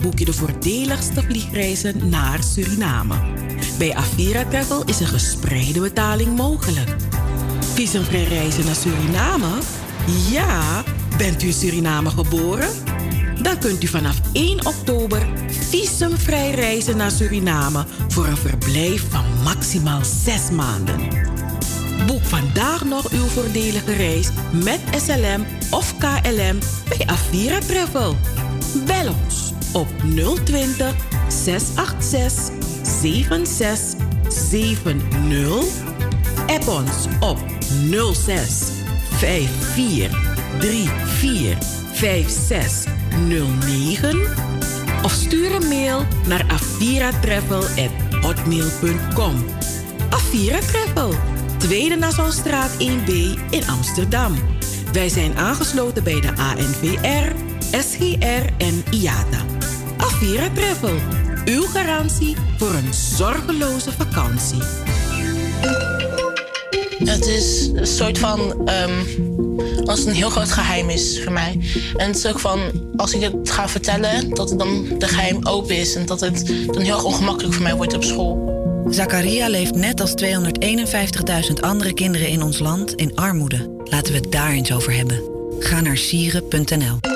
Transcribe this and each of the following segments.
Boek je de voordeligste vliegreizen naar Suriname. Bij Avira Travel is een gespreide betaling mogelijk. Visumvrij reizen naar Suriname? Ja, bent u in Suriname geboren? Dan kunt u vanaf 1 oktober visumvrij reizen naar Suriname voor een verblijf van maximaal 6 maanden. Boek vandaag nog uw voordelige reis met SLM of KLM bij Avira Travel. Bel ons op 020 686 7670. App ons op 06 54 34 56 09 of stuur een mail naar aviratravel@hotmail.com. Avira Travel, Tweede Nassaustraat 1B in Amsterdam. Wij zijn aangesloten bij de ANVR, SGR en IATA. Avira Travel, uw garantie voor een zorgeloze vakantie. Het is een soort van. Um, als het een heel groot geheim is voor mij. En het is ook van. Als ik het ga vertellen, dat het dan de geheim open is. En dat het dan heel erg ongemakkelijk voor mij wordt op school. Zakaria leeft net als 251.000 andere kinderen in ons land in armoede. Laten we het daar eens over hebben. Ga naar sieren.nl.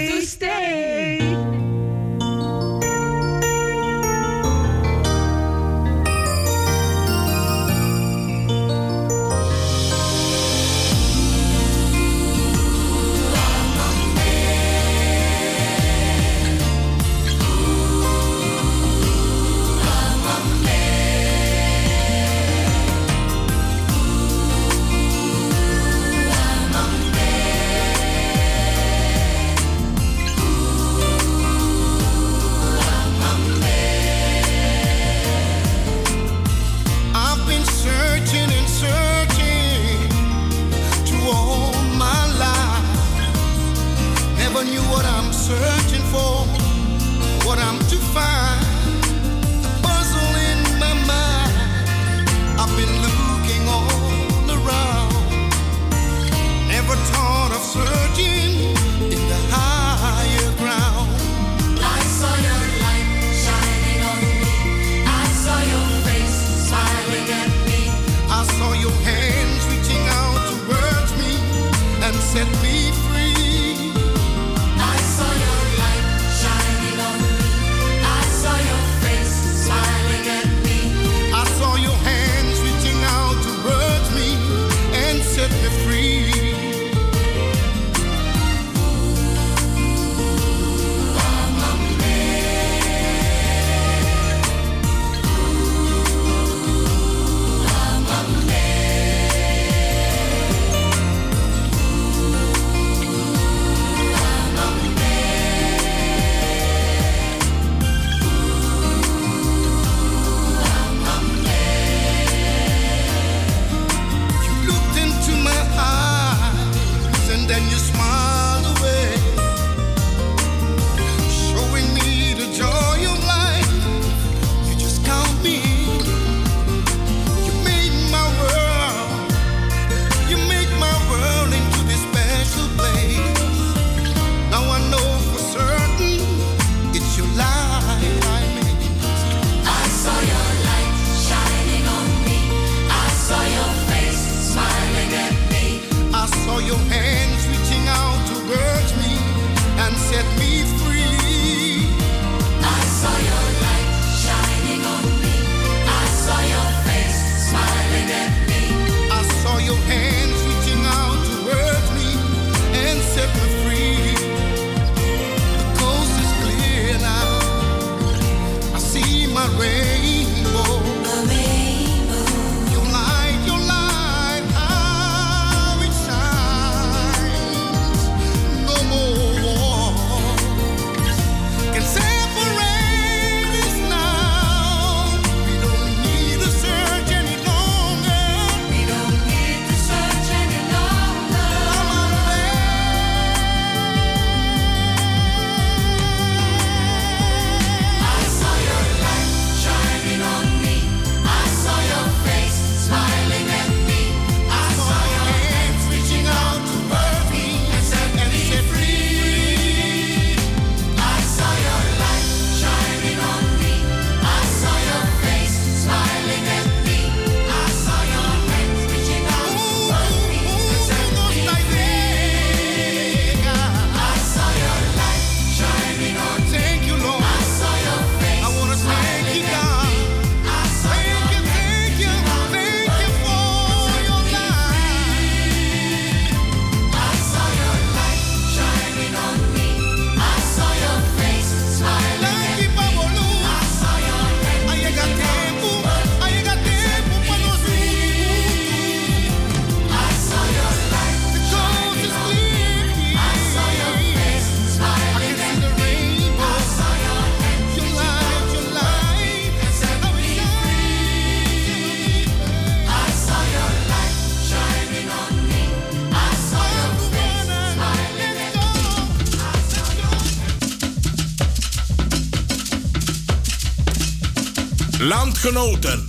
Landgenoten.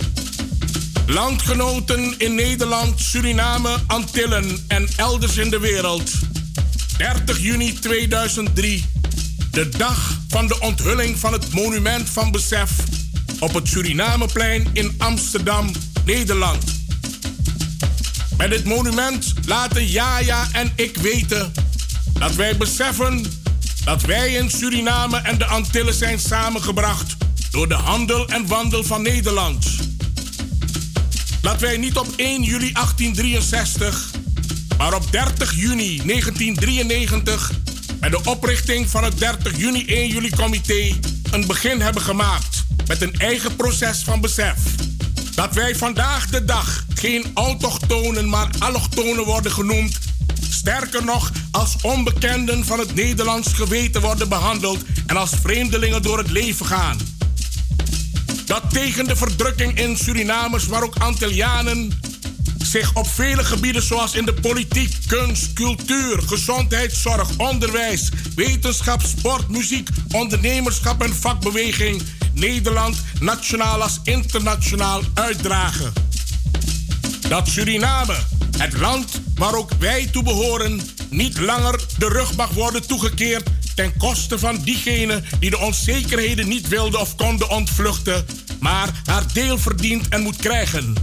Landgenoten in Nederland, Suriname, Antillen en elders in de wereld. 30 juni 2003. De dag van de onthulling van het monument van besef op het Surinameplein in Amsterdam, Nederland. Met dit monument laten Jaja en ik weten dat wij beseffen dat wij in Suriname en de Antillen zijn samengebracht door de handel en wandel van Nederland. Dat wij niet op 1 juli 1863, maar op 30 juni 1993 met de oprichting van het 30 juni 1 juli comité een begin hebben gemaakt met een eigen proces van besef. Dat wij vandaag de dag geen autochtonen, maar allochtonen worden genoemd. Sterker nog, als onbekenden van het Nederlands geweten worden behandeld en als vreemdelingen door het leven gaan. Dat tegen de verdrukking in Surinamers, maar ook Antillianen, zich op vele gebieden zoals in de politiek, kunst, cultuur, gezondheidszorg, onderwijs, wetenschap, sport, muziek, ondernemerschap en vakbeweging Nederland nationaal als internationaal uitdragen. Dat Suriname, het land waar ook wij toe behoren, niet langer de rug mag worden toegekeerd ten koste van diegenen die de onzekerheden niet wilden of konden ontvluchten, maar haar deel verdient en moet krijgen.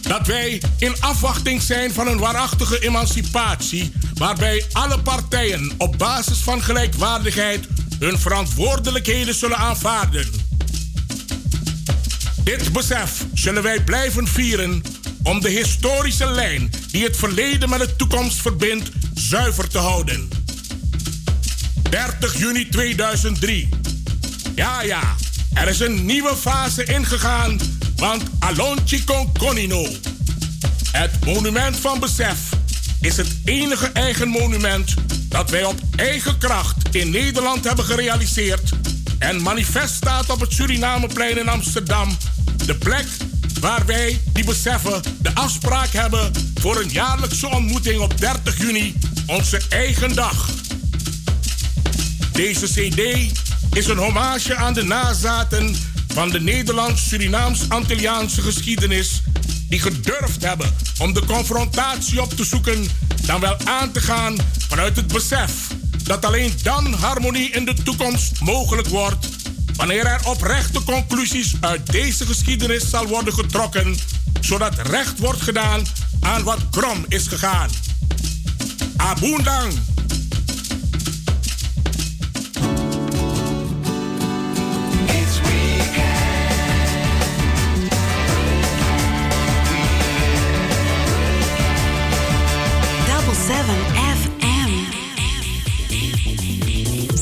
Dat wij in afwachting zijn van een waarachtige emancipatie, waarbij alle partijen op basis van gelijkwaardigheid hun verantwoordelijkheden zullen aanvaarden. Dit besef zullen wij blijven vieren om de historische lijn die het verleden met de toekomst verbindt zuiver te houden. 30 juni 2003. Ja, ja, er is een nieuwe fase ingegaan, want Alonchi Conconino. Het monument van besef is het enige eigen monument dat wij op eigen kracht in Nederland hebben gerealiseerd en manifest staat op het Surinameplein in Amsterdam. De plek waar wij, die beseffen, de afspraak hebben voor een jaarlijkse ontmoeting op 30 juni, onze eigen dag. Deze CD is een hommage aan de nazaten van de Nederlands-Surinaams-Antilliaanse geschiedenis die gedurfd hebben om de confrontatie op te zoeken, dan wel aan te gaan vanuit het besef dat alleen dan harmonie in de toekomst mogelijk wordt wanneer er oprechte conclusies uit deze geschiedenis zal worden getrokken, zodat recht wordt gedaan aan wat krom is gegaan. Abundang!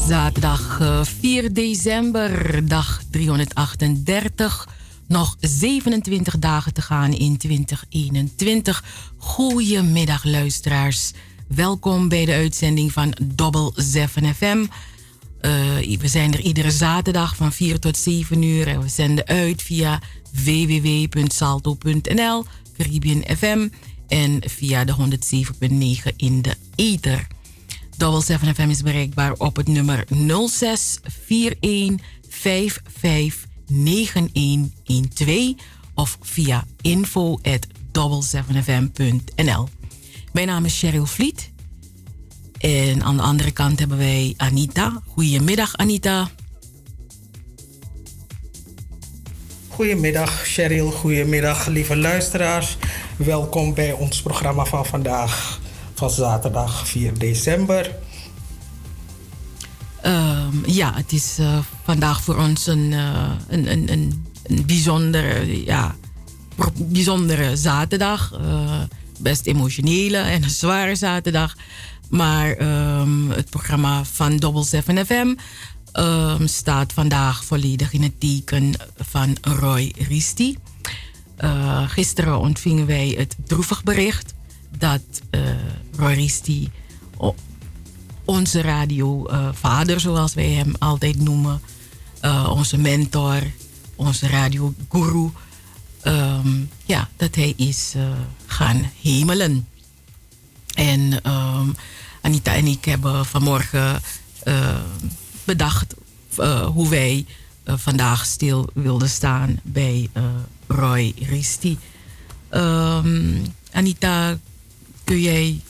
Zaterdag 4 eh, december, dag 338. Nog 27 dagen te gaan in 2021. Goedemiddag luisteraars. Welkom bij de uitzending van Double 7 FM. Uh, we zijn er iedere zaterdag van 4 tot 7 uur. We zenden uit via www.salto.nl, Caribbean FM en via de 107.9 in de ether. Double 7 FM is bereikbaar op het nummer 06 41 55 9112 of via info at 7fm.nl. Mijn naam is Cheryl Vliet. En aan de andere kant hebben wij Anita. Goedemiddag, Anita. Goedemiddag, Cheryl. Goedemiddag, lieve luisteraars. Welkom bij ons programma van vandaag van zaterdag 4 december. Um, ja, het is uh, vandaag voor ons een, uh, een, een, een, bijzondere, ja, bijzondere zaterdag. Uh, best emotionele en een zware zaterdag. Maar um, het programma van Double 7 FM um, staat vandaag volledig in het teken van Roy Risti. gisteren ontvingen wij het droevig bericht dat uh, Roristi, onze radiovader, uh, zoals wij hem altijd noemen, uh, onze mentor, onze radioguru, um, ja, dat hij is gaan hemelen. En um, Anita en ik hebben vanmorgen bedacht hoe wij vandaag stil wilde staan bij Roy Risti. Um, Anita, kun jij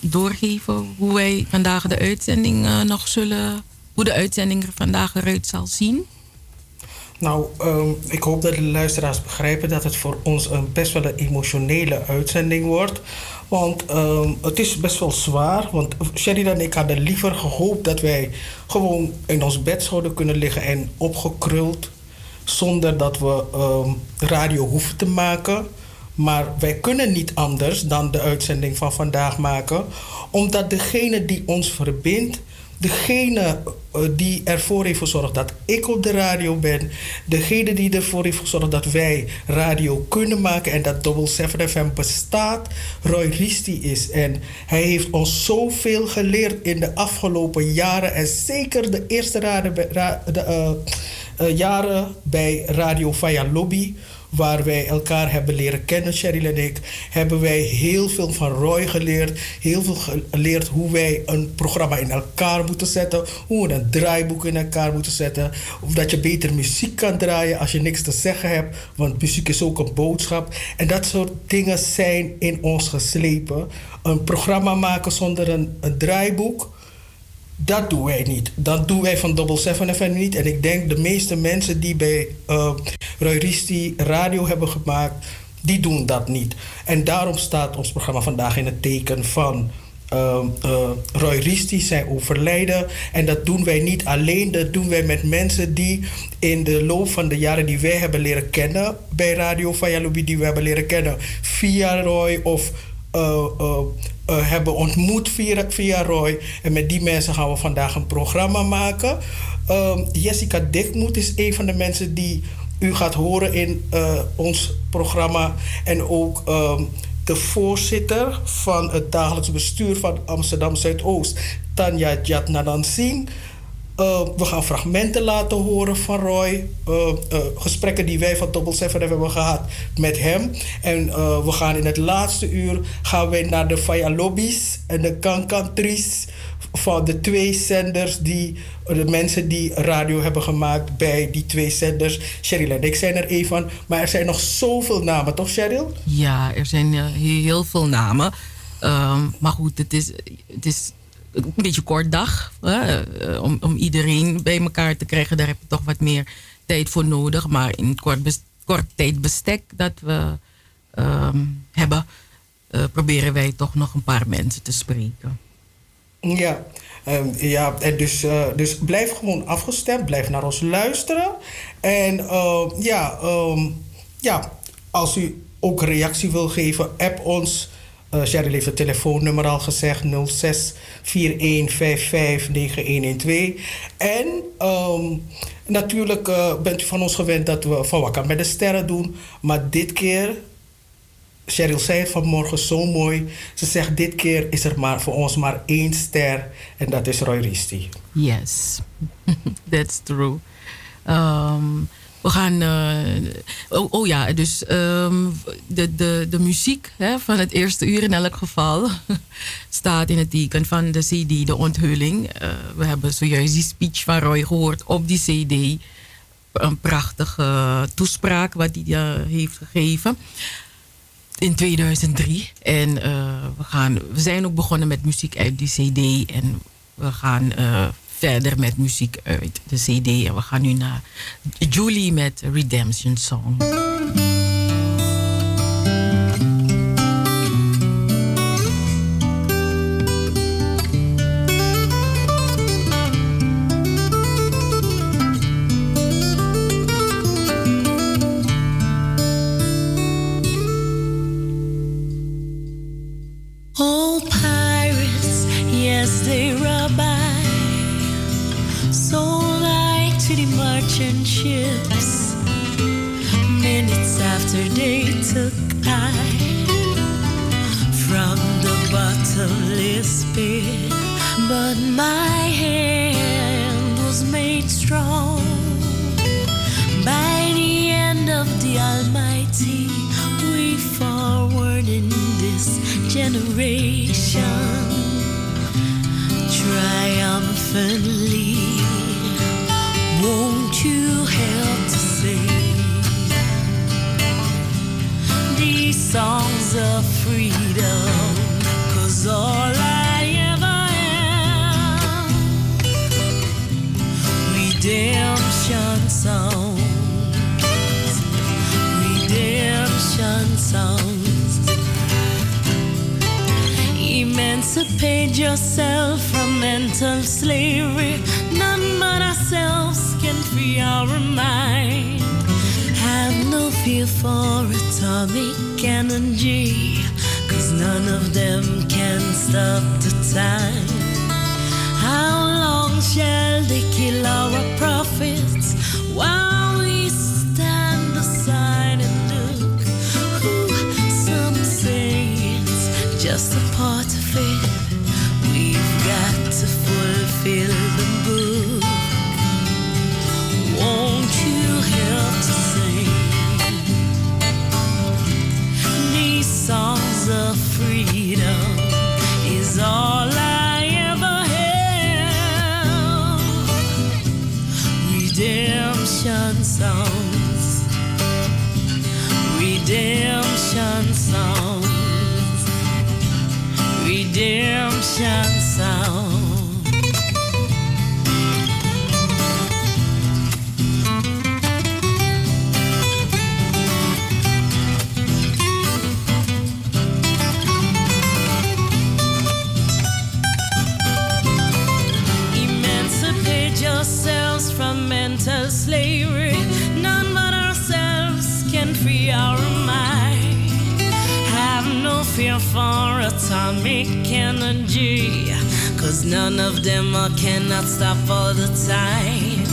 doorgeven hoe wij vandaag de uitzending nog zullen, hoe de uitzending er vandaag eruit zal zien? Nou, um, ik hoop dat de luisteraars begrijpen dat het voor ons een best wel een emotionele uitzending wordt. Want um, het is best wel zwaar. Want Sheridan en ik hadden liever gehoopt dat wij gewoon in ons bed zouden kunnen liggen en opgekruld. Zonder dat we um, radio hoeven te maken. Maar wij kunnen niet anders dan de uitzending van vandaag maken. Omdat degene die ons verbindt degene eh, die ervoor heeft gezorgd dat ik op de radio ben, degene die ervoor heeft gezorgd dat wij radio kunnen maken en dat Double 7 FM bestaat, Roy Risti is. En hij heeft ons zoveel geleerd in de afgelopen jaren en zeker de eerste uh, uh, jaren bij Radio Via Lobby waar wij elkaar hebben leren kennen, Cheryl en ik, hebben wij heel veel van Roy geleerd. Heel veel geleerd hoe wij een programma in elkaar moeten zetten. Hoe we een draaiboek in elkaar moeten zetten. Of dat je beter muziek kan draaien als je niks te zeggen hebt. Want muziek is ook een boodschap. En dat soort dingen zijn in ons geslepen. Een programma maken zonder een, een draaiboek dat doen wij niet. Dat doen wij van Double 7 FM niet. En ik denk de meeste mensen die bij uh, Roy Risti radio hebben gemaakt, die doen dat niet. En daarom staat ons programma vandaag in het teken van uh, uh, Roy Risti, zijn overlijden. En dat doen wij niet alleen, dat doen wij met mensen die in de loop van de jaren die wij hebben leren kennen bij Radio Lobby, die we hebben leren kennen via Roy of hebben ontmoet via, via Roy. En met die mensen gaan we vandaag een programma maken. Uh, Jessica Dikmoet is een van de mensen die u gaat horen in uh, ons programma. En ook uh, de voorzitter van het dagelijks bestuur van Amsterdam Zuidoost, Tanja Jatnanan Singh. Uh, we gaan fragmenten laten horen van Roy. Uh, uh, gesprekken die wij van Double 7 hebben gehad met hem. En we gaan in het laatste uur gaan wij naar de Faya Lobbies en de Kankantries van de twee zenders die de mensen die radio hebben gemaakt bij die twee zenders. Cheryl en ik zijn er een van. Maar er zijn nog zoveel namen, toch Cheryl? Ja, er zijn heel veel namen. Uh, maar goed, het is, het is een beetje kort dag. Eh, om, om iedereen bij elkaar te krijgen, daar heb je toch wat meer tijd voor nodig. Maar in kort, kort tijdbestek dat we ehm, hebben, uh, proberen wij toch nog een paar mensen te spreken. Ja, um, ja dus, uh, dus blijf gewoon afgestemd, blijf naar ons luisteren. En ja, um, ja, als u ook reactie wil geven, app ons uh, Cheryl heeft het telefoonnummer al gezegd: 06 4155 9112. En um, natuurlijk uh, bent u van ons gewend dat we van Wakka met de sterren doen. Maar dit keer, Cheryl zei het vanmorgen zo mooi. Ze zegt: Dit keer is er maar voor ons maar één ster. En dat is Roy Risti. Yes, that's true. Um, we gaan. Uh, oh, oh, ja, dus um, de, de, de muziek hè, van het eerste uur in elk geval staat in het teken van de CD, de onthulling. Uh, we hebben zojuist die speech van Roy gehoord op die CD. Een prachtige toespraak wat hij uh, heeft gegeven in 2003. En we, gaan, we zijn ook begonnen met muziek uit die CD. En we gaan verder met muziek uit de CD. En we gaan nu naar Julie met Redemption Song. relationships. Minutes after they took I from the bottomless pit, but my Emancipate yourself from mental slavery. None but ourselves can free our mind. Have no fear for atomic energy, cause none of them can stop the time. How long shall they kill our prophets redemption atomic energy. Cause none of them are, cannot stop all the time.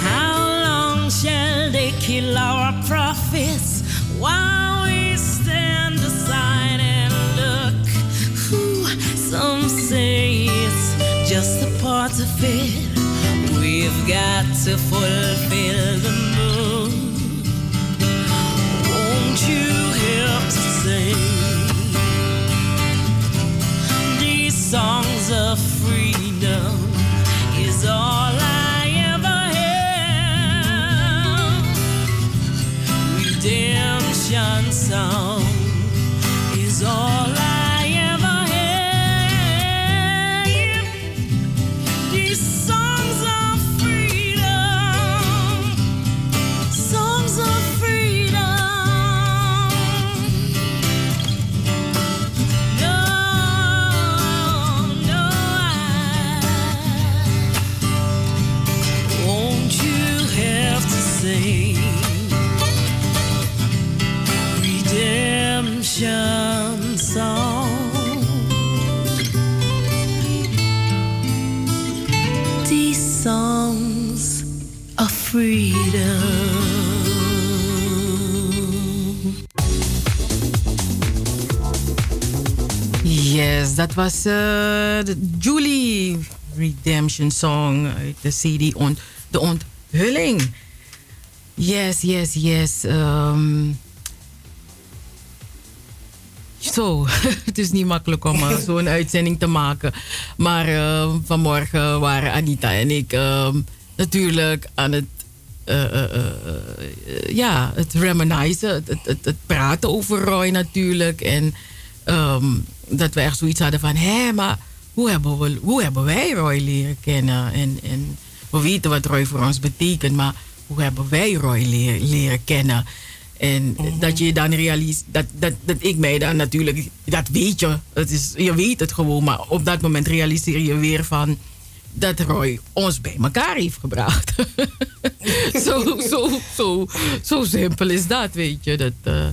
How long shall they kill our prophets while we stand aside and look? Ooh, some say it's just a part of it. We've got to fulfill the of Yes, dat was de Julie Redemption Song uit de CD ont, De Onthulling. Yes, yes, yes. ehm. zo, het is niet makkelijk om eh, zo'n uitzending te maken. Maar vanmorgen waren Anita en ik ehm, natuurlijk aan het eh, ja, het, het, het, het praten over Roy natuurlijk. En ehm, dat we echt zoiets hadden van, hé, maar hoe hebben, we, hoe hebben wij Roy leren kennen? En, en we weten wat Roy voor ons betekent, maar hoe hebben wij Roy leren, leren kennen? En dat je dan realiseert, dat, dat, dat ik mij dan natuurlijk, dat weet je, het is, je weet het gewoon, maar op dat moment realiseer je weer van dat Roy ons bij elkaar heeft gebracht. zo, zo, zo, zo simpel is dat, weet je. Dat, eh,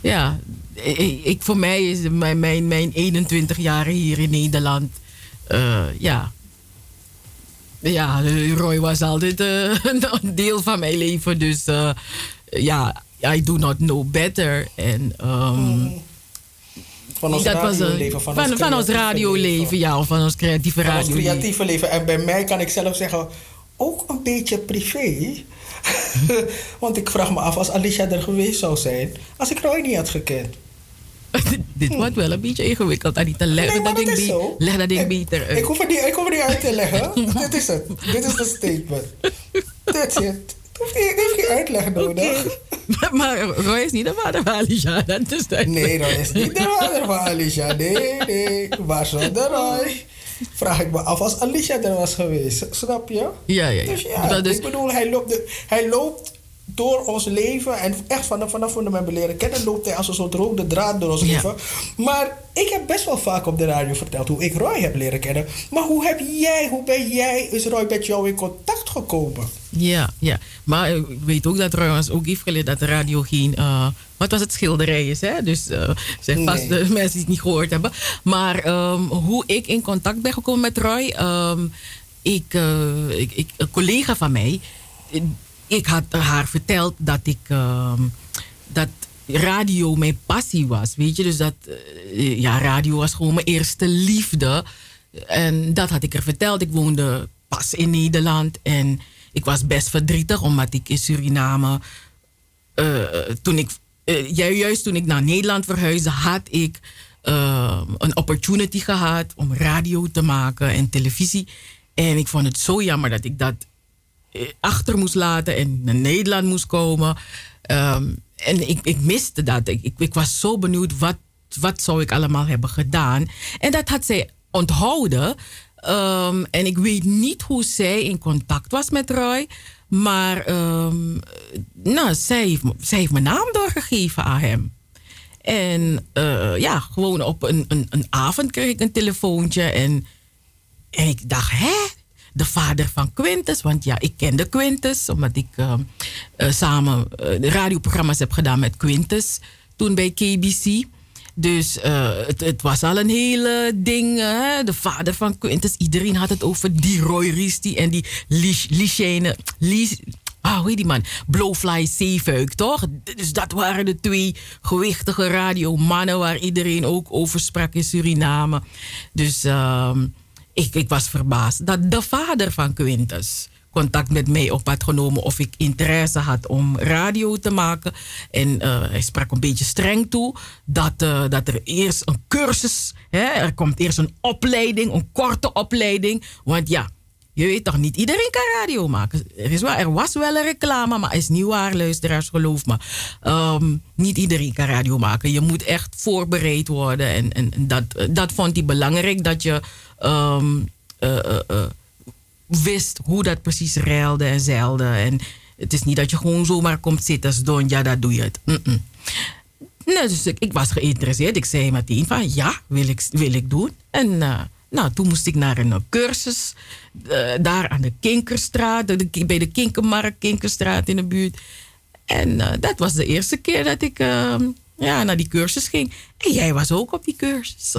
ja, ik, ik- voor mij is mijn, mijn, mijn 21 jaar hier in Nederland, eh, ja. Ja, Roy was altijd eh, een deel van mijn leven. Dus eh, ja, I do not know better. En ehm, Van ons dat was een- radioleven. Van, van, ons van ons creatieve radioleven, leven. ja, of van ons creatieve Van ons creatieve leven. En bij mij kan ik zelf zeggen, ook een beetje privé. Want ik vraag me af, als Alicia er geweest zou zijn, als ik Roy niet had gekend. Dit wordt wel een beetje ingewikkeld, Anita. Leg, Nee, dat, ding dat is be- zo. leg dat ding Ik- beter uit. Ik hoef, het niet, ik hoef het niet uit te leggen. Dit is het. Dit is de statement. That's it. heeft geen uitleg nodig. Okay. maar Roy is niet de vader van Alicia. Dat is nee, Roy is niet de vader van Alicia. Nee, nee. Waar zonder Roy? Vraag ik me af als Alicia er was geweest. Snap je? Ja, ja, ja. Dus ja, ik bedoel, hij loopt, de, hij loopt door ons leven en echt vanaf, vanaf we hem leren kennen, loopt hij als een soort rode draad door ons leven. Maar ik heb best wel vaak op de radio verteld hoe ik Roy heb leren kennen. Maar hoe heb jij, hoe ben jij, is Roy met jou in contact gekomen? Ja, ja. Maar ik weet ook dat Roy ons ook heeft geleerd dat de radio geen. Uh, wat was het schilderij is, hè? Dus uh, zijn vast de mensen die het niet gehoord hebben. Maar um, hoe ik in contact ben gekomen met Roy. Um, ik, uh, ik, ik, een collega van mij ik had haar verteld dat ik uh, dat radio mijn passie was. Weet je, dus dat uh, ja, radio was gewoon mijn eerste liefde. En dat had ik er verteld. Ik woonde pas in Nederland en ik was best verdrietig omdat ik in Suriname. Uh, toen ik, juist toen ik naar Nederland verhuisde, had ik een opportunity gehad om radio te maken en televisie. En ik vond het zo jammer dat ik dat eh, achter moest laten en naar Nederland moest komen. Um, en ik, ik miste dat. Ik, ik, ik, was zo benieuwd wat, wat zou ik allemaal hebben gedaan. En dat had zij onthouden. Um, en ik weet niet hoe zij in contact was met Roy. Maar um, nou, zij, heeft, zij heeft mijn naam doorgegeven aan hem. En uh, ja, gewoon op een, een, een avond kreeg ik een telefoontje. En, en ik dacht, hè? De vader van Quintus. Want ja, ik kende Quintus, omdat ik uh, uh, samen uh, radioprogramma's heb gedaan met Quintus. Toen bij KBC. Dus het, het, was al een hele ding. Hè? De vader van Quintus. Iedereen had het over die Roy Risti en die Lichene. Ah, hoe heet die man? Blowfly Zeefuik, toch? Dus dat waren de twee gewichtige radiomannen waar iedereen ook over sprak in Suriname. Dus uh, ik, ik was verbaasd dat de vader van Quintus contact met mij op had genomen of ik interesse had om radio te maken. En uh, hij sprak een beetje streng toe dat, uh, dat er eerst een cursus, hè, er komt eerst een opleiding, een korte opleiding. Want ja, je weet toch, niet iedereen kan radio maken. Er, is wel, er was wel een reclame, maar is niet waar, luisteraars, geloof me. Um, niet iedereen kan radio maken. Je moet echt voorbereid worden. En, en, dat, dat vond hij belangrijk, dat je um, uh, uh, wist hoe dat precies reilde en zeilde. En het is niet dat je gewoon zomaar komt zitten als don, ja, dat doe je het. Mm dus ik, was geïnteresseerd. Ik zei meteen van ja, wil ik, wil ik doen. En nou, toen moest ik naar een cursus. Uh, daar aan de Kinkerstraat, de, bij de Kinkermarkt, Kinkerstraat in de buurt. En uh, dat was de eerste keer dat ik ehm, ja, naar die cursus ging. En jij was ook op die cursus.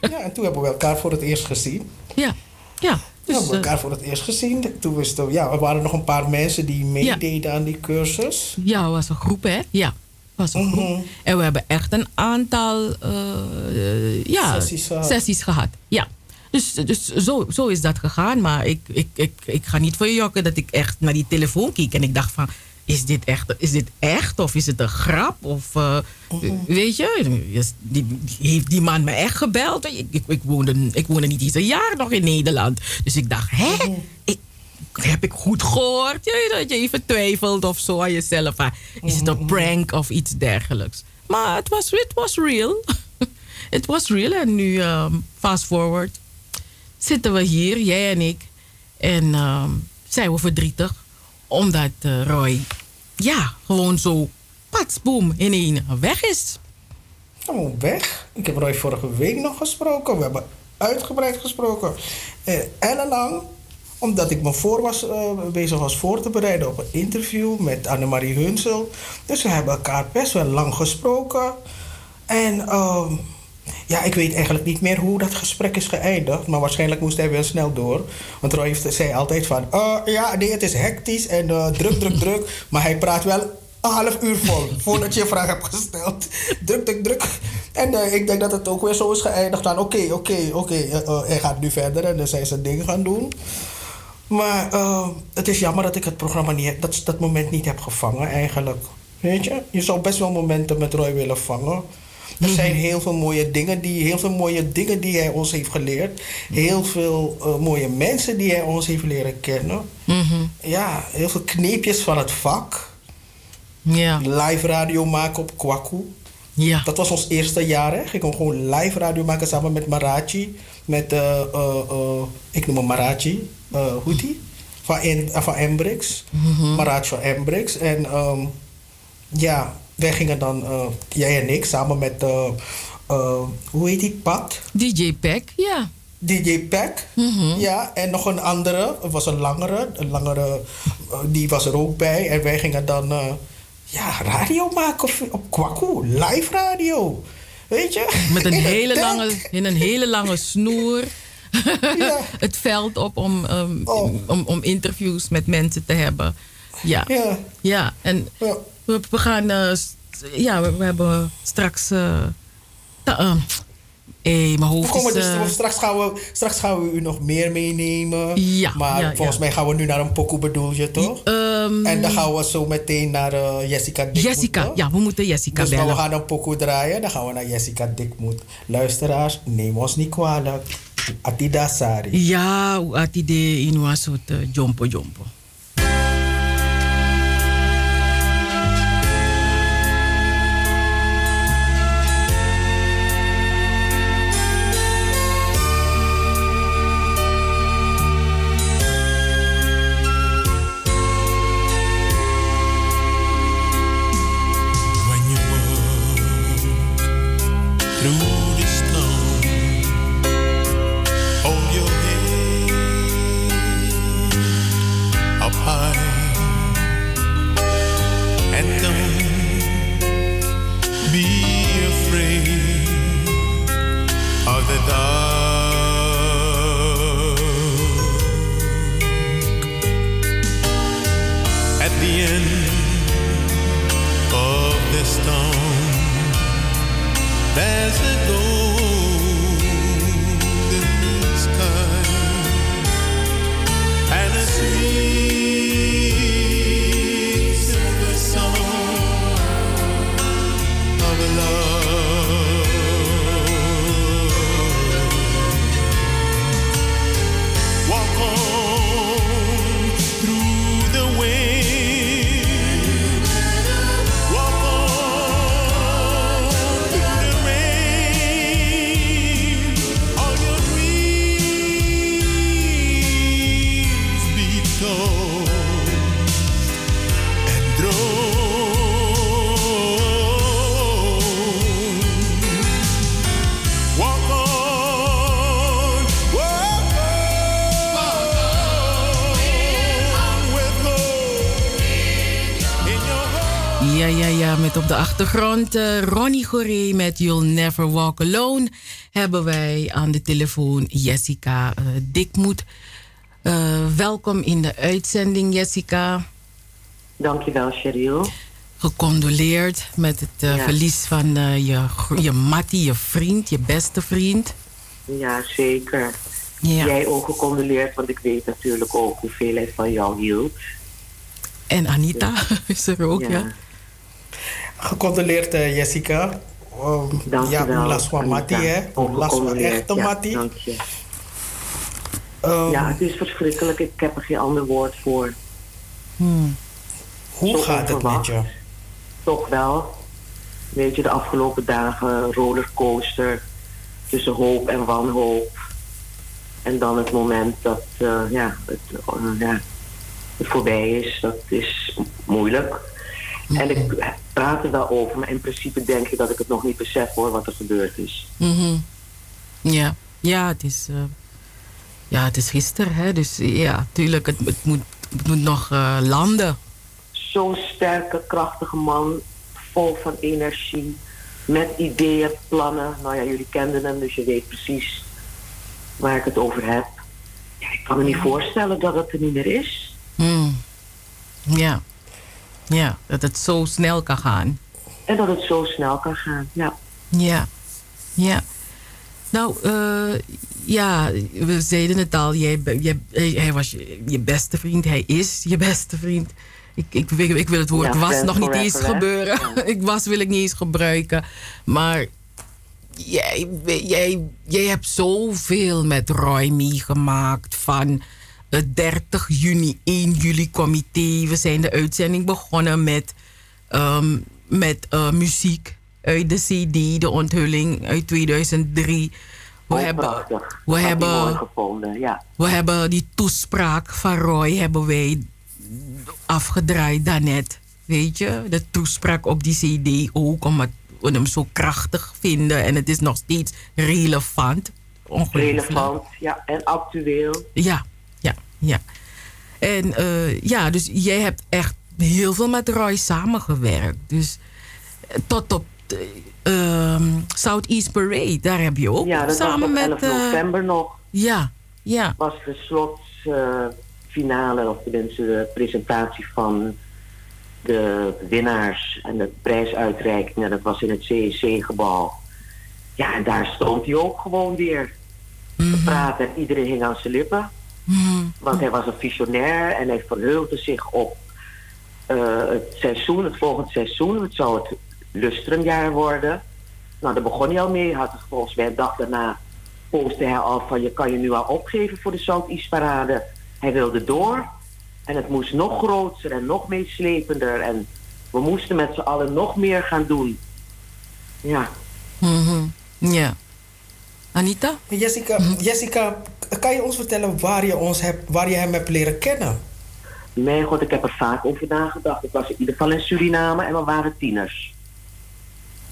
Ja, en toen hebben we elkaar voor het eerst gezien. Ja, ja. Dus, we hebben elkaar eh, voor het eerst gezien. Toen wisten ja, er waren nog een paar mensen die meededen aan die cursus. Ja, het was een groep, hè? Ja, was een groep. Mhm. En we hebben echt een aantal uh, ja, sessies, sessies, gehad. Ja. Dus, dus zo, zo is dat gegaan. Maar ik, ik, ik, ik ga niet voor je jokken dat ik echt naar die telefoon keek en ik dacht van is dit echt, is dit echt of is het een grap? Of uh, weet je, die, heeft die man me echt gebeld? Ik, ik, ik, woonde, ik woonde niet eens een jaar nog in Nederland. Dus ik dacht, hè? Ik, heb ik goed gehoord? Ja, dat je even twijfelt of zo aan jezelf. Is het een prank of iets dergelijks? Maar het was, was real. Het was real. En nu, um, fast forward, zitten we hier, jij en ik. En um, zijn we verdrietig omdat uh, Roy, ja, gewoon zo, patsboom, in één weg is. Gewoon weg. Ik heb Roy vorige week nog gesproken. We hebben uitgebreid gesproken. Eh, ellenlang omdat ik me voor was, uh, bezig was voor te bereiden op een interview met Annemarie Hunsel. Dus we hebben elkaar best wel lang gesproken. En uh, ja, ik weet eigenlijk niet meer hoe dat gesprek is geëindigd. Maar waarschijnlijk moest hij wel snel door. Want Roy zei altijd van... Uh, ja, nee, het is hectisch en uh, druk, druk, druk. Maar hij praat wel een half uur vol. voordat je een vraag hebt gesteld. druk, druk, druk. En uh, ik denk dat het ook weer zo is geëindigd. Oké, oké, oké. hij gaat nu verder en dan zijn zijn dingen gaan doen. Maar het is jammer dat ik het programma niet... Dat, dat moment niet heb gevangen eigenlijk. Weet je? Je zou best wel momenten met Roy willen vangen. Er zijn heel veel mooie dingen die, heel veel mooie dingen die hij ons heeft geleerd. Heel veel uh, mooie mensen die hij ons heeft leren kennen. Mm Ja, heel veel kneepjes van het vak. Ja. Live radio maken op Kwaku. Ja. Dat was ons eerste jaar. Hè. Gingen we gewoon live radio maken samen met Marachi. Met, uh, uh, ik noem hem Marachi. hoe die? Van, in, van Embrix. Mm -hmm. Marachi van Embrix. En um, ja, wij gingen dan, jij en ik, samen met, hoe heet die, Pat? DJ Pack, ja. DJ Pack, mm -hmm. ja. En nog een andere, het was een langere. Een langere, die was er ook bij. En wij gingen dan ja, radio maken op, op Kwaku, live radio. Weet je? Met een hele lange, in een hele lange snoer. Ja. het veld op om, um, oh. om, om interviews met mensen te hebben. Ja. Ja. ja. En ja. We, we, gaan. Uh, ja, we, we, hebben straks. Uh, uh, Hey, mijn hoofd we is, dus, straks, gaan we, straks gaan we u nog meer meenemen. Ja, maar ja, volgens ja. mij gaan we nu naar een pokoe bedoel je toch? Um, en dan gaan we zo meteen naar uh, Jessica Dikmoet. Jessica, toch? ja, we moeten Jessica dus bellen. we gaan een pokoe draaien. Dan gaan we naar Jessica Dikmoet. Luisteraars, neem ons niet kwalijk. Atida Sari. Ja, atide in een soort uh, jompo jompo. Met You'll Never Walk Alone. Hebben wij aan de telefoon Jessica uh, Dikmoed. Uh, welkom in de uitzending, Jessica. Dankjewel, Cheryl. Gecondoleerd met het ja. verlies van je, je mattie, je vriend, je beste vriend. Ja, zeker. Ja. Jij ook gecondoleerd, want ik weet natuurlijk ook hoeveel hij van jou hield. En Anita is er ook, ja. Ja. Gecondoleerd, uh, Jessica. Um, dank ja, van Matti, hè? Ulas van echte ja. Dank je. Um, ja, het is verschrikkelijk. Ik heb er geen ander woord voor. Hmm. Hoe Zo gaat het met je? Toch wel. Weet je, de afgelopen dagen rollercoaster tussen hoop en wanhoop. En dan het moment dat uh, ja, het, uh, ja, het voorbij is, dat is moeilijk. En ik praat er wel over, maar in principe denk ik dat ik het nog niet besef hoor wat er gebeurd is. Mm -hmm. Ja, ja het, is, uh, ja, het is gisteren, hè? dus ja, tuurlijk, het, het, moet, het moet nog uh, landen. Zo'n sterke, krachtige man, vol van energie, met ideeën, plannen. Nou ja, jullie kenden hem, dus je weet precies waar ik het over heb. Ja, ik kan me niet voorstellen dat het er niet meer is. Mm. Ja. Ja, dat het zo snel kan gaan. En dat het zo snel kan gaan, ja. Ja, ja. Nou, uh, ja, we zeiden het al. Jij, jij, hij was je, je, beste vriend. Hij is je beste vriend. Ik, ik, ik, ik wil het woord ja, was nog niet eens gebeuren. Ja. ik was wil ik niet eens gebruiken. Maar jij, jij, jij hebt zoveel met Roy meegemaakt. Van het 30 juni, 1 juli comité. We zijn de uitzending begonnen met, um, met uh, muziek uit de CD, de onthulling uit 2003. We oh, hebben, we hebben, gevonden, ja. we hebben die toespraak van Roy hebben wij afgedraaid daarnet. Weet je, de toespraak op die CD ook, omdat we hem zo krachtig vinden en het is nog steeds relevant. Relevant, ja, en actueel. Ja, ja. En uh, ja, dus jij hebt echt heel veel met Roy samengewerkt. Dus eh, tot op uh, Southeast Parade, daar heb je ook ja, dat samen was met. 11 november nog. Ja, ja. Was de slotfinale, of tenminste de presentatie van de winnaars en de prijsuitreiking. En dat was in het CEC-gebouw. Ja, en daar stond hij ook gewoon weer te Mhm. praten. En iedereen hing aan zijn lippen. Want hij was een visionair en hij verheugde zich op uh, het seizoen, het volgende seizoen. Het zou het lustrumjaar worden. Nou, daar begon hij al mee. Had het volgens mij een dag daarna postte hij al van... je kan je nu al opgeven voor de Southeast Parade. Hij wilde door. En het moest nog groter en nog meeslepender. En we moesten met z'n allen nog meer gaan doen. Ja. Mm. Ja. Anita? Jessica, Jessica, kan je ons vertellen waar je, ons hebt, waar je hem hebt leren kennen? Mijn god, ik heb er vaak over nagedacht. Ik was in ieder geval in Suriname en we waren tieners.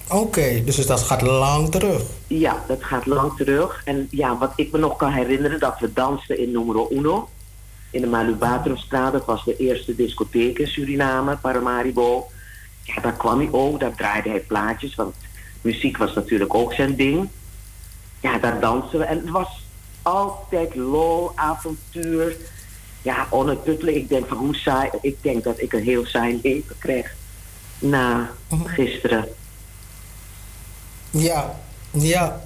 Oké, okay, dus dat gaat lang terug. Ja, dat gaat lang terug. En ja, wat ik me nog kan herinneren, dat we dansten in Numero Uno. In de Malubatrostraat. Dat was de eerste discotheek in Suriname, Paramaribo. Ja, daar kwam hij ook. Daar draaide hij plaatjes, want muziek was natuurlijk ook zijn ding. Ja, daar dansten we. En het was altijd lol, avontuur. Ja, onuitputtelijk. Ik denk van hoe saai. Ik denk dat ik een heel saai leven krijg. Na gisteren. Ja, ja.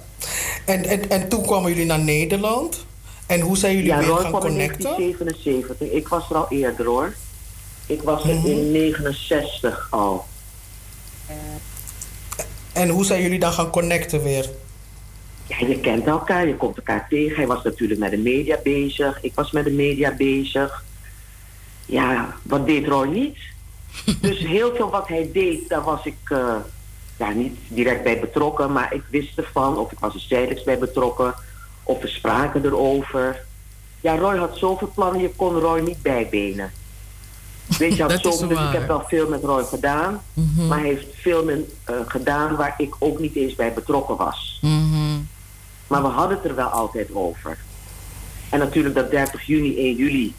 En, en, en toen kwamen jullie naar Nederland. En hoe zijn jullie ja, weer gaan connecten? in 1977. Ik was er al eerder hoor. Ik was er mm -hmm. in 69 al. En hoe zijn jullie dan gaan connecten weer? Ja, je kent elkaar, je komt elkaar tegen. Hij was natuurlijk met de media bezig. Ik was met de media bezig. Ja, wat deed Roy niet? dus heel veel wat hij deed, daar was ik uh, ja, niet direct bij betrokken. Maar ik wist ervan, of ik was er zijdelijks bij betrokken. Of we spraken erover. Ja, Roy had zoveel plannen, je kon Roy niet bijbenen. Weet je, had zoveel, dus ik heb wel veel met Roy gedaan. Mm -hmm. Maar hij heeft veel uh, gedaan waar ik ook niet eens bij betrokken was. Mm -hmm. Maar we hadden het er wel altijd over. En natuurlijk dat 30 juni, 1 juli,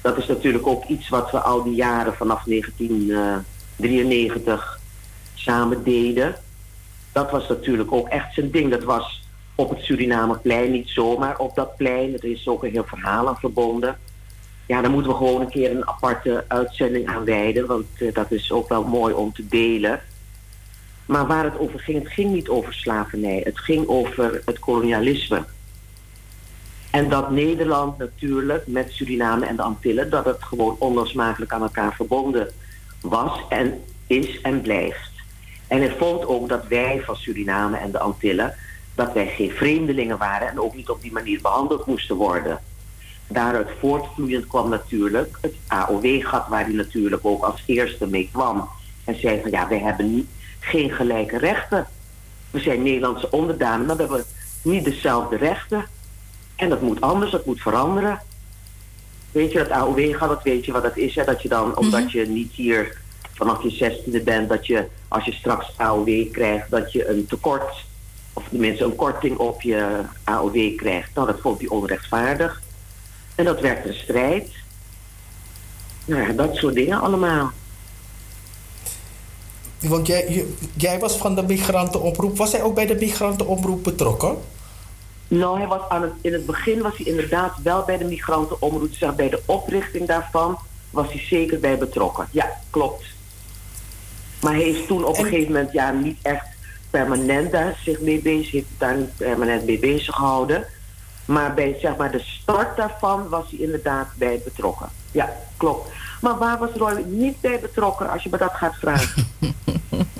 dat is natuurlijk ook iets wat we al die jaren vanaf 1993 samen deden. Dat was natuurlijk ook echt zijn ding. Dat was op het Surinameplein niet zomaar op dat plein. Er is ook een heel verhaal aan verbonden. Ja, daar moeten we gewoon een keer een aparte uitzending aan wijden. Want uh, dat is ook wel mooi om te delen. Maar waar het over ging, het ging niet over slavernij. Het ging over het kolonialisme. En dat Nederland natuurlijk met Suriname en de Antillen... dat het gewoon onlosmakelijk aan elkaar verbonden was en is en blijft. En hij vond ook dat wij van Suriname en de Antillen... dat wij geen vreemdelingen waren en ook niet op die manier behandeld moesten worden. Daaruit voortvloeiend kwam natuurlijk het AOW-gat... waar hij natuurlijk ook als eerste mee kwam. En zei van ja, wij hebben niet geen gelijke rechten. We zijn Nederlandse onderdanen, maar we hebben niet dezelfde rechten. En dat moet anders, dat moet veranderen. Weet je, dat AOW gaat, dat weet je wat dat is. Hè? Dat je dan, omdat mm -hmm. je niet hier vanaf je zestiende bent, dat je als je straks AOW krijgt, dat je een tekort, of tenminste een korting op je AOW krijgt. Nou, dat vond hij onrechtvaardig. En dat werd een strijd. Nou ja, dat soort dingen allemaal. Want jij, jij was van de migrantenomroep. Was hij ook bij de migrantenomroep betrokken? Nou, hij was aan het, in het begin was hij inderdaad wel bij de migrantenomroep. Zeg, bij de oprichting daarvan was hij zeker bij betrokken. Ja, klopt. Maar hij is toen op en... een gegeven moment ja, niet echt permanent daar zich mee bezig. Heeft daar niet permanent mee bezig gehouden. Maar bij zeg maar, de start daarvan was hij inderdaad bij betrokken. Ja, klopt. Maar waar was Roy niet bij betrokken als je me dat gaat vragen?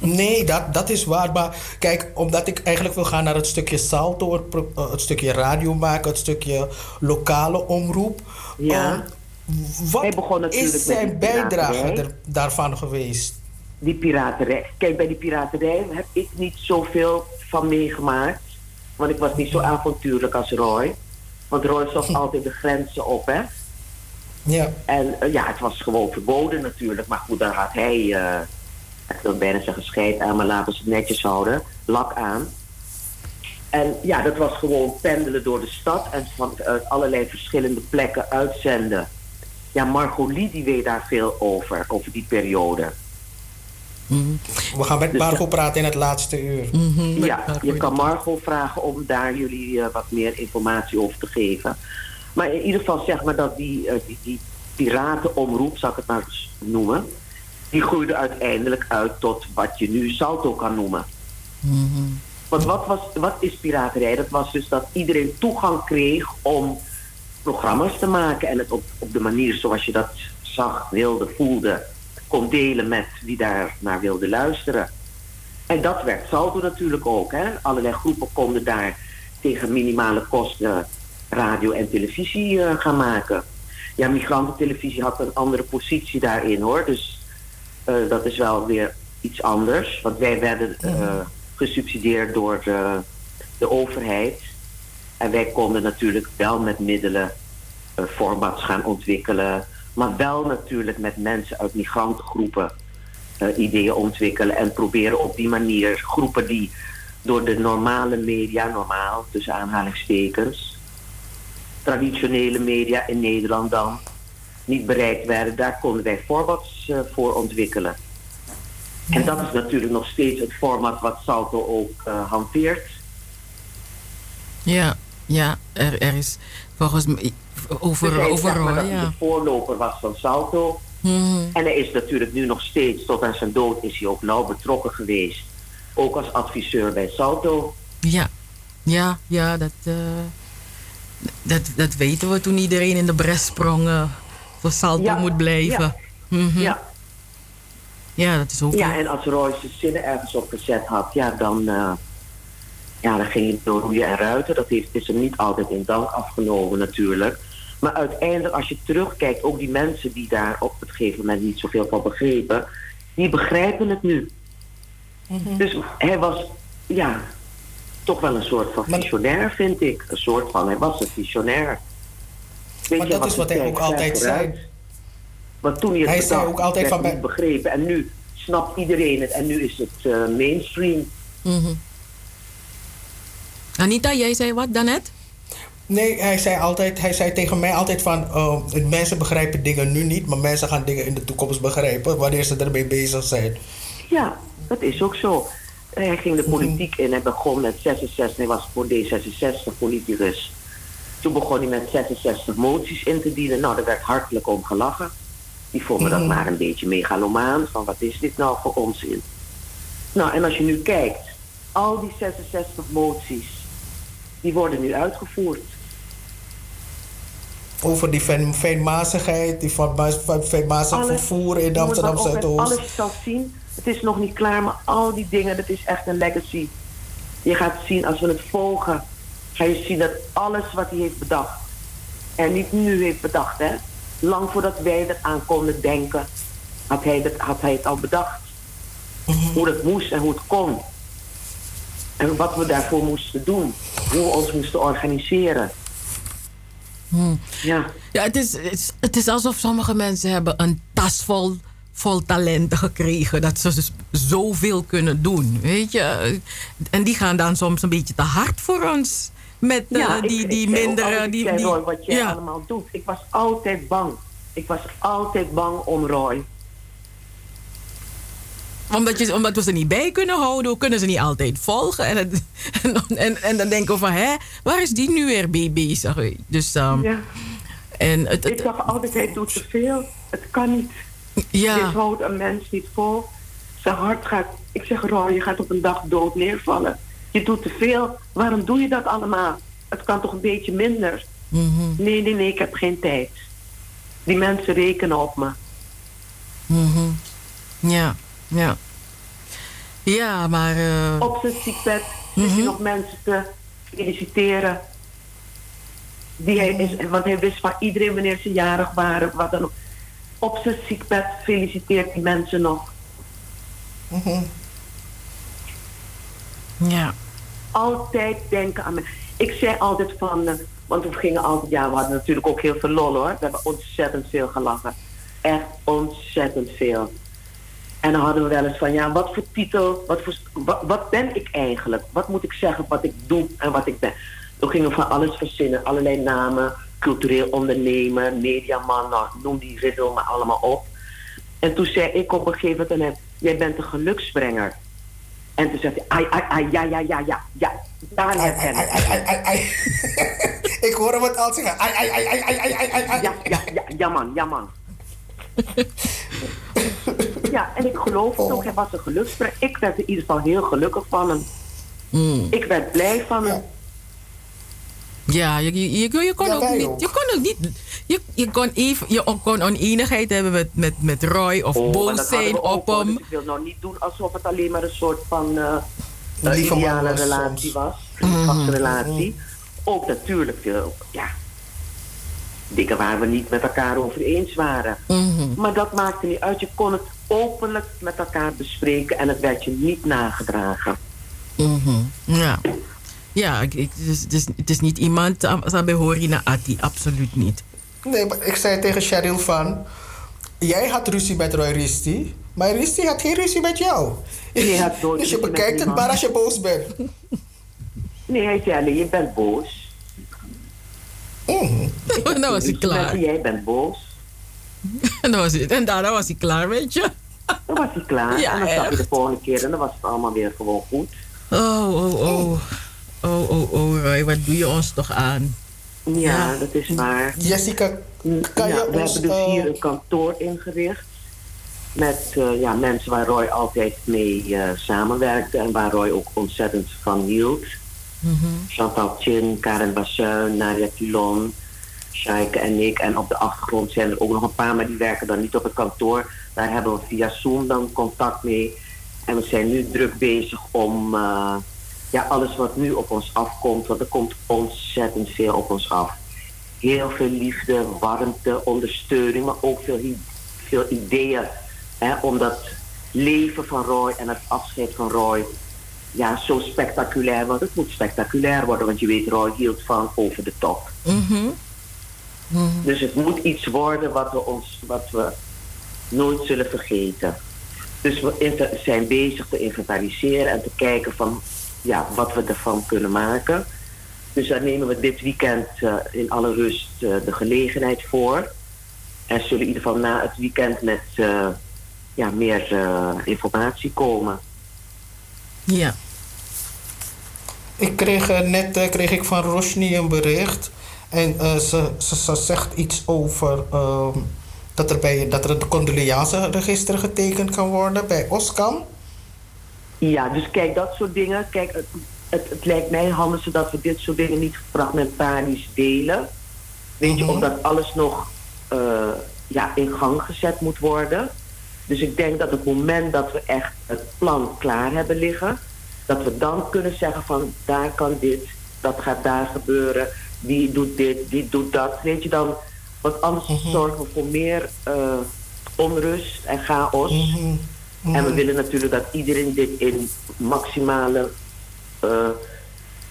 Nee, dat, dat is waar. Maar kijk, omdat ik eigenlijk wil gaan naar het stukje salto, het, eh, stukje radio maken, het stukje lokale omroep. Ja. Eh, wat Hij begon natuurlijk is zijn bijdrage er, daarvan geweest? Die piraterij. Kijk, bij die piraterij heb ik niet zoveel van meegemaakt. Want ik was niet zo avontuurlijk als Roy. Want Roy zocht altijd de grenzen op, hè. Ja. En eh, ja, het was gewoon verboden natuurlijk. Maar goed, daar had hij, eh ik wil bijna zeggen scheid aan, maar laten we het netjes houden, lak aan. En ja, dat was gewoon pendelen door de stad en vanuit allerlei verschillende plekken uitzenden. Ja, Margot die weet daar veel over, over die periode. We gaan met Dus Margot praten in het laatste uur. Ja, je kan Margot vragen om daar jullie eh, wat meer informatie over te geven. Maar in ieder geval zeg maar dat die, eh, die, die piratenomroep, zal ik het maar eens noemen... die groeide uiteindelijk uit tot wat je nu Salto kan noemen. Want wat, was, wat is piraterij? Dat was dus dat iedereen toegang kreeg om programma's te maken... en het op, op de manier zoals je dat zag, wilde, voelde... kon delen met wie daar naar wilde luisteren. En dat werd Salto natuurlijk ook. Hè? Allerlei groepen konden daar tegen minimale kosten radio en televisie eh, gaan maken. Ja, migrantentelevisie had een andere positie daarin hoor. Dus eh, dat is wel weer iets anders. Want wij werden eh, gesubsidieerd door de, de overheid. En wij konden natuurlijk wel met middelen formats gaan ontwikkelen. Maar wel natuurlijk met mensen uit migrantengroepen ideeën ontwikkelen. En proberen op die manier groepen die door de normale media, normaal tussen aanhalingstekens, traditionele media in Nederland dan, niet bereikt werden, daar konden wij formats eh, voor ontwikkelen. En dat is natuurlijk nog steeds het format wat Salto ook eh, hanteert. Ja, ja er, er is volgens mij over, Dus over zeg maar dat ja. de voorloper was van Salto. Mhm. En hij is natuurlijk nu nog steeds, tot aan zijn dood, is hij ook nauw betrokken geweest. Ook als adviseur bij Salto. Ja, ja, ja, dat, eh, dat, dat weten we toen iedereen in de bres sprong voor Salto Ja, moet blijven. ja. Mhm. Ja. ja, dat is ook. Ja, en als Roy zijn zinnen ergens op gezet had, ja, dan, eh, ja, dan ging hij door roeien en ruiten. Dat heeft, is hem niet altijd in dank afgenomen natuurlijk. Maar uiteindelijk, als je terugkijkt, ook die mensen die daar op het gegeven moment niet zoveel van begrepen, die begrijpen het nu. Dus hij was, ja, toch wel een soort van visionair, vind ik. Een soort van, hij was een visionair. Weet Maar je, dat is wat hij ook altijd zei. Want toen hij het Hij zei ook altijd van bij- niet begrepen. En nu snapt iedereen het. En nu is het eh, mainstream. Mhm. Anita, jij zei wat daarnet? Nee, hij zei, altijd, hij zei tegen mij altijd van... eh, mensen begrijpen dingen nu niet... maar mensen gaan dingen in de toekomst begrijpen... wanneer ze ermee bezig zijn. Ja, dat is ook zo. Hij ging de politiek in. Hij begon met 66. Hij was voor D66 politicus. Toen begon hij met 66 moties in te dienen. Nou, daar werd hartelijk om gelachen. Die vonden dat Mhm. maar een beetje megalomaan. Van wat is dit nou voor onzin? Nou, en als je nu kijkt. Al die 66 moties. Die worden nu uitgevoerd. Over die fijn- fijnmazigheid, die fijnmazig vervoer in Amsterdam Zuidoost. Alles zal zien. Het is nog niet klaar, maar al die dingen, dat is echt een legacy. Je gaat zien, als we het volgen, ga je zien dat alles wat hij heeft bedacht, en niet nu heeft bedacht, hè. Lang voordat wij eraan konden denken, had hij, dat, had hij het al bedacht. Hoe dat moest en hoe het kon. En wat we daarvoor moesten doen. Hoe we ons moesten organiseren. Hmm. Ja. Ja, het is, het, is, het is alsof sommige mensen hebben een tas vol, vol talenten gekregen. Dat ze dus zoveel kunnen doen, weet je. En die gaan dan soms een beetje te hard voor ons. Met eh, die, ik, die ik mindere... die, die, Roy, wat jij ja. allemaal doet. Ik was altijd bang. Ik was altijd bang om Roy. Omdat, je, omdat we ze niet bij kunnen houden, we kunnen ze niet altijd volgen. En, het- en, dan- en, en dan denken we van, hè, waar is die nu weer mee bezig? Dus, Ja. en het, Ik dacht altijd, hij doet te veel. Het kan niet. Ja. Dit houdt een mens niet vol. Zijn hart gaat... Ik zeg, Roy, je gaat op een dag dood neervallen. Je doet te veel. Waarom doe je dat allemaal? het kan toch een beetje minder? Mhm. Nee, nee, nee, ik heb geen tijd. Die mensen rekenen op me. Mhm. Ja, ja. Ja, maar... eh, Op zijn ziekbed zit Mhm. hij nog mensen te feliciteren. Die hij is, want hij wist van iedereen wanneer ze jarig waren, wat dan ook. Op zijn ziekbed feliciteert hij mensen nog. Ja. Altijd denken aan me. Ik zei altijd van, eh, want we gingen altijd, ja, we hadden natuurlijk ook heel veel lol hoor. We hebben ontzettend veel gelachen. Echt ontzettend veel. En dan hadden we wel eens van, ja, wat voor titel, wat, voor, wat, wat ben ik eigenlijk? Wat moet ik zeggen, wat ik doe en wat ik ben? Toen gingen we van alles verzinnen, allerlei namen, cultureel ondernemer, mediaman, nou, noem die riddel maar allemaal op. En toen zei ik op een gegeven moment jij bent een geluksbrenger. En toen zei hij, ai, ai, ai, ja, ja, ja, ja, ja, daar herken ik. Ik hoor hem het al zeggen. Ai, ai, ai, ai, ai, ai, ai, ai. Ja, ja, ja, ja man, ja man. ja, en ik geloof het ook. Hij was een geluksbrenger. Ik werd in ieder geval heel gelukkig van hem. Mm. Ik werd blij van hem. Ja, je, je, je, je kon Ja, ook niet. ook. Je kon ook niet. Je, je kon even, je kon oneenigheid hebben met, met, met Roy of Oh, boos zijn op hem. Ik wil nou niet doen alsof het alleen maar een soort van eh Een uh, ideale relatie soms. was. Mhm. Vriendschapsrelatie. Ook natuurlijk veel, ja, dingen waar we niet met elkaar over eens waren. Mhm. Maar dat maakte niet uit. Je kon het openlijk met elkaar bespreken en het werd je niet nagedragen. Mhm. Ja. Ja, ik, ik, het, is, het, is, het is niet iemand aan bij Horina Ati, absoluut niet. Nee, maar ik zei tegen Cheryl van... Jij had ruzie met Roy Risti, maar Risti had geen ruzie met jou. Nee, hij had nooit dus je met bekijkt het maar als je boos bent. Nee, hij zei alleen, je bent boos. Dan was hij klaar. Jij bent boos. En, dan was hij, en daarna was hij klaar, weet je. Dan was hij klaar. Ja, en dan zag je de volgende keer en dan was het allemaal weer gewoon goed. Oh, oh, oh. Oh, oh, oh, Roy, wat doe je ons toch aan? Ja, dat is waar. Jessica, kan ja, je we ons, hebben dus eh, hier een kantoor ingericht. Met eh, ja, mensen waar Roy altijd mee eh, samenwerkte. En waar Roy ook ontzettend van hield. Chantal Chin, Karen Bassuin, Nadia Toulon, Shaike en ik. En op de achtergrond zijn er ook nog een paar, maar die werken dan niet op het kantoor. Daar hebben we via Zoom dan contact mee. En we zijn nu druk bezig om eh, ja, alles wat nu op ons afkomt, want er komt ontzettend veel op ons af. Heel veel liefde, warmte, ondersteuning, maar ook veel, veel ideeën hè, om dat leven van Roy en het afscheid van Roy ja, zo spectaculair, want het moet spectaculair worden, want je weet, Roy hield van over de top. Mhm. Dus het moet iets worden wat we, ons, wat we nooit zullen vergeten. Dus we zijn bezig te inventariseren en te kijken van ja, wat we ervan kunnen maken. Dus daar nemen we dit weekend eh, in alle rust eh, de gelegenheid voor. En zullen in ieder geval na het weekend met eh, ja, meer eh, informatie komen. Ja. Ik kreeg net kreeg ik van Roshni een bericht. En eh, ze, ze, ze zegt iets over ehm, dat, er bij, dat er een condoleanceregister getekend kan worden bij Oscam. Ja, dus kijk, dat soort dingen. Kijk, het, het, het lijkt mij handig zodat we dit soort dingen niet fragmentarisch delen. Weet je, omdat alles nog eh, ja, in gang gezet moet worden. Dus ik denk dat het moment dat we echt het plan klaar hebben liggen, dat we dan kunnen zeggen van daar kan dit, dat gaat daar gebeuren, die doet dit, die doet dat. Weet je dan, want anders zorgen we voor meer eh, onrust en chaos. En we willen natuurlijk dat iedereen dit in maximale, eh,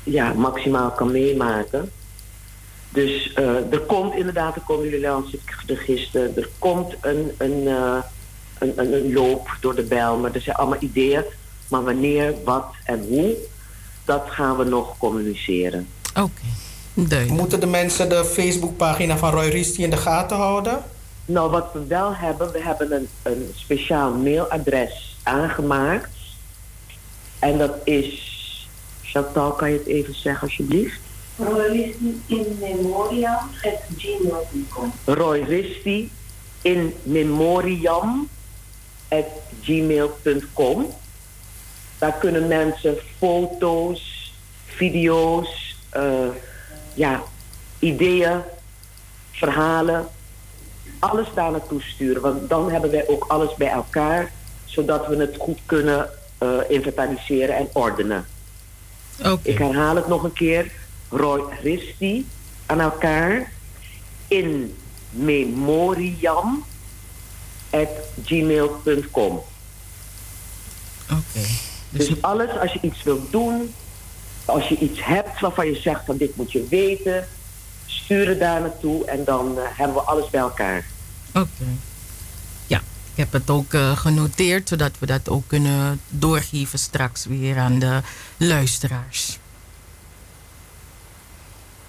ja, maximaal kan meemaken. Dus eh, er komt inderdaad een condoleanceregister. Er komt een, een, eh, een, een, een loop door de bel. Maar er zijn allemaal ideeën. Maar wanneer, wat en hoe, dat gaan we nog communiceren. Oké. Moeten de mensen de Facebookpagina van Roy Risti in de gaten houden? Nou, wat we wel hebben, we hebben een, een speciaal mailadres aangemaakt. En dat is. Chantal, kan je het even zeggen alsjeblieft? in memoriam at gmail.com. Roy Risti in memoriam at gmail.com. Daar kunnen mensen foto's, video's, eh, ja, ideeën, verhalen, alles daar naartoe sturen. Want dan hebben wij ook alles bij elkaar, zodat we het goed kunnen uh, inventariseren en ordenen. Okay. Ik herhaal het nog een keer. Roy Risti aan elkaar in memoriam at gmail.com. Oké. Okay. Dus, dus alles, als je iets wilt doen, als je iets hebt waarvan je zegt van dit moet je weten, stuur het daar naartoe en dan uh, hebben we alles bij elkaar. Oké. Ja, ik heb het ook uh, genoteerd zodat we dat ook kunnen doorgeven straks weer aan de luisteraars.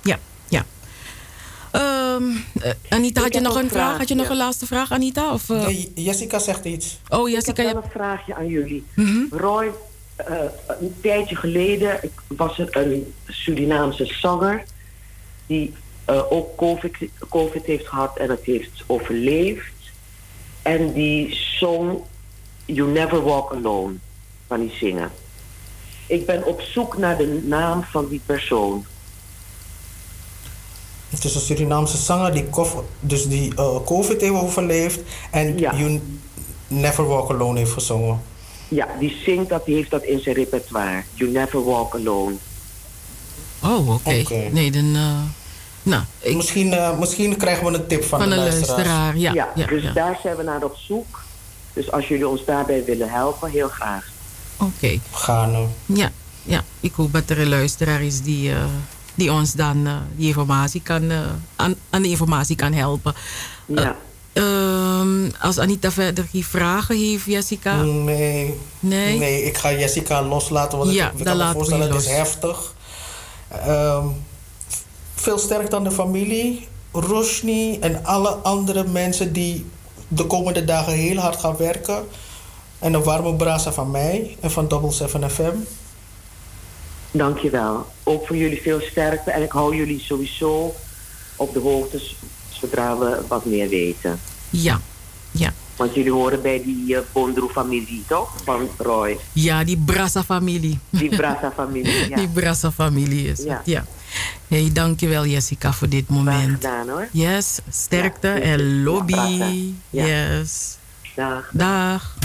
Ja, ja. Um, uh, Anita, had je nog een vraag? vraag? Had je ja. nog een laatste vraag, Anita? Of, uh... nee, Jessica zegt iets. Oh, Jessica. Ik heb een vraagje aan jullie. Mm -hmm. Roy, uh, een tijdje geleden was er een Surinaamse zanger die ook COVID, COVID heeft gehad en het heeft overleefd. En die zong You Never Walk Alone van die zingen. Ik ben op zoek naar de naam van die persoon. Het is een Surinaamse zanger die, dus die uh, COVID heeft overleefd en ja. You Never Walk Alone heeft gezongen. Ja, die zingt dat, die heeft dat in zijn repertoire. You Never Walk Alone. Oh, oké. Okay. Okay. Nee, dan. Uh, nou, ik... misschien, uh, misschien krijgen we een tip van, van de, de luisteraar. Ja, ja, ja, dus ja. daar zijn we naar op zoek. Dus als jullie ons daarbij willen helpen, heel graag. Oké. Okay. Gaan. Ja, ja, ik hoop dat er een luisteraar is die. Uh, die ons dan uh, die informatie kan, uh, aan, aan, de informatie kan helpen. Ja. Uh, als Anita verder geen vragen heeft, Jessica? Nee. Nee? Nee, ik ga Jessica loslaten, want ja, ik, ik kan me voorstellen, het is heftig. Um, veel sterk dan de familie, Roshni en alle andere mensen die de komende dagen heel hard gaan werken. En een warme brasa van mij en van Double 7 FM. Dankjewel. Ook voor jullie veel sterkte. En ik hou jullie sowieso op de hoogte zodra we wat meer weten. Ja, ja. Want jullie horen bij die uh, Bondro-familie, toch? Van Roy. Ja, die Brassa-familie. Die Brassa-familie, ja. Die Brassa-familie is ja. het, ja. Hey, dankjewel Jessica voor dit moment. gedaan hoor. Yes, sterkte ja, en lobby. Ja. Yes. Dag. Dag.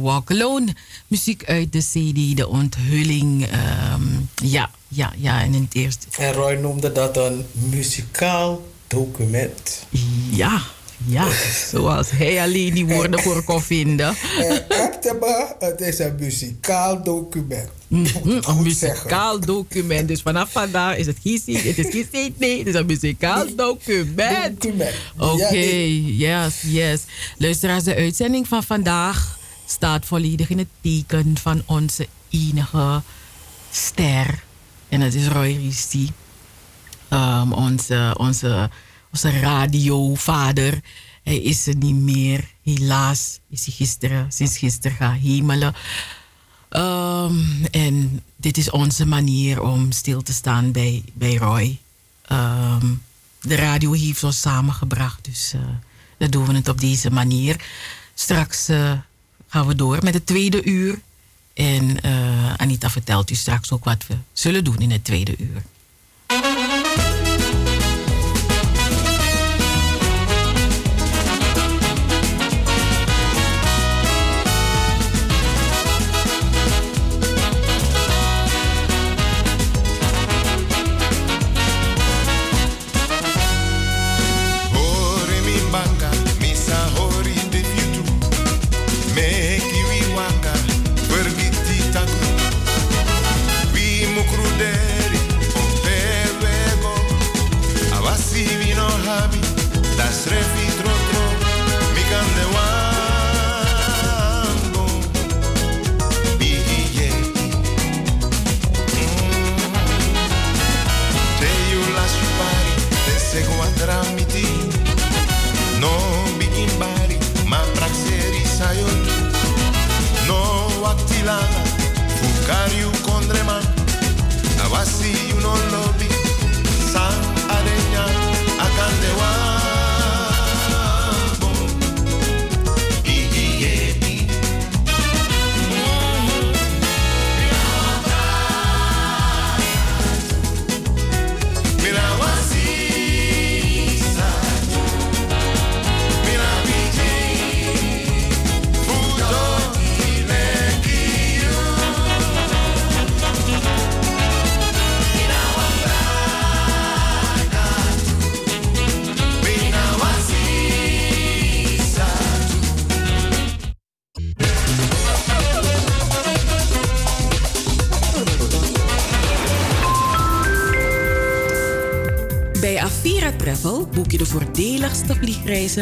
Never Walk Alone. Muziek uit de CD, de onthulling. Ehm, ja, ja, ja. En in het eerste. En Roy noemde dat een muzikaal document. Ja, ja. Zoals hij alleen die woorden voor kon vinden. Het is een muzikaal document. Mm een muzikaal document. Dus vanaf vandaag is het geen het is geen nee, het is een muzikaal document. document. Oké, yes, yes. Luisteraars, de uitzending van vandaag staat volledig in het teken van onze enige ster. En dat is Roy Risti. Um, onze, onze, onze radiovader. Hij is er niet meer. Helaas is hij gisteren, sinds gisteren gaan hemelen. Um, en dit is onze manier om stil te staan bij, bij Roy. Um, de radio heeft ons samengebracht, dus uh, dan doen we het op deze manier. Straks uh, gaan we door met het tweede uur. En uh, Anita vertelt u straks ook wat we zullen doen in het tweede uur.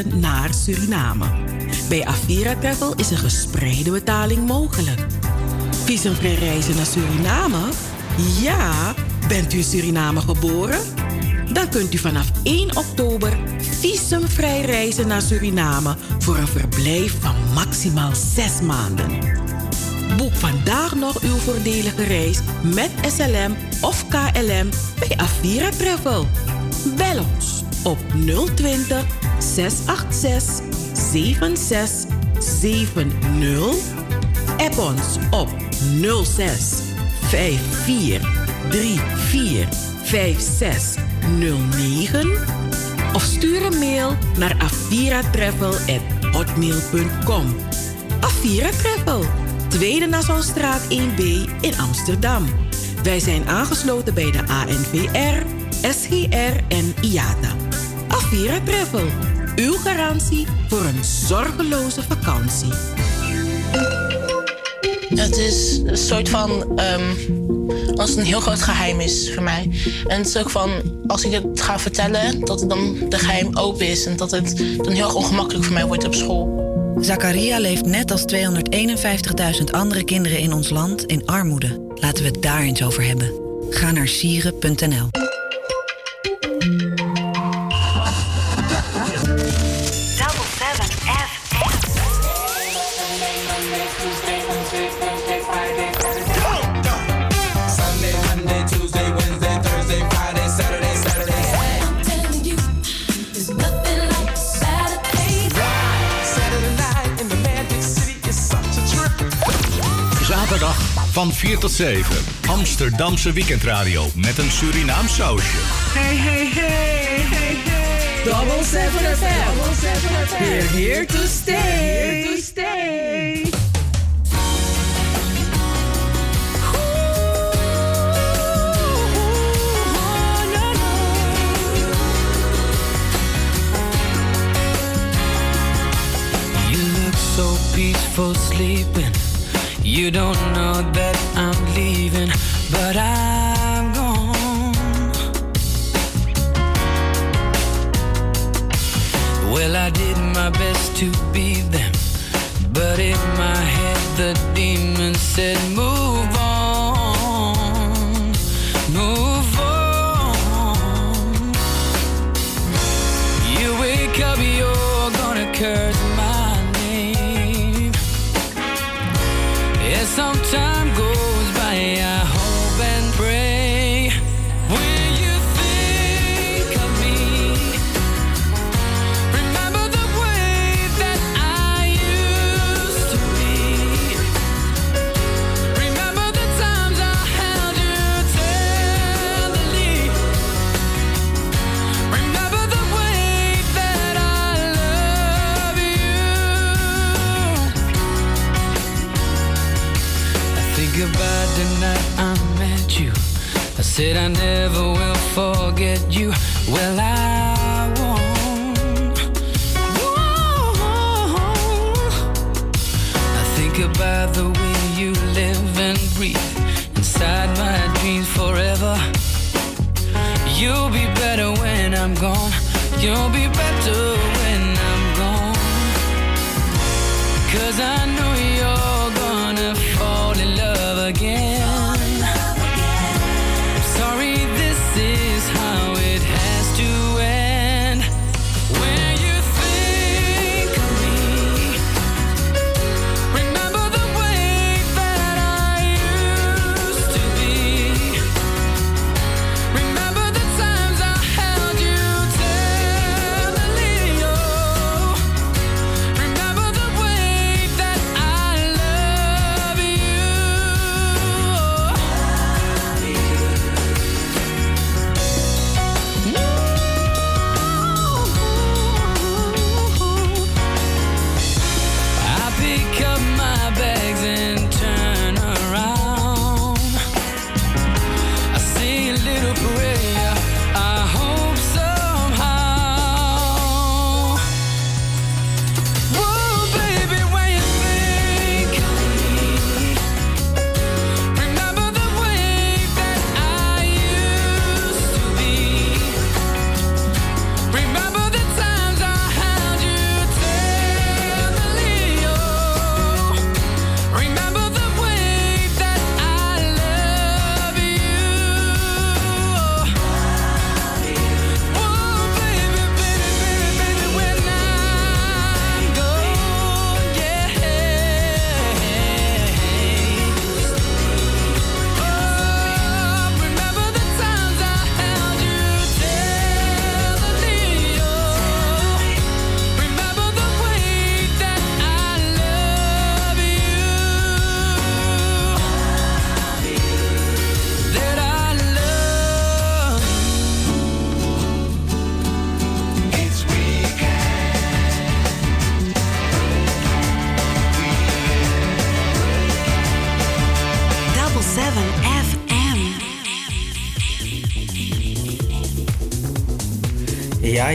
Naar Suriname. Bij Avira Travel is een gespreide betaling mogelijk. Visumvrij reizen naar Suriname? Ja, bent u in Suriname geboren? Dan kunt u vanaf 1 oktober visumvrij reizen naar Suriname voor een verblijf van maximaal 6 maanden. Boek vandaag nog uw voordelige reis met SLM of KLM bij Avira Travel. Bel ons op 020 686 7670. App ons op 06 54 34 56 09 of stuur een mail naar aviratravel.hotmail.com. Avira Travel, Tweede Nassaustraat 1B in Amsterdam. Wij zijn aangesloten bij de ANVR, SGR en IATA. Avira uw garantie voor een zorgeloze vakantie. Het is een soort van. Um, als het een heel groot geheim is voor mij. En het is ook van. Als ik het ga vertellen, dat het dan de geheim open is. En dat het dan heel erg ongemakkelijk voor mij wordt op school. Zakaria leeft net als 251.000 andere kinderen in ons land in armoede. Laten we het daar eens over hebben. Ga naar sieren.nl. Van 4 tot 7. Amsterdamse weekendradio met een Surinaam sausje. Hey, hey, hey, hey, hey. Double 7 FM. Double 7 FM. We're here to stay. Here to stay. so peaceful sleeping You don't know that I'm leaving, but I'm gone. Well, I did my best to be them, but in my head the demon said, Move Well, I won't. I think about the way you live and breathe inside my dreams forever. You'll be better when I'm gone. You'll be better when I'm gone. Cause I know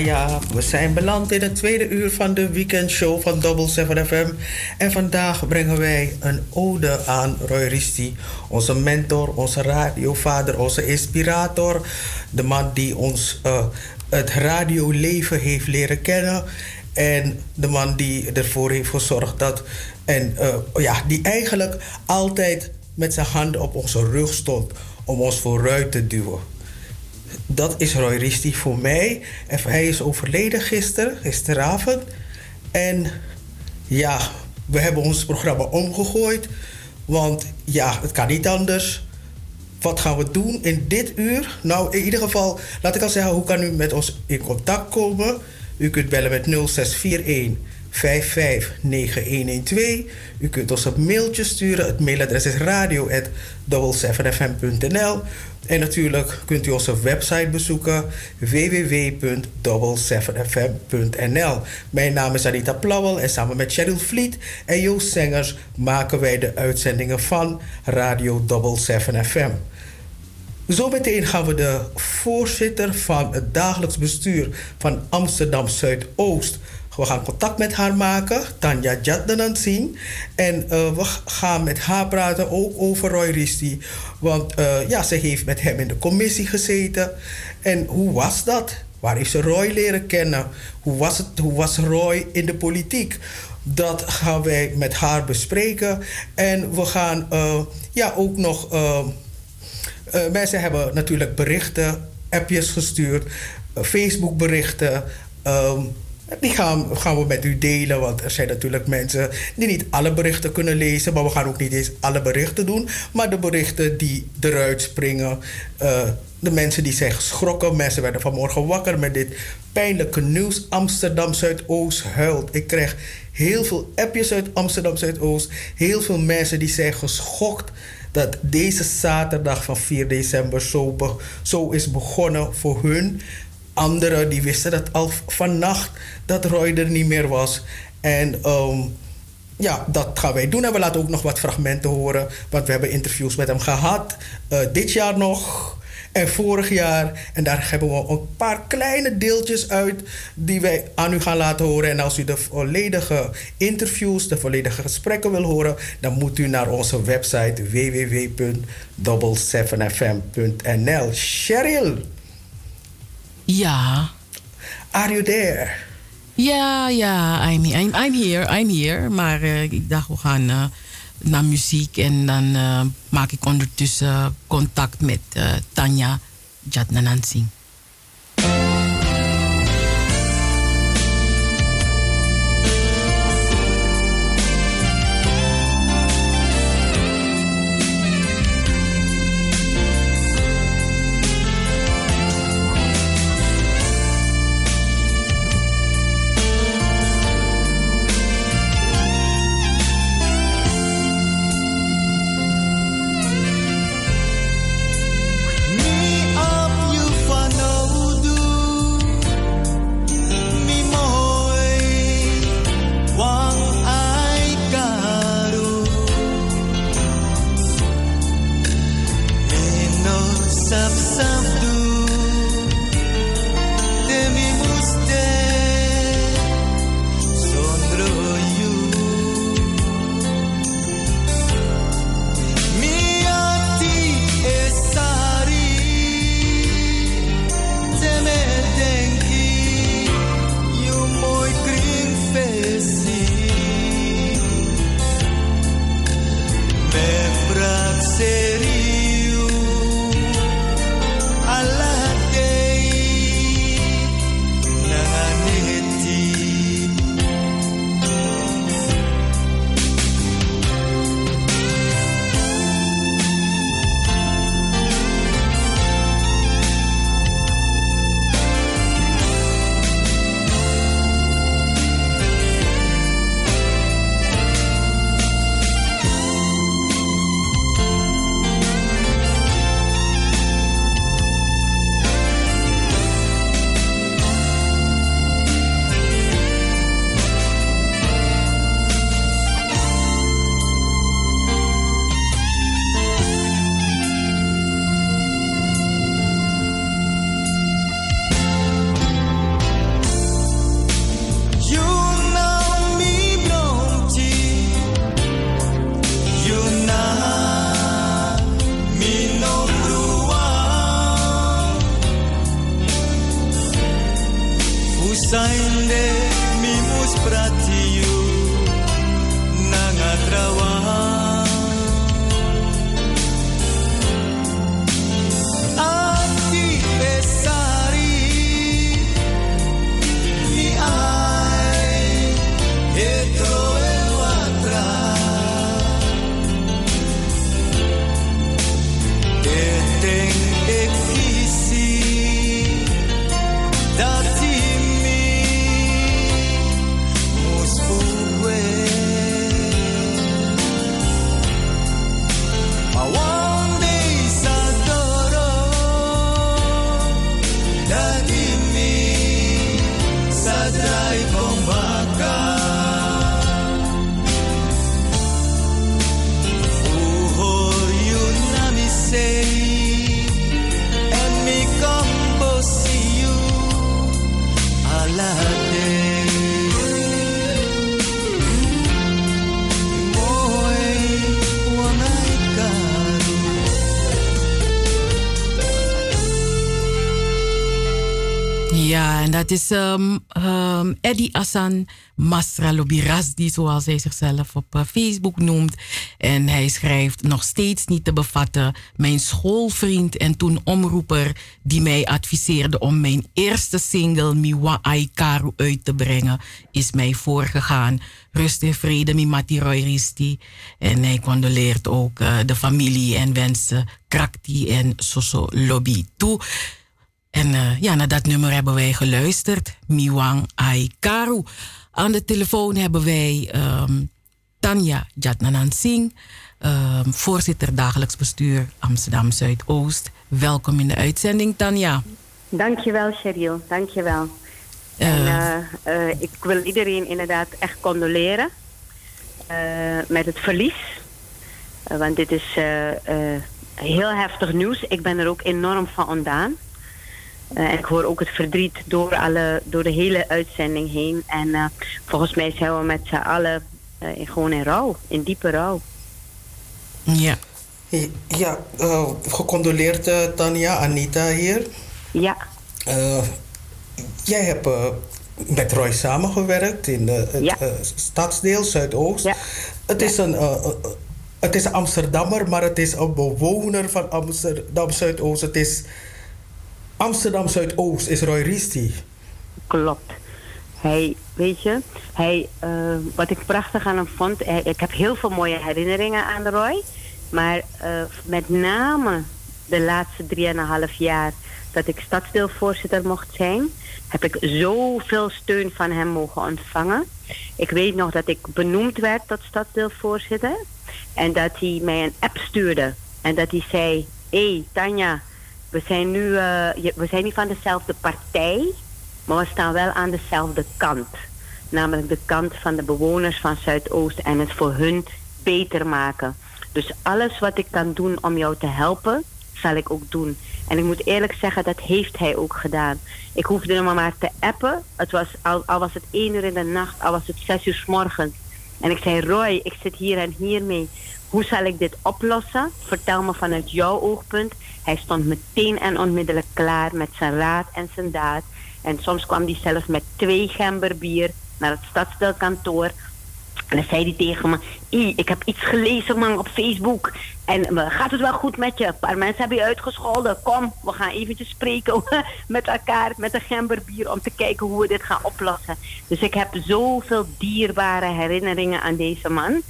Ja, we zijn beland in het tweede uur van de weekendshow van Double 7 FM. En vandaag brengen wij een ode aan Roy Risti, onze mentor, onze radiovader, onze inspirator. De man die ons uh, het radioleven heeft leren kennen. En de man die ervoor heeft gezorgd dat. En uh, ja, die eigenlijk altijd met zijn handen op onze rug stond om ons vooruit te duwen dat is Roy Risti voor mij. En hij is overleden gisteren, gisteravond. En ja, we hebben ons programma omgegooid. Want ja, het kan niet anders. Wat gaan we doen in dit uur? Nou, in ieder geval, laat ik al zeggen, hoe kan u met ons in contact komen? U kunt bellen met 0641 559112. U kunt ons een mailtje sturen. Het mailadres is radio.7fm.nl. En natuurlijk kunt u onze website bezoeken www.double7fm.nl. Mijn naam is Anita Plauwel en samen met Cheryl Vliet en Joost Zengers maken wij de uitzendingen van Radio Double 7 FM. Zometeen gaan we de voorzitter van het dagelijks bestuur van Amsterdam Zuidoost we gaan contact met haar maken, Tanja Jaddanan zien. En uh, we gaan met haar praten ook over Roy Risti. Want uh, ja, ze heeft met hem in de commissie gezeten. En hoe was dat? Waar heeft ze Roy leren kennen? Hoe was, het, hoe was Roy in de politiek? Dat gaan wij met haar bespreken. En we gaan uh, ja, ook nog. mensen hebben natuurlijk berichten, appjes gestuurd, Facebook berichten. Um, die gaan, gaan we met u delen, want er zijn natuurlijk mensen die niet alle berichten kunnen lezen, maar we gaan ook niet eens alle berichten doen. Maar de berichten die eruit springen, uh, de mensen die zijn geschrokken, mensen werden vanmorgen wakker met dit pijnlijke nieuws. Amsterdam Zuidoost huilt. Ik krijg heel veel appjes uit Amsterdam Zuidoost, heel veel mensen die zijn geschokt dat deze zaterdag van 4 december zo, zo is begonnen voor hun. Anderen die wisten dat al vannacht dat Roy er niet meer was. En um, ja, dat gaan wij doen. En we laten ook nog wat fragmenten horen. Want we hebben interviews met hem gehad. Uh, dit jaar nog. En vorig jaar. En daar hebben we een paar kleine deeltjes uit die wij aan u gaan laten horen. En als u de volledige interviews, de volledige gesprekken wil horen, dan moet u naar onze website www.double7fm.nl. Cheryl. Ja. Are you there? Ja, ja, I'm, I'm, I'm here, I'm here. Maar uh, ik dacht, we gaan uh, naar muziek en dan uh, maak ik ondertussen contact met Tanja Jatnanansing. En dat is um, Eddie Assan Masra Lobirasdi, zoals hij zichzelf op uh, Facebook noemt. En hij schrijft nog steeds niet te bevatten. Mijn schoolvriend en toen omroeper die mij adviseerde om mijn eerste single Miwa Aikaru uit te brengen, is mij voorgegaan. Rust en vrede, Mimati Roy Risti. En hij condoleert ook uh, de familie en wensen Krakti en Soso Lobby toe. En uh, ja, naar dat nummer hebben wij geluisterd. Miwang Aikaru. Aan de telefoon hebben wij um, Tanja Jatnanan Singh, um, voorzitter dagelijks bestuur Amsterdam Zuidoost. Welkom in de uitzending, Tanja. Dankjewel, Cheryl. Dankjewel. Uh, en, uh, ik wil iedereen inderdaad echt condoleren met het verlies. want dit is heel heftig nieuws. Ik ben er ook enorm van ontdaan. Uh, en ik hoor ook het verdriet door, alle, door de hele uitzending heen. En uh, volgens mij zijn we met z'n allen uh, gewoon in rouw, in diepe rouw. Ja. Ja, gecondoleerd Tanja, Anita hier. Ja. jij hebt met Roy samengewerkt in het ja. stadsdeel Zuidoost. Ja. Het, is een, het is een Amsterdammer, maar het is een bewoner van Amsterdam Zuidoost. Het is Amsterdam Zuidoost is Roy Risti. Klopt. Hij, weet je, hij, uh, wat ik prachtig aan hem vond, hij, ik heb heel veel mooie herinneringen aan Roy. Maar uh, met name de laatste drieënhalf jaar dat ik stadsdeelvoorzitter mocht zijn, heb ik zoveel steun van hem mogen ontvangen. Ik weet nog dat ik benoemd werd tot stadsdeelvoorzitter en dat hij mij een app stuurde en dat hij zei: Hé, hey, Tanja we zijn nu uh, we zijn niet van dezelfde partij, maar we staan wel aan dezelfde kant. Namelijk de kant van de bewoners van Zuidoost en het voor hun beter maken. Dus alles wat ik kan doen om jou te helpen, zal ik ook doen. En ik moet eerlijk zeggen, dat heeft hij ook gedaan. Ik hoefde hem maar te appen. Het was, al, al was het één uur in de nacht, al was het zes uur s morgens. En ik zei, Roy, ik zit hier en hier mee. Hoe zal ik dit oplossen? Vertel me vanuit jouw oogpunt. Hij stond meteen en onmiddellijk klaar met zijn raad en zijn daad. En soms kwam hij zelfs met twee gember bier naar het stadsdeelkantoor. En dan zei hij tegen me: ik heb iets gelezen man op Facebook. En uh, gaat het wel goed met je? Een paar mensen hebben je uitgescholden. Kom, we gaan eventjes spreken met elkaar met een gemberbier om te kijken hoe we dit gaan oplossen. Dus ik heb zoveel dierbare herinneringen aan deze man.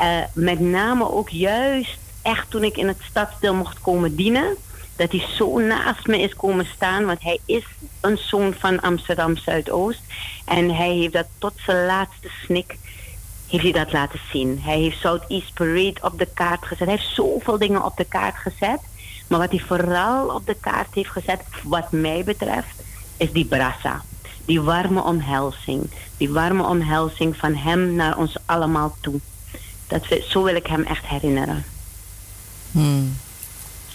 Uh, met name ook juist echt toen ik in het stadsdeel mocht komen dienen, dat hij zo naast me is komen staan. Want hij is een zoon van Amsterdam Zuidoost. En hij heeft dat tot zijn laatste snik heeft hij dat laten zien. Hij heeft Southeast Parade op de kaart gezet. Hij heeft zoveel dingen op de kaart gezet. Maar wat hij vooral op de kaart heeft gezet, wat mij betreft, is die brassa. Die warme omhelzing. Die warme omhelzing van hem naar ons allemaal toe. Dat zo wil ik hem echt herinneren. Hmm.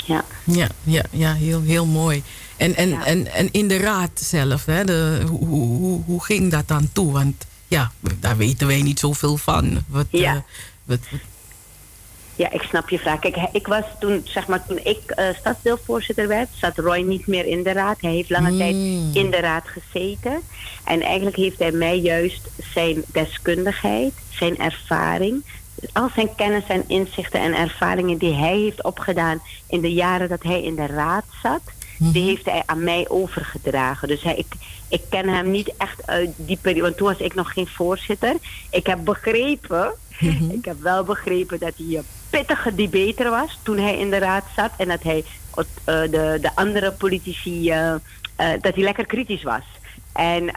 Ja. Ja, ja, ja heel, heel mooi. En, en, ja. en, en in de raad zelf, hè, de, hoe, hoe, hoe ging dat dan toe? Want ja, daar weten wij niet zoveel van. Wat, ja. Uh, wat, Ja, ik snap je vraag. Kijk, ik was toen, zeg maar, toen ik uh, stadsdeelvoorzitter werd, zat Roy niet meer in de raad. Hij heeft lange tijd hmm. in de raad gezeten. En eigenlijk heeft hij mij juist zijn deskundigheid, zijn ervaring, al zijn kennis en inzichten en ervaringen die hij heeft opgedaan in de jaren dat hij in de raad zat, die mhm. heeft hij aan mij overgedragen. Dus hij, ik, ik ken hem niet echt uit die periode, want toen was ik nog geen voorzitter. Ik heb begrepen, mhm. ik heb wel begrepen dat hij een pittige debater was toen hij in de raad zat en dat hij uh, de, de andere politici, uh, uh, dat hij lekker kritisch was. En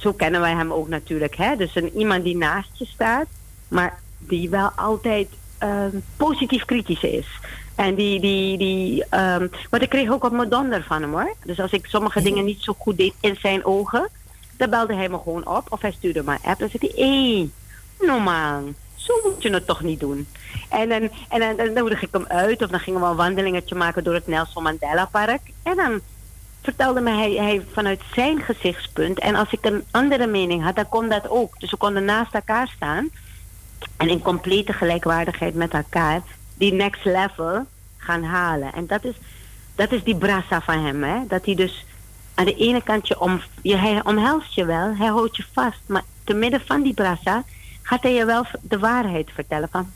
zo kennen wij hem ook natuurlijk. Hè? Dus een, iemand die naast je staat, maar die wel altijd ehm, positief kritisch is. En die, die, die, um, maar ik kreeg ook op mijn donder van hem hoor. Dus als ik sommige dingen niet zo goed deed in zijn ogen, dan belde hij me gewoon op of hij stuurde me een app. Dan zei hij, hé, hey, normaal, zo moet je het toch niet doen. En dan, en dan, dan nodig ik hem uit of dan gingen we een wandelingetje maken door het Nelson Mandela Park. En dan vertelde me hij, hij vanuit zijn gezichtspunt. En als ik een andere mening had, dan kon dat ook. Dus we konden naast elkaar staan en in complete gelijkwaardigheid met elkaar die next level gaan halen. En dat is, dat is die brassa van hem. Hè? Dat hij dus aan de ene kant je om, je, hij omhelst je wel, hij houdt je vast. Maar te midden van die brassa gaat hij je wel de waarheid vertellen. Van,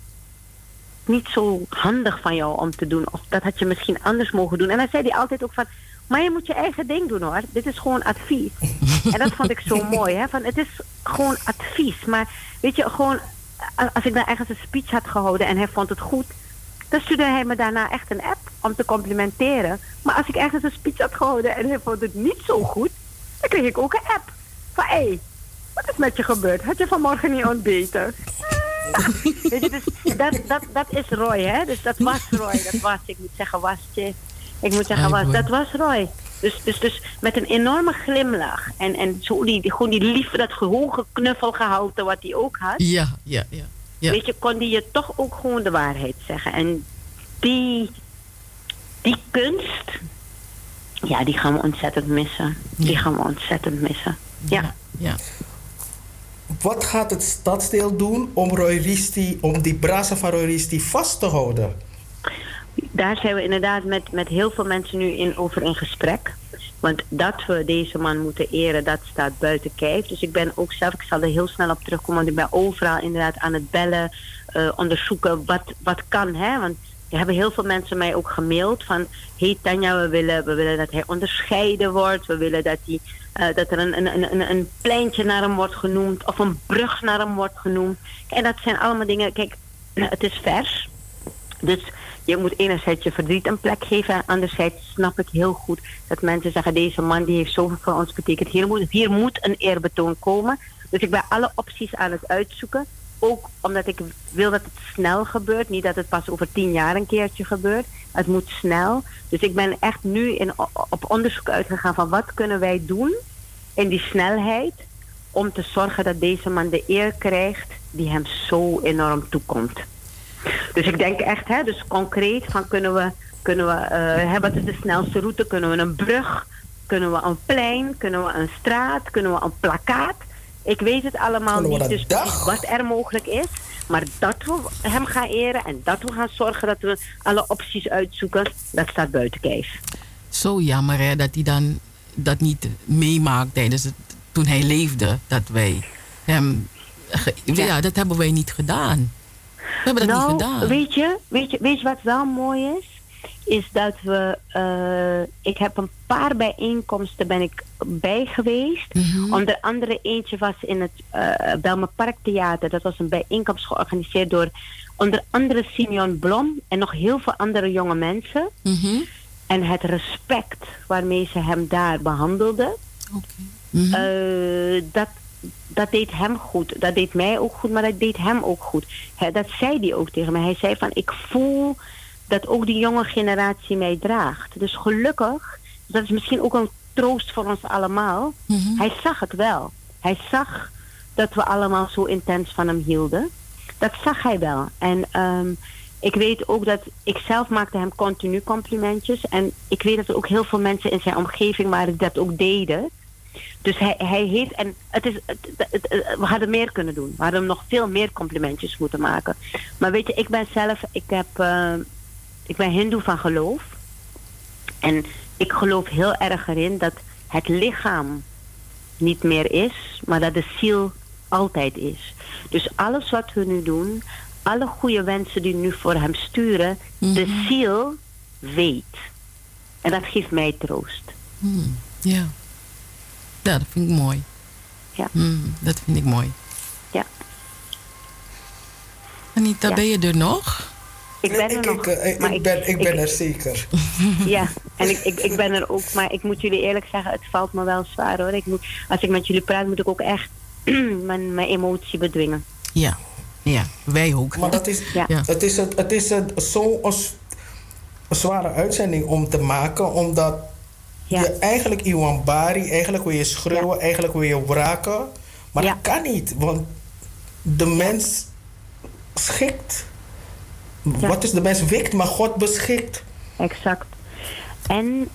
niet zo handig van jou om te doen. Of dat had je misschien anders mogen doen. En dan zei hij altijd ook van... Maar je moet je eigen ding doen hoor. Dit is gewoon advies. en dat vond ik zo mooi. Hè? Van, het is gewoon advies. Maar weet je, gewoon als ik dan ergens een speech had gehouden en hij vond het goed, dan stuurde hij me daarna echt een app om te complimenteren. Maar als ik ergens een speech had gehouden en hij vond het niet zo goed, dan kreeg ik ook een app. Van hé, hey, wat is met je gebeurd? Had je vanmorgen niet ontbeten? Weet je, dus dat, dat, dat is Roy, hè? Dus dat was Roy. Dat was, ik moet zeggen, was je. Ik moet zeggen, was, dat was Roy. Dus, dus, dus met een enorme glimlach. En, en zo die, die, gewoon die liefde, dat hoge knuffelgehalte wat hij ook had. Ja, ja, ja, ja. Weet je, kon hij je toch ook gewoon de waarheid zeggen. En die, die kunst, ja, die gaan we ontzettend missen. Die gaan we ontzettend missen. Ja. ja. Wat gaat het stadsdeel doen om Roy Risti, om die brazen van Roy Risti vast te houden? Daar zijn we inderdaad met, met heel veel mensen nu in, over in gesprek. Want dat we deze man moeten eren, dat staat buiten kijf. Dus ik ben ook zelf, ik zal er heel snel op terugkomen, want ik ben overal inderdaad aan het bellen, uh, onderzoeken wat, wat kan. Hè? Want er hebben heel veel mensen mij ook gemaild van... hey Tanja, we willen, we willen dat hij onderscheiden wordt. We willen dat, hij, uh, dat er een, een, een, een pleintje naar hem wordt genoemd... of een brug naar hem wordt genoemd. En dat zijn allemaal dingen... Kijk, het is vers. Dus je moet enerzijds je verdriet een plek geven. Anderzijds snap ik heel goed dat mensen zeggen... deze man die heeft zoveel voor ons betekend. Hier moet, hier moet een eerbetoon komen. Dus ik ben alle opties aan het uitzoeken. Ook omdat ik wil dat het snel gebeurt. Niet dat het pas over tien jaar een keertje gebeurt. Het moet snel. Dus ik ben echt nu in, op onderzoek uitgegaan van wat kunnen wij doen in die snelheid om te zorgen dat deze man de eer krijgt die hem zo enorm toekomt. Dus ik denk echt, hè, dus concreet van kunnen we, kunnen we uh, hè, wat is de snelste route? Kunnen we een brug? Kunnen we een plein? Kunnen we een straat? Kunnen we een plakkaat? Ik weet het allemaal niet, dus wat er mogelijk is. Maar dat we hem gaan eren en dat we gaan zorgen dat we alle opties uitzoeken, dat staat buiten kijf. Zo jammer hè, dat hij dan dat niet meemaakt tijdens het, toen hij leefde, dat wij hem. ja, dat hebben wij niet gedaan. We hebben dat nou, niet gedaan. Weet je, weet, je, weet je wat wel mooi is? Is dat we... Uh, ik heb een paar bijeenkomsten ben ik bij geweest. Mhm. Onder andere eentje was in het uh, Belme Parktheater. Dat was een bijeenkomst georganiseerd door onder andere Simeon Blom en nog heel veel andere jonge mensen. Mhm. En het respect waarmee ze hem daar behandelden. Okay. uh, dat, dat deed hem goed. Dat deed mij ook goed, maar dat deed hem ook goed. dat zei hij ook tegen mij. Hij zei van, ik voel dat ook die jonge generatie mij draagt. Dus gelukkig, dat is misschien ook een troost voor ons allemaal. Mhm. Hij zag het wel. Hij zag dat we allemaal zo intens van hem hielden. Dat zag hij wel. En ehm, ik weet ook dat ik zelf maakte hem continu complimentjes. En ik weet dat er ook heel veel mensen in zijn omgeving waren die dat ook deden. Dus hij, hij heeft, en het is, het, we hadden meer kunnen doen. We hadden nog veel meer complimentjes moeten maken. Maar weet je, ik ben zelf, ik, heb, uh, ik ben hindoe van geloof. En ik geloof heel erg erin dat het lichaam niet meer is, maar dat de ziel altijd is. Dus alles wat we nu doen, alle goede wensen die nu voor hem sturen, de mhm. ziel weet. En dat geeft mij troost. Hmm, ja. Ja, dat vind ik mooi. Ja. Hmm, dat vind ik mooi. Ja. Anita, ja. ben je er nog? Ik ben er ik, nog. Ik, ik, ik ben, ik ben er zeker. Ja, en ik, ik, ik ben er ook. Maar ik moet jullie eerlijk zeggen, het valt me wel zwaar hoor. Ik moet, als ik met jullie praat, moet ik ook echt mijn, mijn emotie bedwingen. Ja, ja, wij ook. Maar dat is, ja. het is, het, het is een, zo'n een zware uitzending om te maken, omdat ja. je eigenlijk Iwan Bari, eigenlijk wil je schreeuwen, eigenlijk wil je wraken. Maar dat kan niet, want de mens schikt. Wat is de mens wikt, maar God beschikt. Exact. En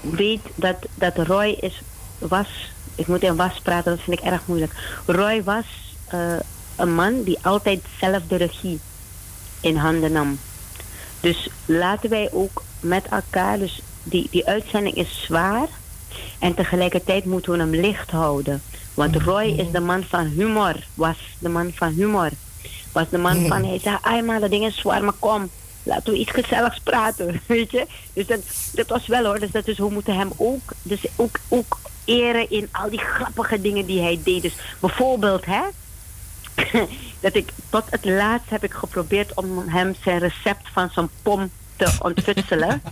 weet dat, dat Roy is, was, ik moet in was praten, dat vind ik erg moeilijk. Roy was uh, een man die altijd zelf de regie in handen nam. Dus laten wij ook met elkaar, dus die, die uitzending is zwaar. En tegelijkertijd moeten we hem licht houden. Want Roy is de man van humor, was de man van humor. Was de man van, hij zei, ai maar dat ding is zwaar, maar kom, laten we iets gezelligs praten, weet je. Dus dat, dat was wel hoor, dus dat is, we moeten hem ook, dus ook, ook eren in al die grappige dingen die hij deed. Dus bijvoorbeeld, hè, dat ik tot het laatst heb ik geprobeerd om hem zijn recept van zijn pom te ontfutselen.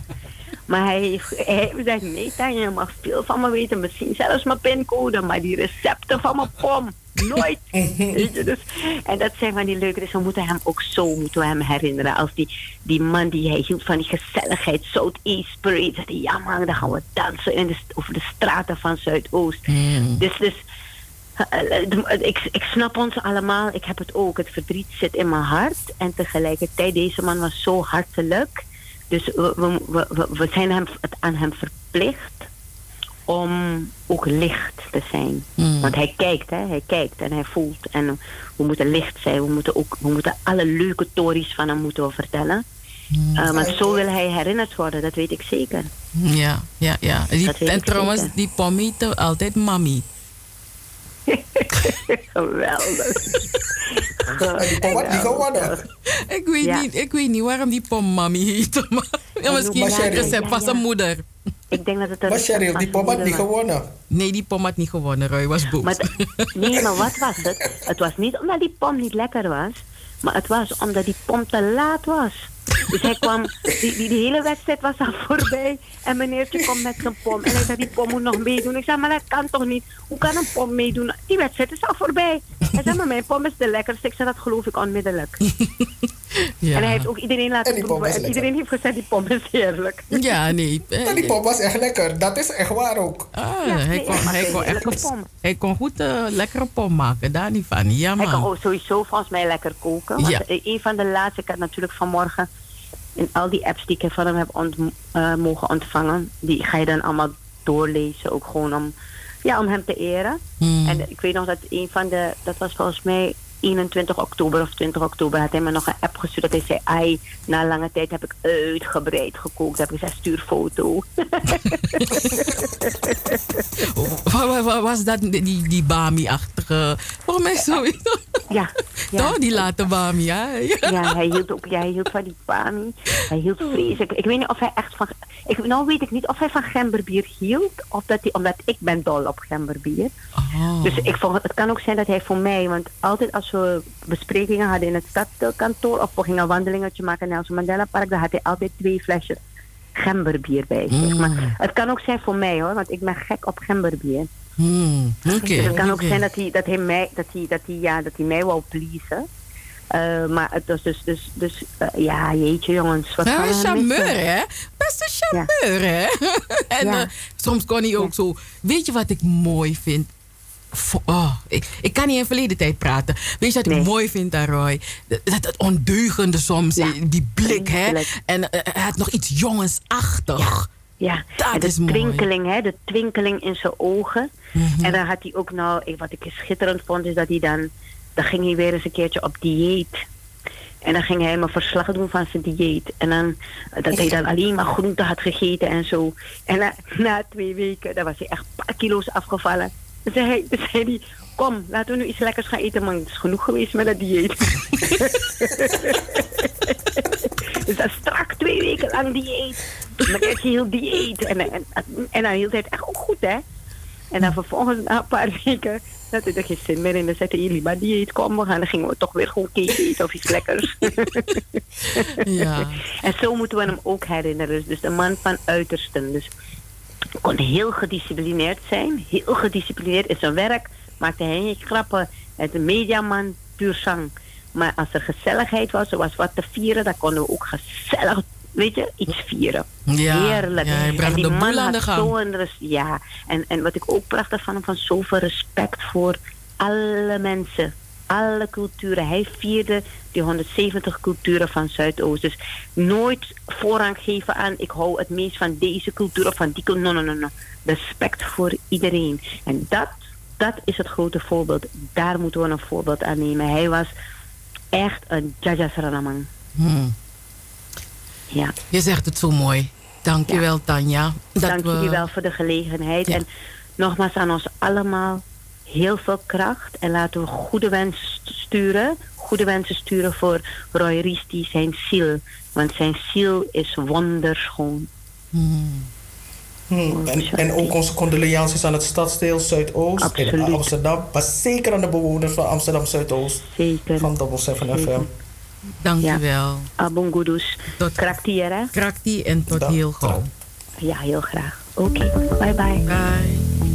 Maar hij, hij zei, nee Tanja, je mag veel van me weten. Misschien zelfs mijn pincode, maar die recepten van mijn pom, nooit. dus, en dat zijn van die leuke, dus we moeten hem ook zo moeten we hem herinneren. Als die, die man die hij hield van die gezelligheid, Southeast Parade. Ja man, dan gaan we dansen in de, over de straten van Zuidoost. Mm. Dus, dus ik, ik snap ons allemaal. Ik heb het ook. Het verdriet zit in mijn hart. En tegelijkertijd, deze man was zo hartelijk. Dus we, we, we, we zijn hem, het aan hem verplicht om ook licht te zijn. Hmm. Want hij kijkt, hè? hij kijkt en hij voelt. En we moeten licht zijn. We moeten, ook, we moeten alle leuke tories van hem moeten we vertellen. Uh, want zo wil hij herinnerd worden, dat weet ik zeker. Ja, ja, ja. Die, en trouwens, die pommy altijd mami. Geweldig. Die gewonnen? Ik weet, ja. niet, ik weet niet waarom die pom mami heet. Maar, ja, misschien is het recept van zijn moeder. Ik denk dat het een Maar Cheryl, die pom had niet gewonnen. Nee, die pom had niet gewonnen. Roy was boos. Maar nee, maar wat was het? Het was niet omdat die pom niet lekker was. Maar het was omdat die pom te laat was. Dus hij kwam, die, die, die, hele wedstrijd was al voorbij. En meneertje komt met zijn pom. En hij zei, die pom moet nog meedoen. Ik zei, maar dat kan toch niet? Hoe kan een pom meedoen? Die wedstrijd is al voorbij. Hij zei, maar mijn pom is de lekkerste. Ik zei, dat geloof ik onmiddellijk. Ja. En hij heeft ook iedereen laten proeven. En iedereen heeft gezegd, die pom is heerlijk. Ja, nee. En die pom was echt lekker. Dat is echt waar ook. Ah, ja, hij, kon, hij, kon echt goed, hij kon goed uh, lekkere pom maken. Daar niet van. Ja, man. Hij kan sowieso volgens mij lekker koken. Ja. Een van de laatste, ik had natuurlijk vanmorgen in al die apps die ik van hem heb ont, uh, mogen ontvangen, die ga je dan allemaal doorlezen. Ook gewoon om, ja, om hem te eren. Hmm. En ik weet nog dat een van de, dat was volgens mij 21 oktober of 20 oktober had hij me nog een app gestuurd. Dat hij zei, ai, na lange tijd heb ik uitgebreid gekookt. Heb ik gezegd, stuur foto. was dat die, die Bami-achtige? Volgens mij zoiets. Ja. ja. Toch, die late Bami, ja. ja, hij hield ook, ja, hij hield van die Bami. Hij hield vreselijk. Ik weet niet of hij echt van... Ik, nou weet ik niet of hij van gemberbier hield. Of dat hij, omdat ik ben dol op gemberbier. Oh. Dus ik vond, het kan ook zijn dat hij voor mij... Want altijd als we besprekingen hadden in het stadkantoor... of we gingen een wandelingetje maken in Nelson Mandela Park... dan had hij altijd twee flesjes gemberbier bij zich. Maar mm. het kan ook zijn voor mij hoor, want ik ben gek op gemberbier. Mm, dus het kan ook zijn dat hij, dat hij, mij, dat hij, dat hij, ja, dat hij mij wou pleasen. Uh, maar het was dus, dus, dus uh, ja, jeetje jongens. Wat ja, een charmeur, hè? Best een charmeur, hè? en ja. uh, soms kon hij ook zo... Weet je wat ik mooi vind? Oh, ik, ik kan niet in verleden tijd praten. Weet je wat ik mooi vind aan Roy? Dat, dat ondeugende soms, die blik, hè? En uh, het nog iets jongensachtig. Ja, Dat de is mooi. twinkeling, hè, de twinkeling in zijn ogen. Mhm. En dan had hij ook nou, wat ik schitterend vond, is dat hij dan, dan ging hij weer eens een keertje op dieet. En dan ging hij maar verslag doen van zijn dieet. En dan, eh, dat hij dan alleen maar groente had gegeten en zo. En na, na twee weken, dan was hij echt een paar kilo's afgevallen. Dan zei hij, dan zei hij kom, laten we nu iets lekkers gaan eten, man. Het is genoeg geweest met dat dieet. dus dat strak twee weken lang dieet. Met echt heel dieet. En, en, en dan hield hij het echt ook goed, hè. En dan vervolgens, na een paar weken, dat hij er geen zin meer in. Dan hij, jullie maar dieet, kom, we gaan. Dan gingen we toch weer gewoon cake eten of iets lekkers. Ja. En zo moeten we hem ook herinneren. Dus de man van uitersten. Dus kon heel gedisciplineerd zijn. Heel gedisciplineerd in zijn werk. Maakte hij geen grappen. Hij is een mediaman, puur zang. Maar als er gezelligheid was, er was wat te vieren, dan konden we ook gezellig, weet je, iets vieren. Ja, Heerlijk. ja, hij bracht en die man aan had de gang. zo'n res- ja, en, en wat ik ook prachtig vond, van zoveel respect voor alle mensen. Alle culturen. Hij vierde die 170 culturen van Zuidoost. Dus nooit voorrang geven aan ik hou het meest van deze cultuur of van die cultuur. No, no, no, no. Respect voor iedereen. En dat, dat is het grote voorbeeld. Daar moeten we een voorbeeld aan nemen. Hij was echt een Jaja Saranamang. Hmm. Ja. Je zegt het zo mooi. Dank je wel, Tanja. Dat Dank jullie wel voor de gelegenheid. En nogmaals aan ons allemaal heel veel kracht. En laten we goede wensen sturen. Goede wensen sturen voor Roy Risti, zijn ziel. Want zijn ziel is wonderschoon. Hmm. Hmm, En, en ook onze condolences aan het stadsdeel Zuidoost in Absoluut. Amsterdam. Maar zeker aan de bewoners van Amsterdam Zuidoost. Zeker. Van Double 7 Zeker. FM. Dank je wel. Abongudus. Tot Krakti, hè? Krakti en tot heel gauw. Ja, heel graag. Oké, bye bye. Bye.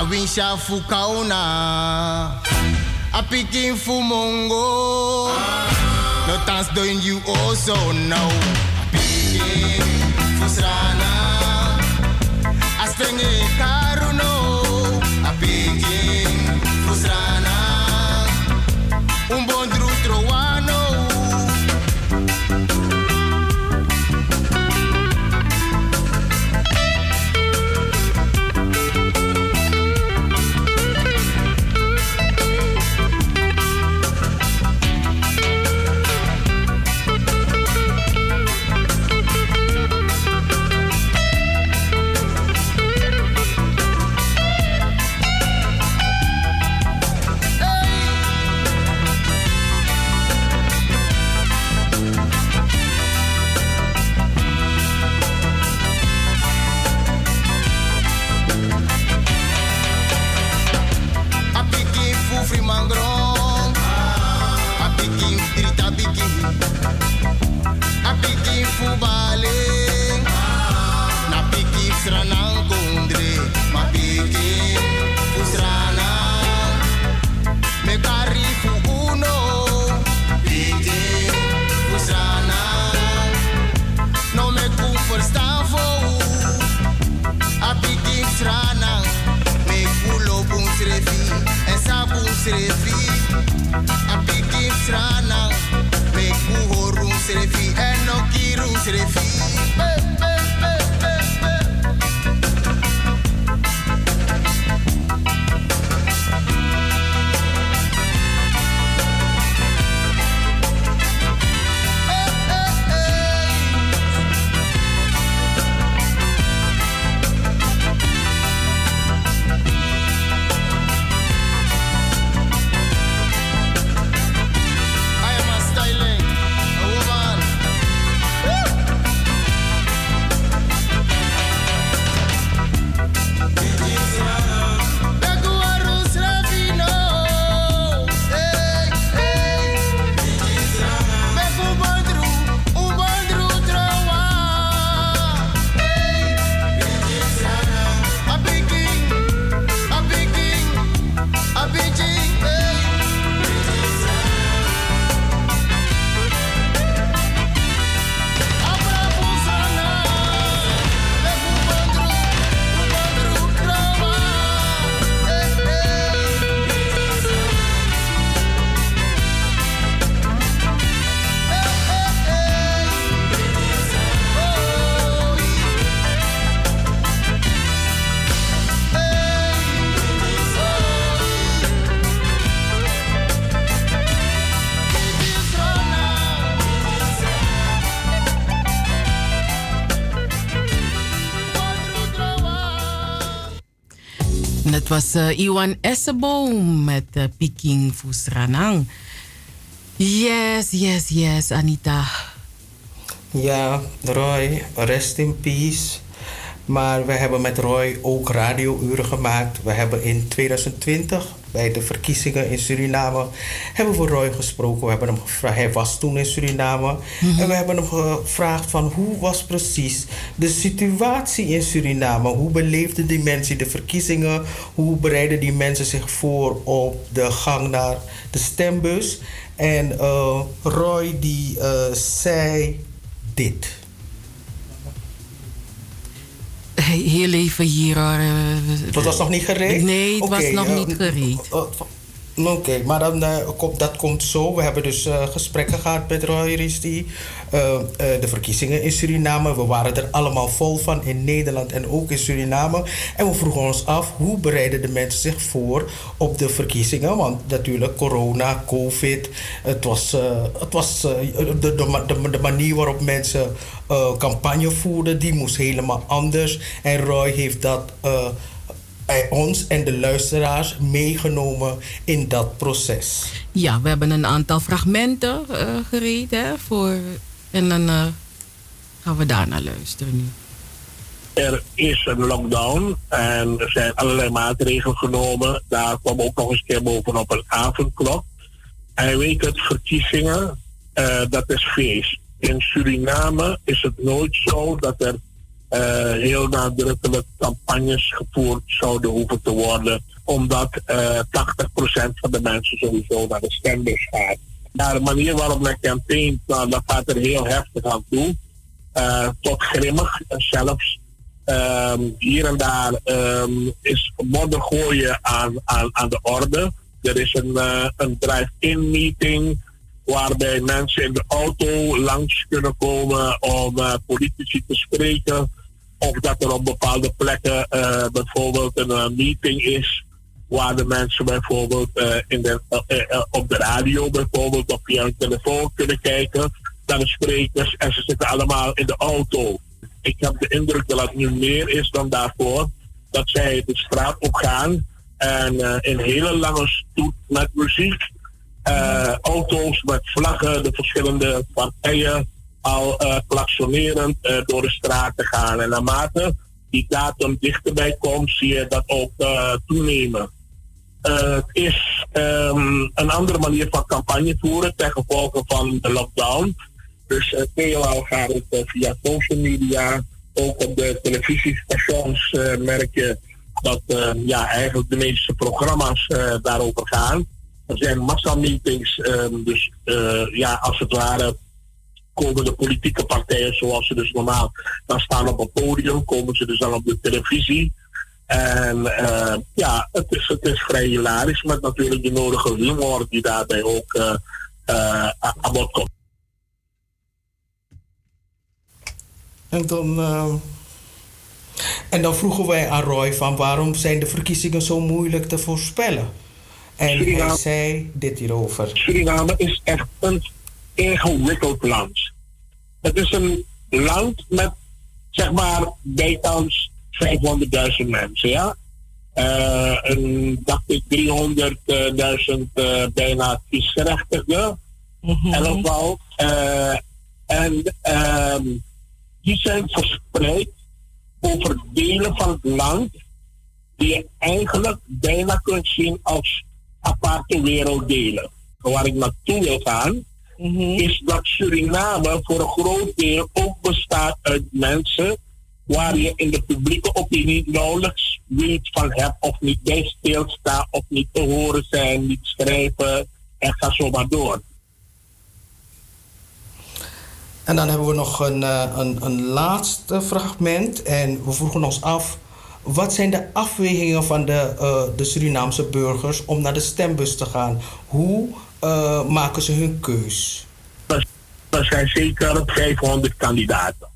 Awinsha fukauna Apiki fumongo. No tans doing you also know everything. serefi apikim strana me kuhorum serefi enokirum serefi was uh, Iwan Esseboom met uh, Peking Fusranang. Yes, yes, yes, Anita. Ja, Roy, rest in peace. Maar we hebben met Roy ook radiouren gemaakt. We hebben in 2020 bij de verkiezingen in Suriname hebben we Roy gesproken. We hebben hem gevraagd, hij was toen in Suriname. En we hebben hem gevraagd van hoe was precies de situatie in Suriname? Hoe beleefden die mensen de verkiezingen? Hoe bereiden die mensen zich voor op de gang naar de stembus? En uh, Roy die uh, zei dit. Heel even hier. Uh, het was nog niet gereed? Nee, het okay, was nog uh, niet gereed. Uh, Oké, okay, maar dan, komt, dat komt zo. We hebben dus gesprekken gehad met Roy Risti. De verkiezingen in Suriname. We waren er allemaal vol van in Nederland en ook in Suriname. En we vroegen ons af, hoe bereiden de mensen zich voor op de verkiezingen? Want natuurlijk, corona, covid. Het was, het was de, de, manier waarop mensen campagne voerde, die moest helemaal anders. En Roy heeft dat uh, ons en de luisteraars meegenomen in dat proces. Ja, we hebben een aantal fragmenten uh, voor, en dan gaan we daarna luisteren nu. Er is een lockdown en er zijn allerlei maatregelen genomen. Daar kwam ook nog eens keer bovenop een avondklok. En weet het, verkiezingen, dat is feest in Suriname is het nooit zo dat er uh, heel nadrukkelijk campagnes gevoerd zouden hoeven te worden, omdat uh, eh, 80% van de mensen sowieso naar de stembus gaat. Maar de manier waarop men campaignt, nou, dat gaat er heel heftig aan toe. Uh, tot grimmig zelfs. Um, hier en daar um, is modder gooien aan, aan, aan de orde. Er is een, een drive-in meeting waarbij mensen in de auto langs kunnen komen om politici te spreken. Of dat er op bepaalde plekken bijvoorbeeld een meeting is waar de mensen bijvoorbeeld in de, op de radio bijvoorbeeld of via telefoon kunnen kijken naar de sprekers en ze zitten allemaal in de auto. Ik heb de indruk dat het nu meer is dan daarvoor dat zij de straat op gaan en in hele lange stoet met muziek auto's met vlaggen, de verschillende partijen al uh, door de straat te gaan. En naarmate die datum dichterbij komt, zie je dat ook toenemen. Het is um, een andere manier van campagne voeren ten gevolge van de lockdown. Dus uh, veelal gaat het via social media, ook op de televisiestations merk je dat ja, eigenlijk de meeste programma's daarover gaan. Er zijn massameetings, um, dus ja, als het ware komen de politieke partijen zoals ze dus normaal dan staan op een podium, komen ze dus dan op de televisie. En uh, ja, het is, het is vrij hilarisch met natuurlijk de nodige humor die daarbij ook uh, aan bod komt. En dan, en dan vroegen wij aan Roy van waarom zijn de verkiezingen zo moeilijk te voorspellen? En Suriname, hij zei dit hierover. Suriname is echt een ingewikkeld land. Het is een land met, zeg maar, bijkans 500.000 mensen, ja. Uh, een, dacht ik, 300.000 uh, bijna kiesgerechtigden. Mm-hmm. En uh, en um, die zijn verspreid over delen van het land die je eigenlijk bijna kunt zien als aparte werelddelen. Waar ik naartoe wil gaan, mhm. is dat Suriname voor een groot deel ook bestaat uit mensen waar je in de publieke opinie nauwelijks weet van hebt of niet bij stilstaat of niet te horen zijn, niet schrijven en ga zo maar door. En dan hebben we nog een, eh, een, een laatste fragment en we vroegen ons af wat zijn de afwegingen van de, uh, de Surinaamse burgers om naar de stembus te gaan? Hoe uh, maken ze hun keus? Er zijn zeker 500 kandidaten.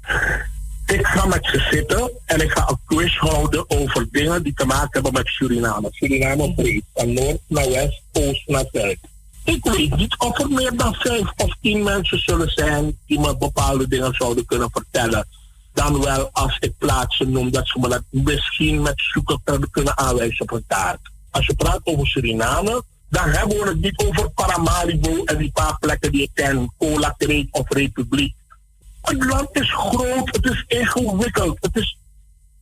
Ik ga met ze zitten en ik ga een quiz houden over dingen die te maken hebben met Suriname. Suriname breed, van noord naar west, oost naar zuid. Ik weet niet of er meer dan vijf of tien mensen zullen zijn die me bepaalde dingen zouden kunnen vertellen dan wel als ik plaatsen noem dat ze me dat misschien met zoeken kunnen aanwijzen op een kaart. Als je praat over Suriname, dan hebben we het niet over Paramaribo en die paar plekken die ik ken, Colacreet of Republiek. Het land is groot, het is ingewikkeld, het is,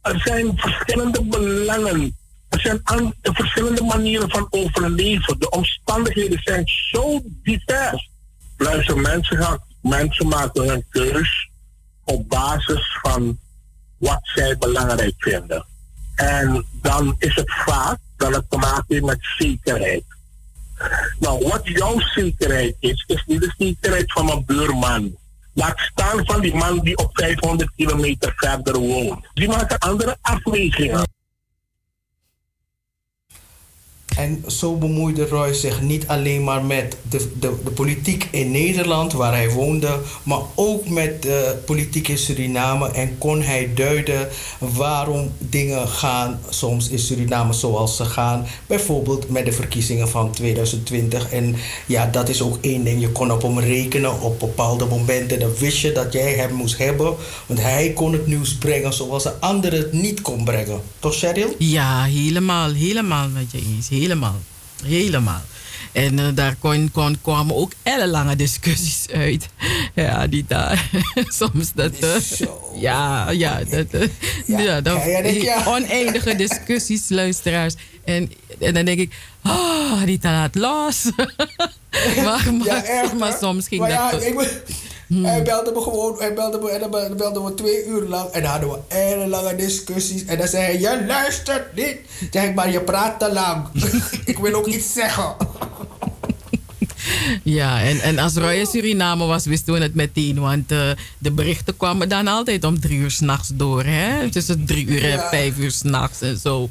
er zijn verschillende belangen. Er zijn verschillende manieren van overleven. De omstandigheden zijn zo divers. Luister, mensen, gaan, mensen maken hun keus op basis van wat zij belangrijk vinden. En dan is het vaak dat het te maken heeft met zekerheid. Nou, wat jouw zekerheid is, is niet de zekerheid van een buurman. Laat staan van die man die op 500 kilometer verder woont. Die maken andere afwegingen. En zo bemoeide Roy zich niet alleen maar met de, de, de politiek in Nederland, waar hij woonde, maar ook met de politiek in Suriname. En kon hij duiden waarom dingen gaan soms in Suriname zoals ze gaan. Bijvoorbeeld met de verkiezingen van 2020. En ja, dat is ook één ding. Je kon op hem rekenen op bepaalde momenten. Dan wist je dat jij hem moest hebben. Want hij kon het nieuws brengen zoals de anderen het niet kon brengen. Toch, Cheryl? Ja, helemaal, helemaal met je eens helemaal. Helemaal. En uh, daar kon, kon, kwamen ook ellenlange discussies uit. Ja, die daar. Soms dat. Uh, ja, ja, dat. Uh, ja, ja, dat ja, oneindige discussies, luisteraars. En, en dan denk ik, oh, die laat los. maar, maar, maar soms ging maar dat. Ik, Hmm. Hij belde me gewoon, hij belde me en dan belden we twee uur lang. En dan hadden we hele lange discussies. En dan zei hij, je luistert niet. Dan zeg ik, maar je praat te lang. ik wil ook iets zeggen. Ja, en, en als Roy in Suriname was, wisten we het meteen. Want uh, de berichten kwamen dan altijd om drie uur s'nachts door. Hè? Tussen drie uur en ja. vijf uur s'nachts en zo.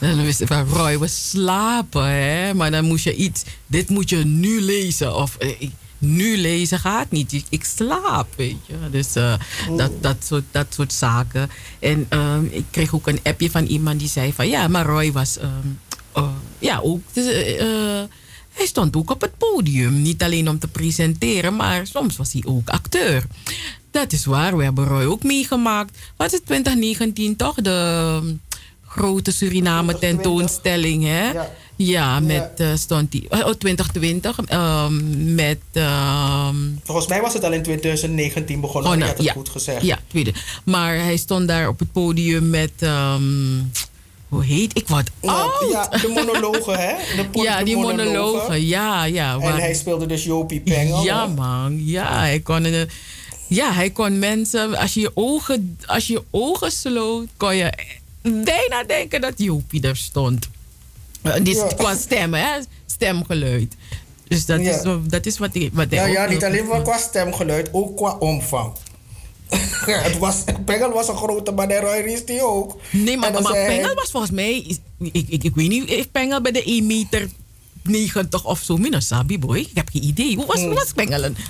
En dan wisten we van Roy, we slapen. Hè? Maar dan moest je iets, dit moet je nu lezen. Of uh, nu lezen gaat niet. Ik, slaap, weet je. Dus uh, oh. dat, dat, soort, dat soort zaken. En um, ik kreeg ook een appje van iemand die zei van... Ja, maar Roy was... Um, uh, ja, ook... Uh, hij stond ook op het podium. Niet alleen om te presenteren, maar soms was hij ook acteur. Dat is waar, we hebben Roy ook meegemaakt. Wat is 2019 toch? De grote Suriname tentoonstelling, hè? Ja. Ja, met uh, stond die. Oh, 2020. Um, met. Um, Volgens mij was het al in 2019 begonnen. Oh, nou, ik had het ja, goed gezegd. Ja, tweede. Maar hij stond daar op het podium met. Um, hoe heet ik wat? Nou, ja, de monologen, hè? De ja, die monologen. monologen. Ja, ja. En hij speelde dus Jopie Pengel. Ja, man. Ja, hij kon. Uh, ja, hij kon mensen. Als je je ogen, als je, je ogen sloot, kon je bijna denken dat Jopie er stond. Die ja. qua stem, hè? Stemgeluid. Dus dat, ja. is, dat is wat ik. Wat ja, ja, niet alleen maar qua stemgeluid, ook qua omvang. het was, Pengel was een grote Roy Ries die ook. Nee, maar, maar Pengel was volgens mij. Ik, ik, ik weet niet Pengel bij de 1 meter 90 of zo. Mina Sabi boy. Ik heb geen idee. Hoe was, hmm. was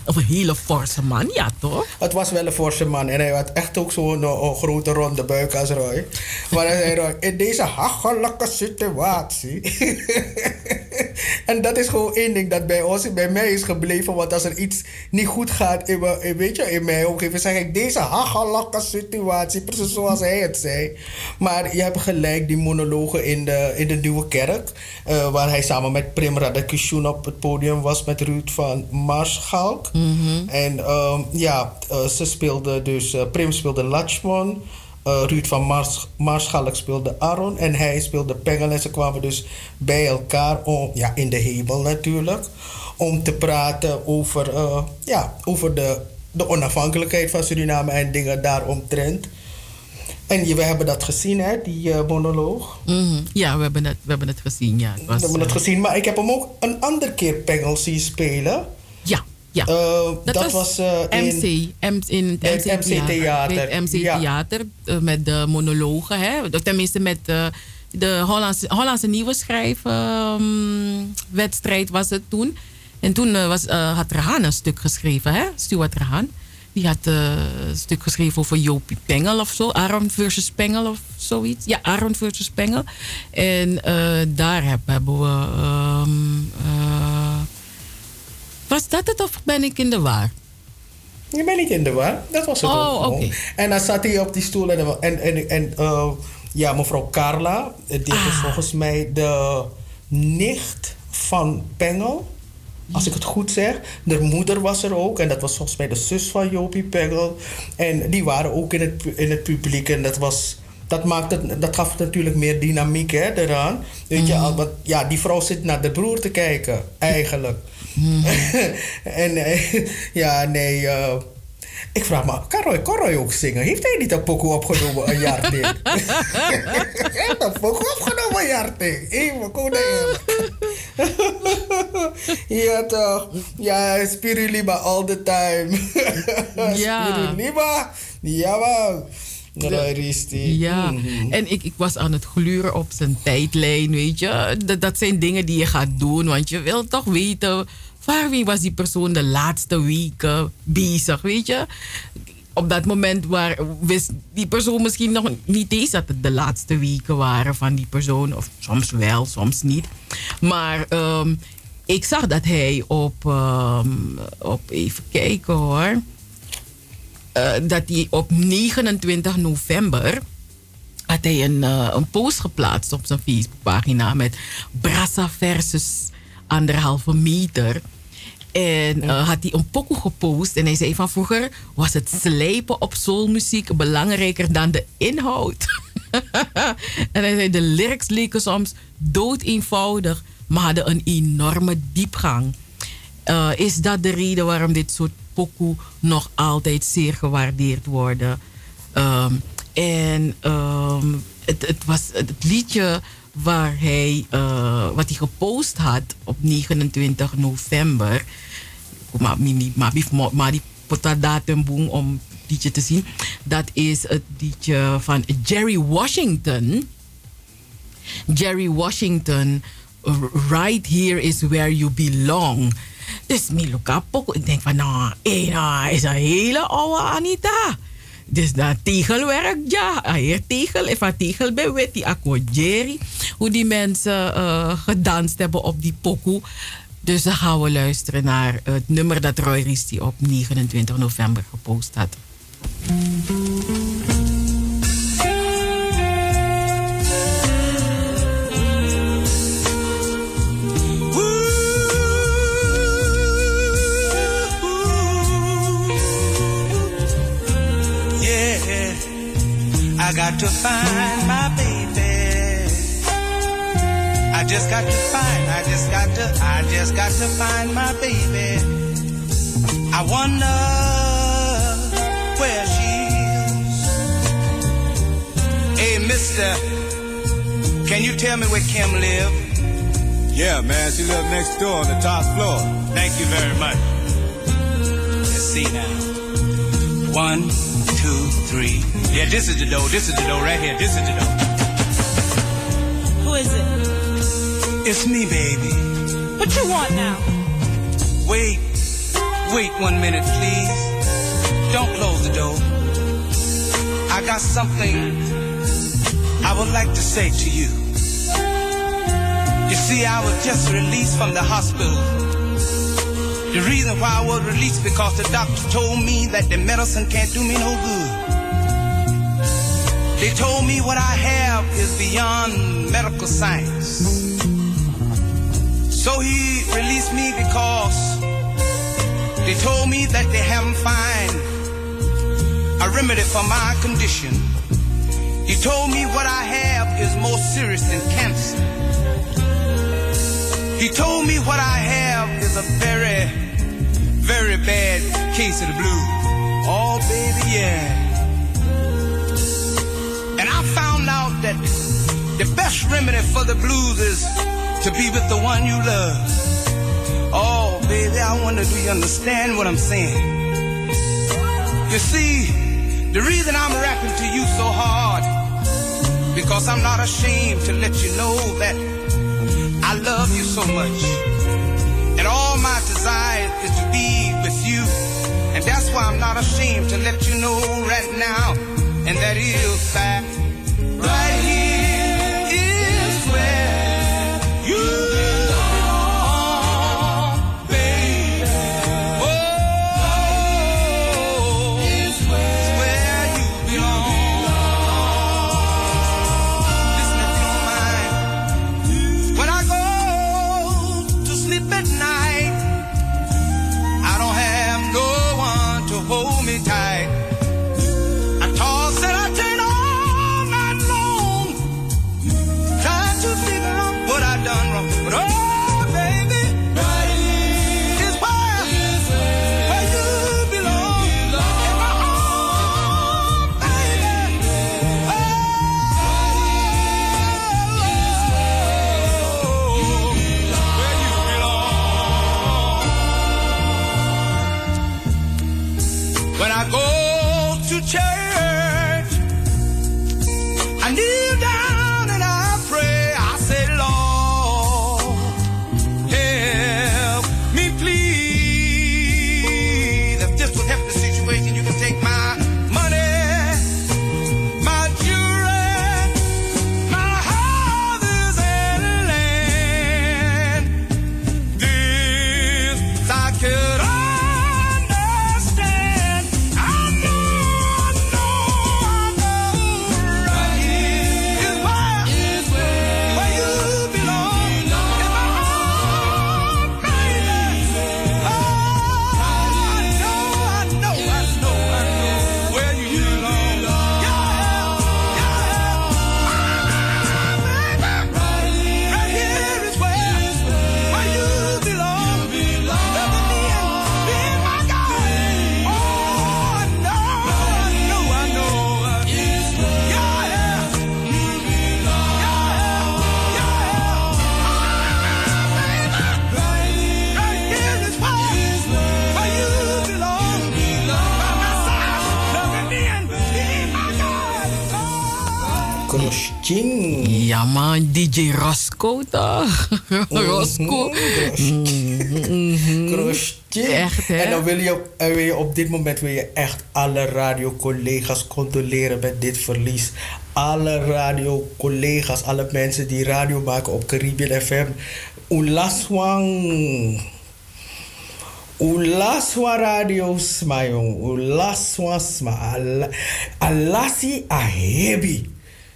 of een hele forse man, ja toch? Het was wel een forse man. En hij had echt ook zo'n een grote ronde buik als Roy. Maar hij zei Roy, in deze hachelijke situatie. en dat is gewoon één ding dat bij ons, bij mij is gebleven. Want als er iets niet goed gaat in, in, weet je, in mijn omgeving, zeg ik deze hachelijke situatie. Precies zoals hij het zei. Maar je hebt gelijk, die monologen in de, in de Nieuwe Kerk. Uh, waar hij samen met Prim Radakishun op het podium was met Ruud van Marschalk. Mm -hmm. En um, ja, uh, ze speelde dus, uh, Prim speelde Lachman. Uh, Ruud van Mars, Marschalk speelde Aaron en hij speelde Pengel. En ze kwamen dus bij elkaar, om, ja, in de hemel natuurlijk, om te praten over, ja, over de, de onafhankelijkheid van Suriname en dingen daaromtrent. En we hebben dat gezien, hè, die uh, monoloog. Mm -hmm. Ja, we hebben, het, we hebben het gezien, ja. Het was, we hebben het gezien, maar ik heb hem ook een andere keer Pengel zien spelen. Ja, ja. Uh, dat, dat, was, uh, MC, in, het MC, MC Theater. Het MC Theater, met de monologen, hè. Tenminste met de Hollandse, Hollandse Nieuwe Schrijfwedstrijd um, was het toen. En toen was, had Rahan een stuk geschreven, hè, Stuart Rahan. Die had uh, een stuk geschreven over Jopie Pengel of zo. Aaron versus Pengel of zoiets. Ja, Aaron versus Pengel. En uh, daar hebben we... Um, uh, was dat het of ben ik in de waar? Je bent niet in de war. Dat was het Oh, ook. oké. En dan zat hij op die stoel en, en, en, en eh, ja, mevrouw Carla, eh, dit Ah. is volgens mij de nicht van Pengel. Als ik het goed zeg. De moeder was er ook. En dat was volgens mij de zus van Jopie Pengel. En die waren ook in het, in het publiek. En dat was... Dat, maakte, het- dat gaf het natuurlijk meer dynamiek hè, eraan. Weet je, al- want ja, die vrouw zit naar de broer te kijken, eigenlijk. en eh, ja, nee. eh, ik vraag me, kan Roy, kan Roy ook zingen? Heeft hij niet een pokoe opgenomen een jaar ding? Hij heeft een pokoe opgenomen een jaar ding. Even, eerlijk. ja toch. Ja, Spirulima all the time. Ja. Spirulima. Ja man. Roy Risti. Ja, Mhm. en ik, ik was aan het gluren op zijn tijdlijn, weet je. Dat, dat zijn dingen die je gaat doen, want je wilt toch weten... waar wie was die persoon de laatste weken bezig, weet je. Op dat moment waar, wist die persoon misschien nog niet eens dat het de laatste weken waren van die persoon. Of soms wel, soms niet. Maar ehm, ik zag dat hij op, ehm, op even kijken hoor... Eh, dat hij op 29 november had hij een, eh, een post geplaatst op zijn Facebookpagina met Brassa versus anderhalve meter. En eh, had hij een pokoe gepost en hij zei van vroeger was het slijpen op soulmuziek belangrijker dan de inhoud. en hij zei de lyrics leken soms dood eenvoudig, maar hadden een enorme diepgang. Eh, is dat de reden waarom dit soort pokoe nog altijd zeer gewaardeerd worden? Ehm, en ehm, het was het liedje waar hij, eh, wat hij gepost had op 29 november. Maar, die datum om liedje te zien. Dat is het liedje van Jerry Washington. Jerry Washington, right here is where you belong. Dus Miluka Poko, ik denk van nou, eh, nou, is een hele oude Anita. Dus dat tegelwerk, ja. Hier tegel, even tegel bij wet, die akkoord Jerry. Hoe die mensen eh, gedanst hebben op die pokoe. Dus dan gaan we luisteren naar het nummer dat Roy Risti op 29 november gepost had. Got to find my baby. I just got to find, I just got to, I just got to find my baby. I wonder where she is. Hey, mister, can you tell me where Kim live? Yeah, man, she lives next door on the top floor. Thank you very much. Let's see now. One, three. Yeah, this is the door. This is the door right here. This is the door. Who is it? It's me, baby. What you want now? Wait, wait one minute, please. Don't close the door. I got something I would like to say to you. You see, I was just released from the hospital. The reason why I was released because the doctor told me that the medicine can't do me no good. They told me what I have is beyond medical science. So he released me because they told me that they haven't found a remedy for my condition. He told me what I have is more serious than cancer. He told me what I have is a very, very bad case of the blues. Oh, baby, yeah. That the best remedy for the blues is to be with the one you love. Oh, baby, I wonder, do you understand what I'm saying? You see, the reason I'm rapping to you so hard, because I'm not ashamed to let you know that I love you so much. And all my desire is to be with you. And that's why I'm not ashamed to let you know right now. And that is that DJ Roscoe toch? Roscoe. Krusting. Echt, hè? En dan wil je, en wil je op dit moment wil je echt alle radiocollega's condoleren met dit verlies. Alle radiocollega's, alle mensen die radio maken op Caribbean FM. Ulaswang. Ulaswa radio sma jong. Ulaswa sma. Al- Alasi ahebi.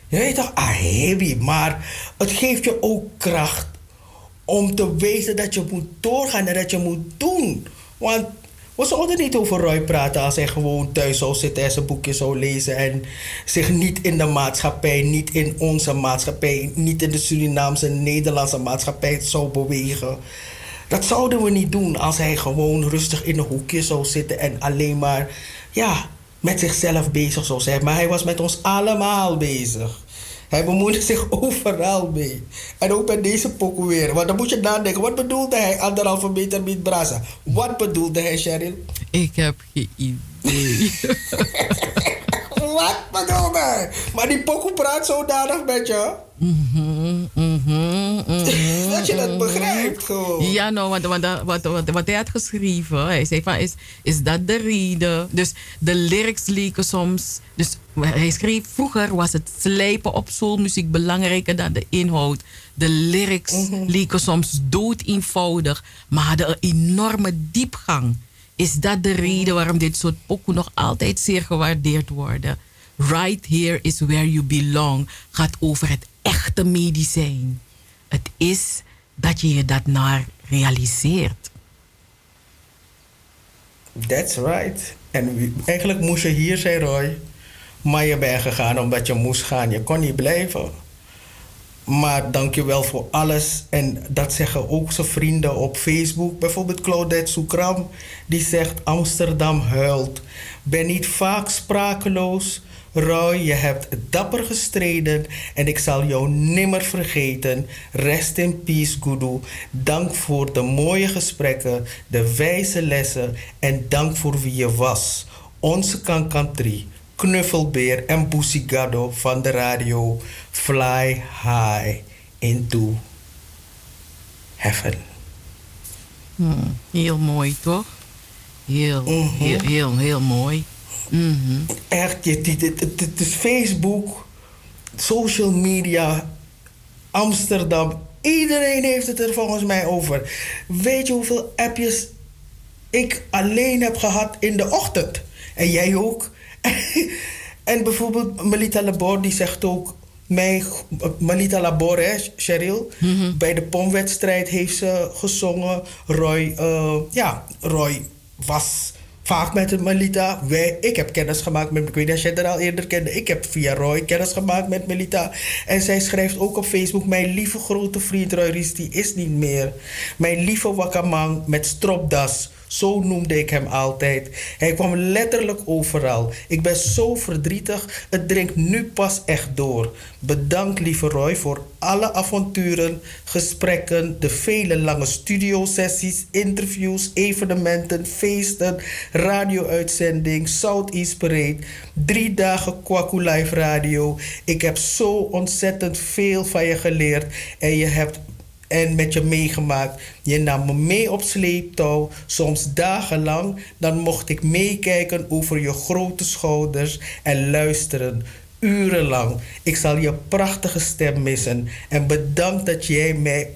Je weet toch, ahebi. Maar het geeft je ook kracht om te weten dat je moet doorgaan en dat je moet doen. Want we zouden niet over Roy praten als hij gewoon thuis zou zitten en zijn boekje zou lezen en zich niet in de maatschappij, niet in onze maatschappij, niet in de Surinaamse Nederlandse maatschappij zou bewegen. Dat zouden we niet doen als hij gewoon rustig in een hoekje zou zitten en alleen maar ja, met zichzelf bezig zou zijn. Maar hij was met ons allemaal bezig. Hij bemoeide zich overal mee. En ook bij deze pokoe weer. Want dan moet je nadenken, wat bedoelde hij anderhalve meter met brasa? Wat bedoelde hij, Cheryl? Ik heb geen idee. Wat bedoelde hij? Maar die pokoe praat zodanig met je. Dat je dat begrijpt gewoon. Ja, nou, want, want, wat, wat, wat hij had geschreven, hij zei van, is, is dat de reden? Dus de lyrics leken soms... Dus hij schreef, vroeger was het slijpen op soulmuziek belangrijker dan de inhoud. De lyrics leken soms dood eenvoudig, maar hadden een enorme diepgang. Is dat de reden waarom dit soort pokoe nog altijd zeer gewaardeerd worden? Right here is where you belong gaat over het echte medicijn. Het is dat je je dat naar realiseert. That's right. En eigenlijk moest je hier zijn, Roy. Maar je bent gegaan omdat je moest gaan. Je kon niet blijven. Maar dank je wel voor alles. En dat zeggen ook zijn vrienden op Facebook. Bijvoorbeeld Claudette Soekram. Die zegt Amsterdam huilt. Ben niet vaak sprakeloos. Roy, je hebt dapper gestreden en ik zal jou nimmer vergeten. Rest in peace, Gudu. Dank voor de mooie gesprekken, de wijze lessen en dank voor wie je was. Onze Kankantri, Knuffelbeer en Busigado van de radio Fly High into Heaven. Hmm, heel mooi, toch? Heel, heel, heel, heel mooi. Mhm. Echt, dit is Facebook, social media, Amsterdam. Iedereen heeft het er volgens mij over. Weet je hoeveel appjes ik alleen heb gehad in de ochtend? En jij ook? en bijvoorbeeld Melita Labor, die zegt ook... Mijn, Melita Labor, hè, Cheryl. Bij de pomwedstrijd heeft ze gezongen. Roy, eh, ja, Roy was vaak met Melita. Ik heb kennis gemaakt met... Ik weet niet of jij haar al eerder kende. Ik heb via Roy kennis gemaakt met Melita. En zij schrijft ook op Facebook... Mijn lieve grote vriend Roy Ries, die is niet meer. Mijn lieve wakkerman met stropdas. Zo noemde ik hem altijd. Hij kwam letterlijk overal. Ik ben zo verdrietig. Het dringt nu pas echt door. Bedankt, lieve Roy, voor alle avonturen, gesprekken, de vele lange studiosessies, interviews, evenementen, feesten, radio-uitzending, Southeast Parade, drie dagen Kwaku Live Radio. Ik heb zo ontzettend veel van je geleerd en je hebt en met je meegemaakt. Je nam me mee op sleeptouw, soms dagenlang. Dan mocht ik meekijken over je grote schouders en luisteren. Urenlang. Ik zal je prachtige stem missen. En bedankt dat jij mij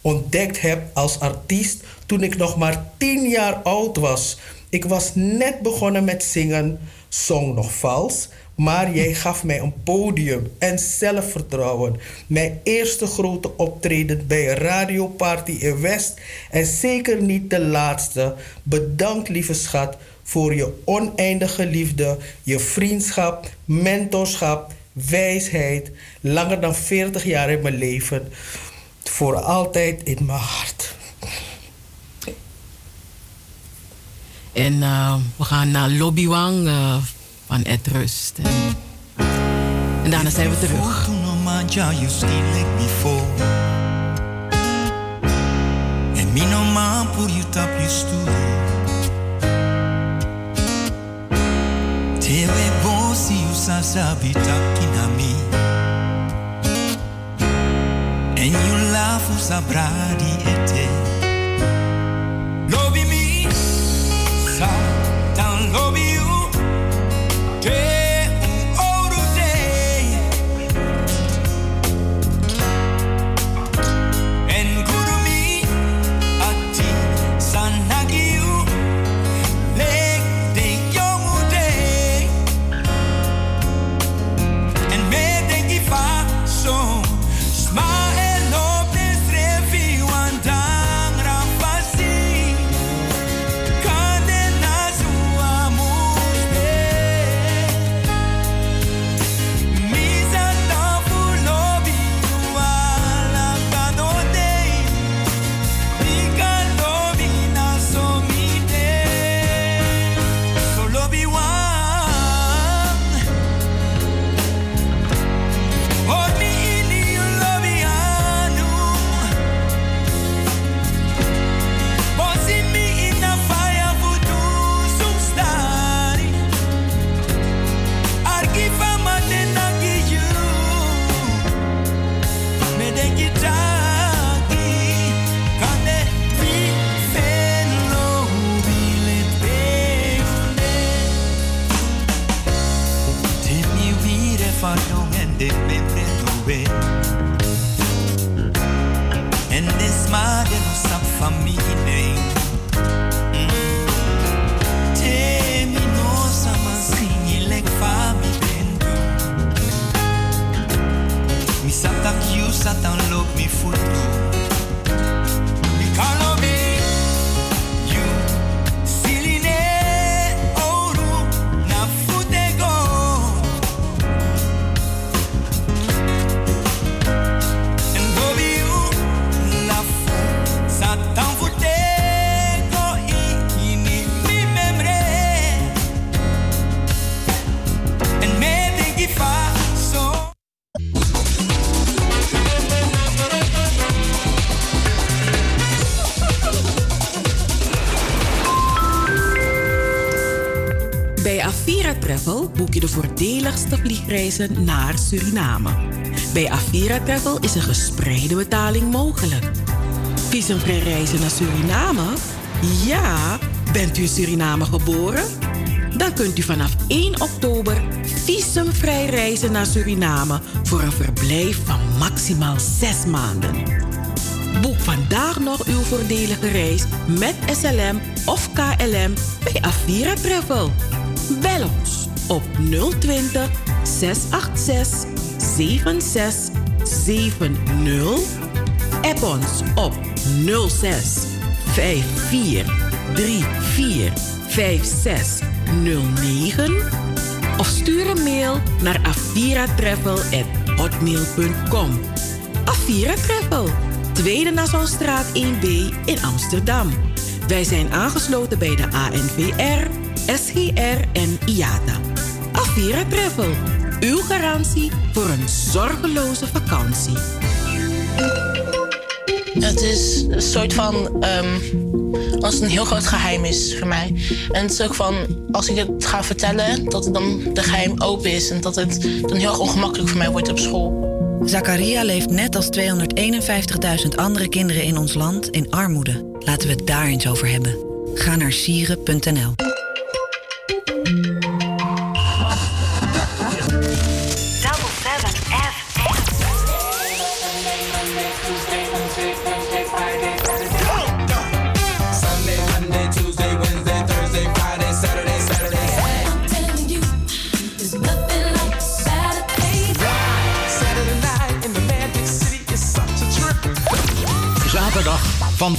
ontdekt hebt als artiest toen ik nog maar tien jaar oud was. Ik was net begonnen met zingen, zong nog vals. Maar jij gaf mij een podium en zelfvertrouwen. Mijn eerste grote optreden bij een radioparty in West. En zeker niet de laatste. Bedankt, lieve schat, voor je oneindige liefde, je vriendschap, mentorschap, wijsheid. Langer dan 40 jaar in mijn leven. Voor altijd in mijn hart. En uh, we gaan naar Lobbywang. Uh, van Ed Rust. En, daarna zijn we terug. No man por you tap you studio. Tewe bosi you sasa bitakina mi. En you laugh usa bradi ete. Lobby me, sa down lobby you. day. Voordeligste vliegreizen naar Suriname. Bij Avira Travel is een gespreide betaling mogelijk. Visumvrij reizen naar Suriname? Ja, bent u in Suriname geboren? Dan kunt u vanaf 1 oktober visumvrij reizen naar Suriname voor een verblijf van maximaal 6 maanden. Boek vandaag nog uw voordelige reis met SLM of KLM bij Avira Travel. Bel ons op 020 686 7670. App ons op 06 54 34 5609 of stuur een mail naar aviratravel@hotmail.com. Avira Travel, Tweede Nassaustraat 1B in Amsterdam. Wij zijn aangesloten bij de ANVR, SGR en IATA. Avira Travel, uw garantie voor een zorgeloze vakantie. Het is een soort van. Um, als het een heel groot geheim is voor mij. En het is ook van. Als ik het ga vertellen, dat het dan de geheim open is. En dat het dan heel erg ongemakkelijk voor mij wordt op school. Zakaria leeft net als 251.000 andere kinderen in ons land in armoede. Laten we het daar eens over hebben. Ga naar sieren.nl.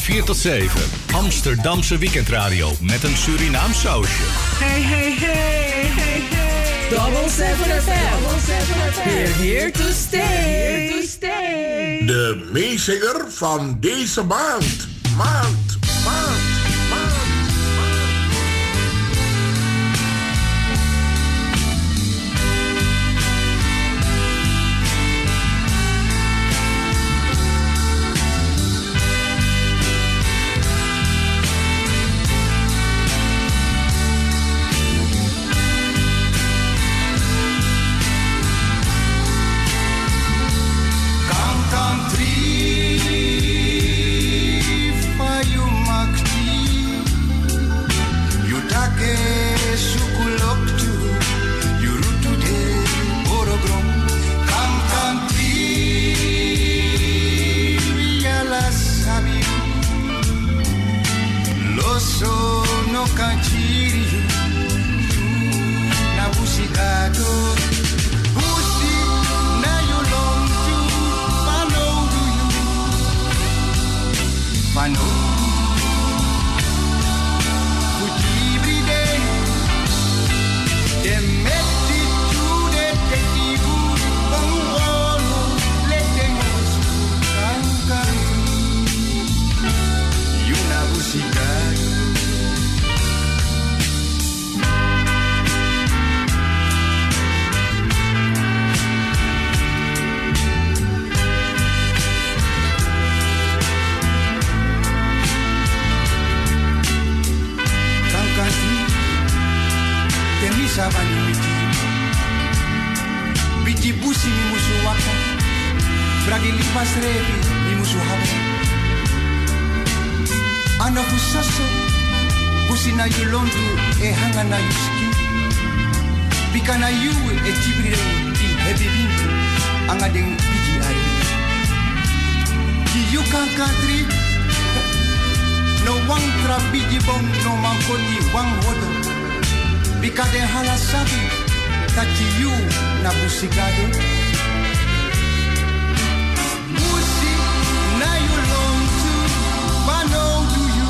4 tot 7. Amsterdamse weekendradio met een Surinaam sausje. Hey, hey, hey, hey, hey. Double 7 FM. We're here to stay. Here to stay. De meezinger van deze maand. Maand, maand. Na yushiki Bika na yuwe e tibire ti hebibin Anga den piji ari. Ki No wang tra biji bong no mankoti wang hodo Bika den hala sabi Tachi yu na busigado. Musi na long do you?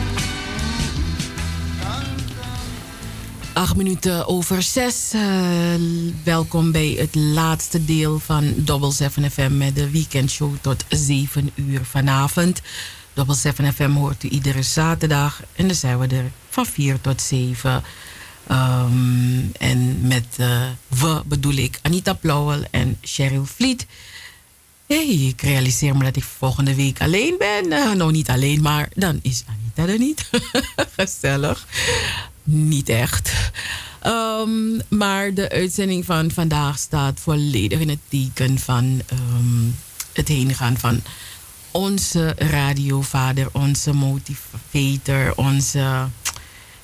over zes. Uh, welkom bij het laatste deel van Double 7 FM met de weekendshow tot 7 uur vanavond. Double 7 FM hoort u iedere zaterdag en dan zijn we er van 4 tot 7. Um, ehm, en met uh, we bedoel ik Anita Plauwel en Cheryl Vliet. hey, ik realiseer me dat ik volgende week alleen ben. Nou, niet alleen, maar dan is Anita er niet. Gezellig. Niet echt. Um, maar de uitzending van vandaag staat volledig in het teken van um, het heengaan van onze radiovader, onze motivator, onze.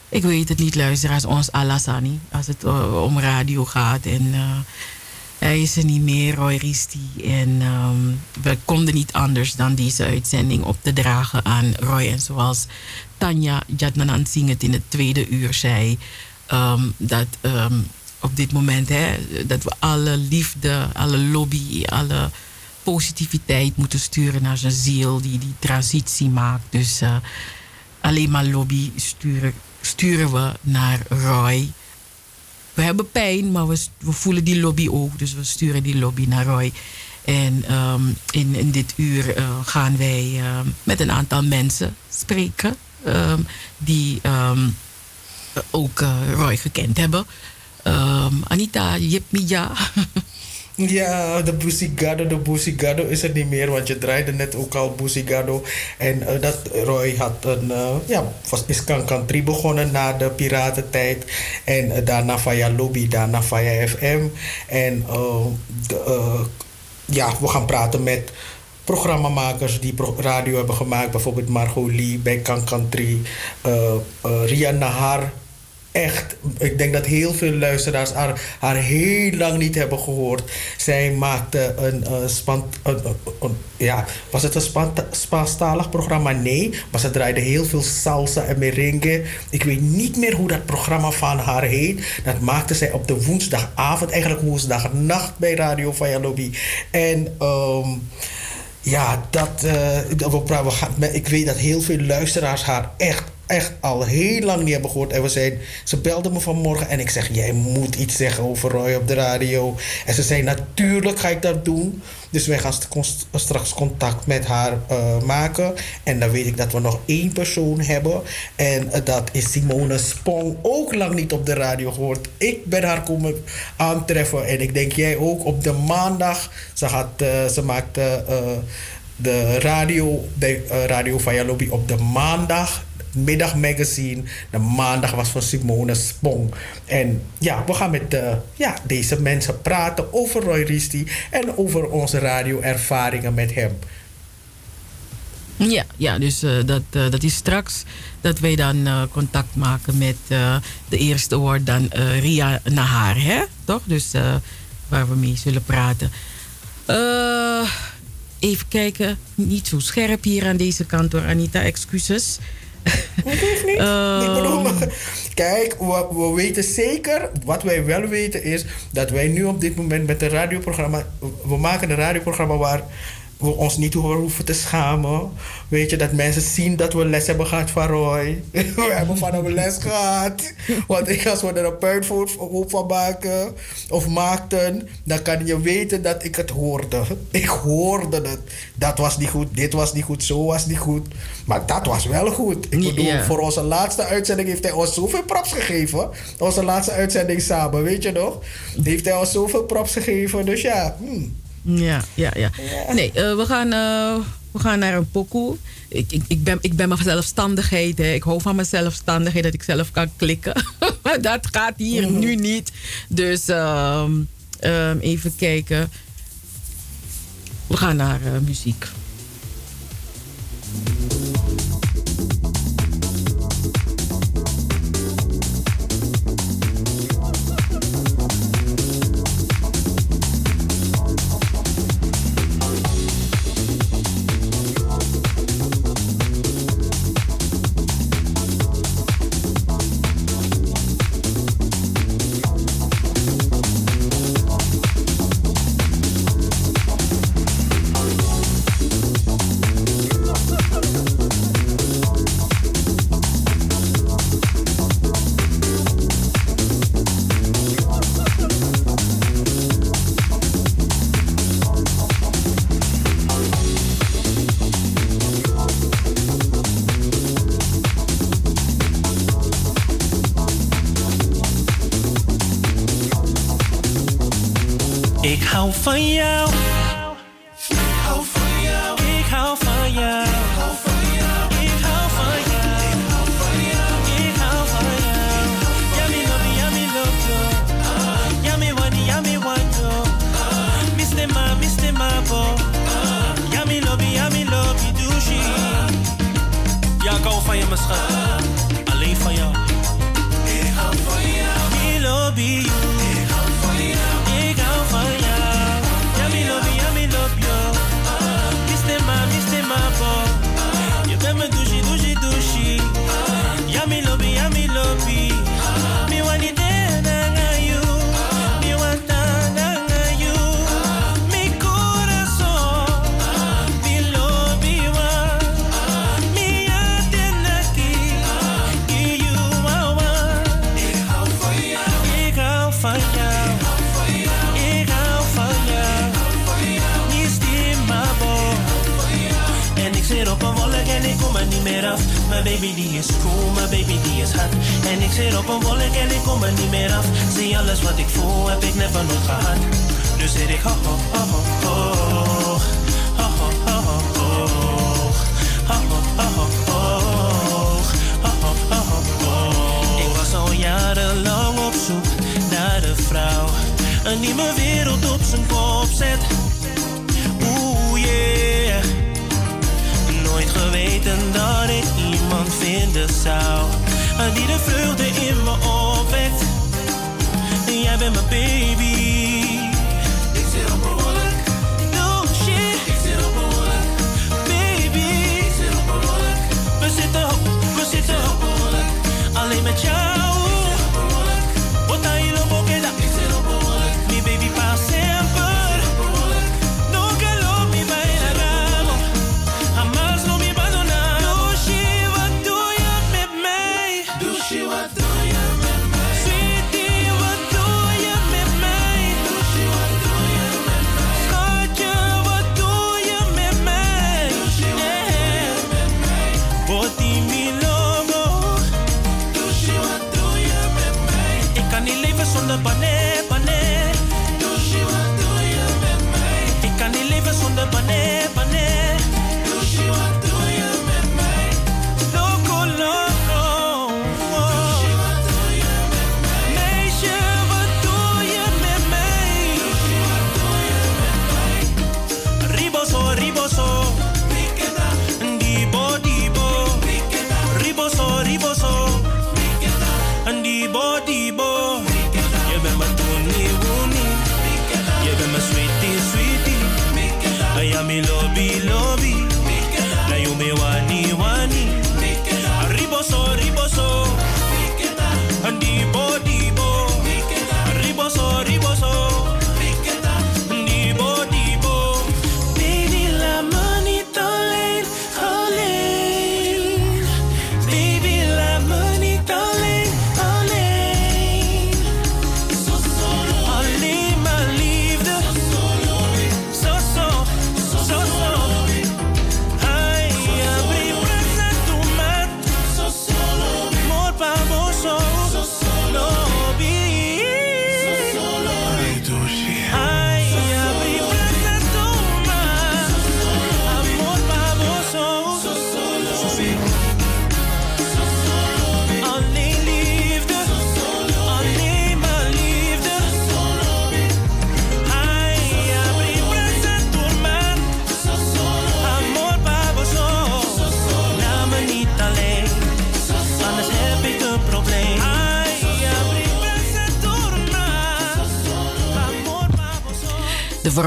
Ik weet het niet, luisteraars, ons Alassani. Als het uh, om radio gaat. En uh, hij is er niet meer, Roy Risti. En um, we konden niet anders dan deze uitzending op te dragen aan Roy. En zoals Tanja Jatnanan het in het tweede uur zei. Um, dat um, op dit moment, hè, dat we alle liefde, alle lobby, alle positiviteit moeten sturen naar zijn ziel die die transitie maakt. Dus uh, alleen maar lobby sturen, sturen we naar Roy. We hebben pijn, maar we, we voelen die lobby ook. Dus we sturen die lobby naar Roy. En um, in, in dit uur uh, gaan wij met een aantal mensen spreken. Um, die um, ook uh, Roy gekend hebben. Anita Jipmija. Ja, de Busigado, de Busigado is er niet meer, want je draaide net ook al Busigado. En uh, dat Roy had een, uh, ja, was, is Country begonnen na de piratentijd. En daarna via Lobby, daarna via FM. En ja, we gaan praten met programmamakers die radio hebben gemaakt. Bijvoorbeeld Margot Lee bij Country, Ria Nahar echt, ik denk dat heel veel luisteraars haar, haar heel lang niet hebben gehoord. Zij maakte een, een, een ja, was het een Spaanstalig programma? Nee, maar ze draaide heel veel salsa en merengue. Ik weet niet meer hoe dat programma van haar heet. Dat maakte zij op de woensdagavond, eigenlijk woensdagnacht bij Radio Lobby. En um, ja, dat, uh, ik weet dat heel veel luisteraars haar echt echt al heel lang niet hebben gehoord. En we zijn, ze belden me vanmorgen en ik zeg: Jij moet iets zeggen over Roy op de radio. En ze zei: Natuurlijk ga ik dat doen. Dus wij gaan straks contact met haar uh, maken. En dan weet ik dat we nog één persoon hebben. En uh, dat is Simone Spong. Ook lang niet op de radio gehoord. Ik ben haar komen aantreffen. En ik denk jij ook op de maandag. Ze, gaat, uh, ze maakte de radio bij Radio Lobby op de maandag middagmagazine. De maandag was van Simone Spong. En ja, we gaan met uh, ja, deze mensen praten over Roy Risti en over onze radioervaringen met hem. Ja, ja dus uh, dat, uh, dat is straks dat wij dan contact maken met de eerste woord dan Ria Nahar, hè? Toch? Dus waar we mee zullen praten. even kijken, niet zo scherp hier aan deze kant door Anita, excuses. Dat hoeft niet. Um... Ik bedoel, ehm. kijk, we, we, weten zeker, wat wij wel weten is dat wij nu op dit moment met een radioprogramma, we maken een radioprogramma waar we ons niet hoeven te schamen. Weet je, dat mensen zien dat we les hebben gehad van Roy. we hebben van hem les gehad. Want ik, als we er een puinvoer van maken of maakten, dan kan je weten dat ik het hoorde. Ik hoorde het. Dat was niet goed, dit was niet goed, zo was niet goed. Maar dat was wel goed. Ik bedoel, voor onze laatste uitzending heeft hij ons zoveel props gegeven. Onze laatste uitzending samen, weet je nog? Heeft hij ons zoveel props gegeven. Dus ja, hmm. Ja, ja, ja. Nee, uh, we, gaan, uh, we gaan naar een pokoe. Ik, ik, ik, ben, ik ben mijn zelfstandigheid. Hè. Ik hou van mijn zelfstandigheid dat ik zelf kan klikken. dat gaat hier mm. nu niet. Dus uh, even kijken. We gaan naar uh, muziek.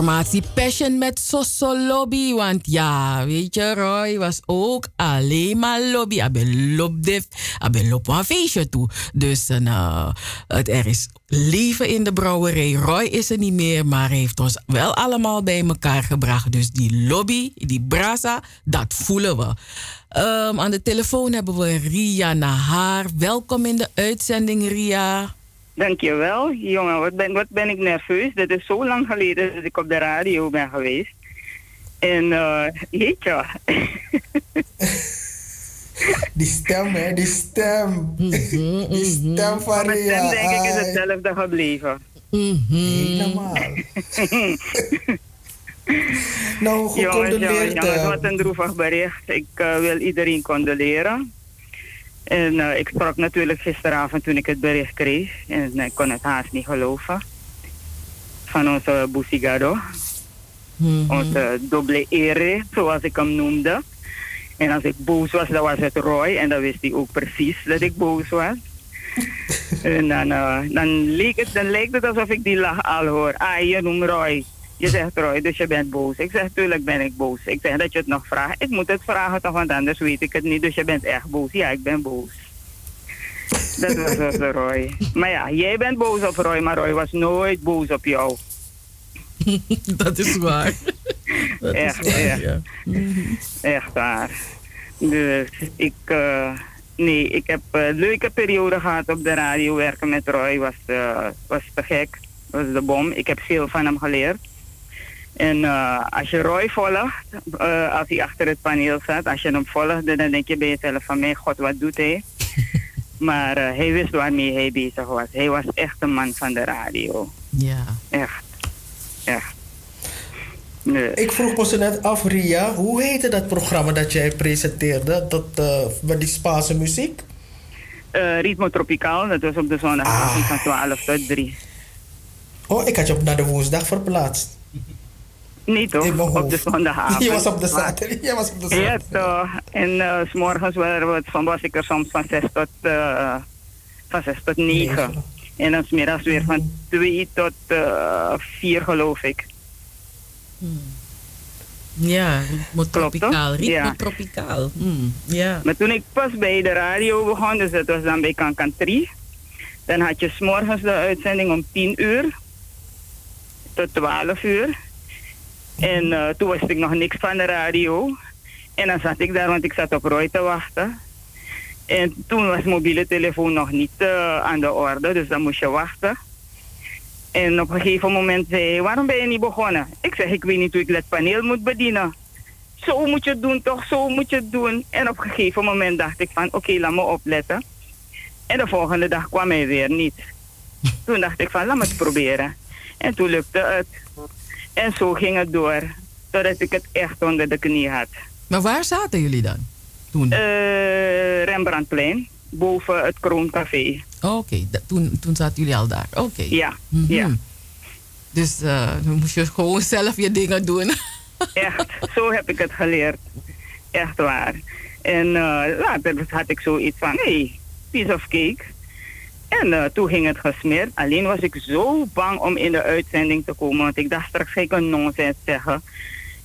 Formatie Passion met Soso Lobby. Want ja, weet je, Roy was ook alleen maar lobby. Def, abe lop een feestje toe. Dus uh, het, er is leven in de brouwerij. Roy is er niet meer, maar heeft ons wel allemaal bij elkaar gebracht. Dus die lobby, die brasa, dat voelen we. Um, aan de telefoon hebben we Ria Nahar. Welkom in de uitzending, Ria. Dankjewel, jongen. Wat ben, wat ben ik nerveus. Dat is zo lang geleden dat ik op de radio ben geweest. En uh, jeetje. Die stem, hè, die stem. die stem van Mijn Ria. stem denk ik is hetzelfde gebleven. Helemaal. nou, Jongens, jongens, gecondoleerd. jongens, eh, wat een droevig bericht. Ik eh, wil iedereen condoleren. En eh, ik sprak natuurlijk gisteravond toen ik het bericht kreeg. En ik kon het haast niet geloven. Van onze Busigado. Onze dubbele ere, zoals ik hem noemde. En als ik boos was, dan was het Roy. En dan wist hij ook precies dat ik boos was. en dan, uh, dan, leek het, dan leek het alsof ik die lach al hoor. Ah, je noemt Roy. Je zegt Roy, dus je bent boos. Ik zeg, tuurlijk ben ik boos. Ik zeg dat je het nog vraagt. Ik moet het vragen toch, want anders weet ik het niet. Dus je bent echt boos. Ja, ik ben boos. Dat was dus Roy. Maar ja, jij bent boos op Roy, maar Roy was nooit boos op jou. dat is waar. dat echt, is waar, echt. Ja. Echt waar. Dus ik, uh, nee, ik heb een leuke periode gehad op de radio. Werken met Roy was, uh, was te gek. Was de bom. Ik heb veel van hem geleerd. En uh, als je Roy volgt, als hij achter het paneel zat, als je hem volgt, dan denk je bij jezelf van, mijn god, wat doet hij? maar hij wist waarmee hij bezig was. Hij was echt een man van de radio. Ja. Echt. Echt. Nee. Ik vroeg me zo net af, Ria, hoe heette dat programma dat jij presenteerde? Dat, uh, met die Spaanse muziek? Uh, Ritmo Tropicaal, dat was op de zondagavond ah. van 12 tot 3. Oh, ik had je op naar de woensdag verplaatst. Niet toch? Op de zondagavond. Je was op de zaterdag. Je was op de zaterdag. Ja, toch. En uh, s morgens was ik er soms van 6 tot, uh, van 6 tot 9. 9. En dan smiddags weer van 2 tot 4 geloof ik. Hmm. Ja, ritmo tropicaal. Ritmo ja. tropicaal. Hmm. Ja. Maar toen ik pas bij de radio begon, dus dat was dan bij Kankan 3. Dan had je s'morgens de uitzending om 10 uur tot 12 uur. En uh, toen wist ik nog niks van de radio. En dan zat ik daar, want ik zat op Roy te wachten. En toen was mobiele telefoon nog niet uh, aan de orde, dus dan moest je wachten. En op een gegeven moment zei hij, waarom ben je niet begonnen? Ik zeg, ik weet niet hoe ik dat paneel moet bedienen. Zo moet je het doen, toch? Zo moet je het doen. En op een gegeven moment dacht ik van, oké, laat me opletten. En de volgende dag kwam hij weer niet. Toen dacht ik van, laat me het proberen. En toen lukte het. En zo ging het door. Totdat ik het echt onder de knie had. Maar waar zaten jullie dan? Toen? Uh, Rembrandtplein, boven het Krooncafé. Oké, okay. toen, toen zaten jullie al daar. Oké. Okay. Ja, mm -hmm. ja. Dus uh, dan moest je gewoon zelf je dingen doen. Echt, zo heb ik het geleerd. Echt waar. En uh, later had ik zoiets van, hé, hey, piece of cake. En uh, toen ging het gesmeerd. Alleen was ik zo bang om in de uitzending te komen. Want ik dacht straks ga ik een nonsens zeggen.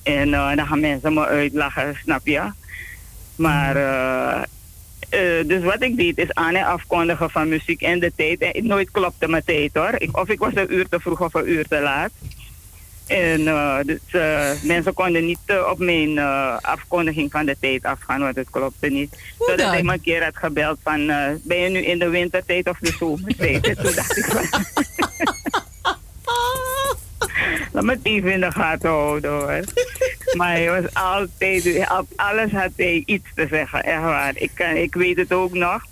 En uh, dan gaan mensen me uitlachen, snap je? Maar uh, uh, dus wat ik deed is aan- en afkondigen van muziek en de tijd. En nooit klopte mijn tijd hoor. Ik, of ik was een uur te vroeg of een uur te laat. En uh, dus, uh, mensen konden niet op mijn afkondiging van de tijd afgaan, want het klopte niet. Totdat hij me een keer had gebeld van, ben je nu in de wintertijd of de zomertijd? en toen dacht ik van... Laat me even in de gaten houden hoor. maar hij was altijd, op alles had hij iets te zeggen, echt waar. Ik, ik weet het ook nog.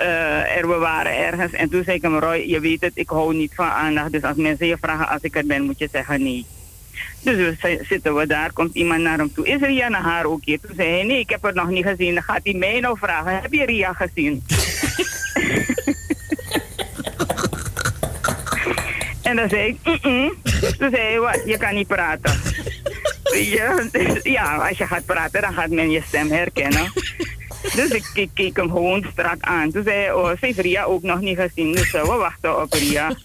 Uh, er, we waren ergens en toen zei ik hem, Roy, je weet het, ik hou niet van aandacht. Dus als mensen je vragen als ik er ben, moet je zeggen nee. Dus we zitten we daar, komt iemand naar hem toe. Is Ria naar haar ook hier? Toen zei hij, nee, ik heb haar nog niet gezien. Dan gaat hij mij nou vragen, heb je Ria gezien? En dan zei ik, -mm. Toen zei hij, wat, je kan niet praten. ja, ja, als je gaat praten, dan gaat men je stem herkennen. Dus ik, ik keek hem gewoon strak aan. Toen zei hij, oh, ze heeft Ria ook nog niet gezien. Dus uh, we wachten op Ria.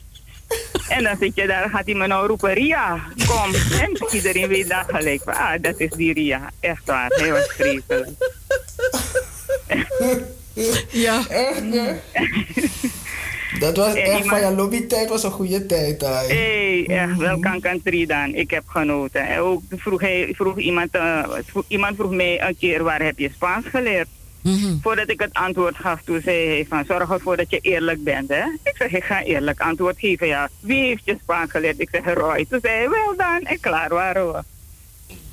En dan zit je daar, gaat hij me nou roepen, Ria, kom. En iedereen weet dat gelijk. Ah, dat is die Ria. Echt waar, hij was vreselijk. ja. Dat was echt van je lobbytijd was een goede tijd. Hé, hey, echt wel kan country dan. Ik heb genoten. En ook vroeg, hij, vroeg iemand, uh, vroeg, iemand vroeg mij een keer waar heb je Spaans geleerd? Mm -hmm. Voordat ik het antwoord gaf, toen zei hij van zorg ervoor dat je eerlijk bent. Hè? Ik zeg, ik ga eerlijk antwoord geven. Ja, wie heeft je Spaans geleerd? Ik zeg, Roy. Toen zei hij, wel dan. En klaar waren we.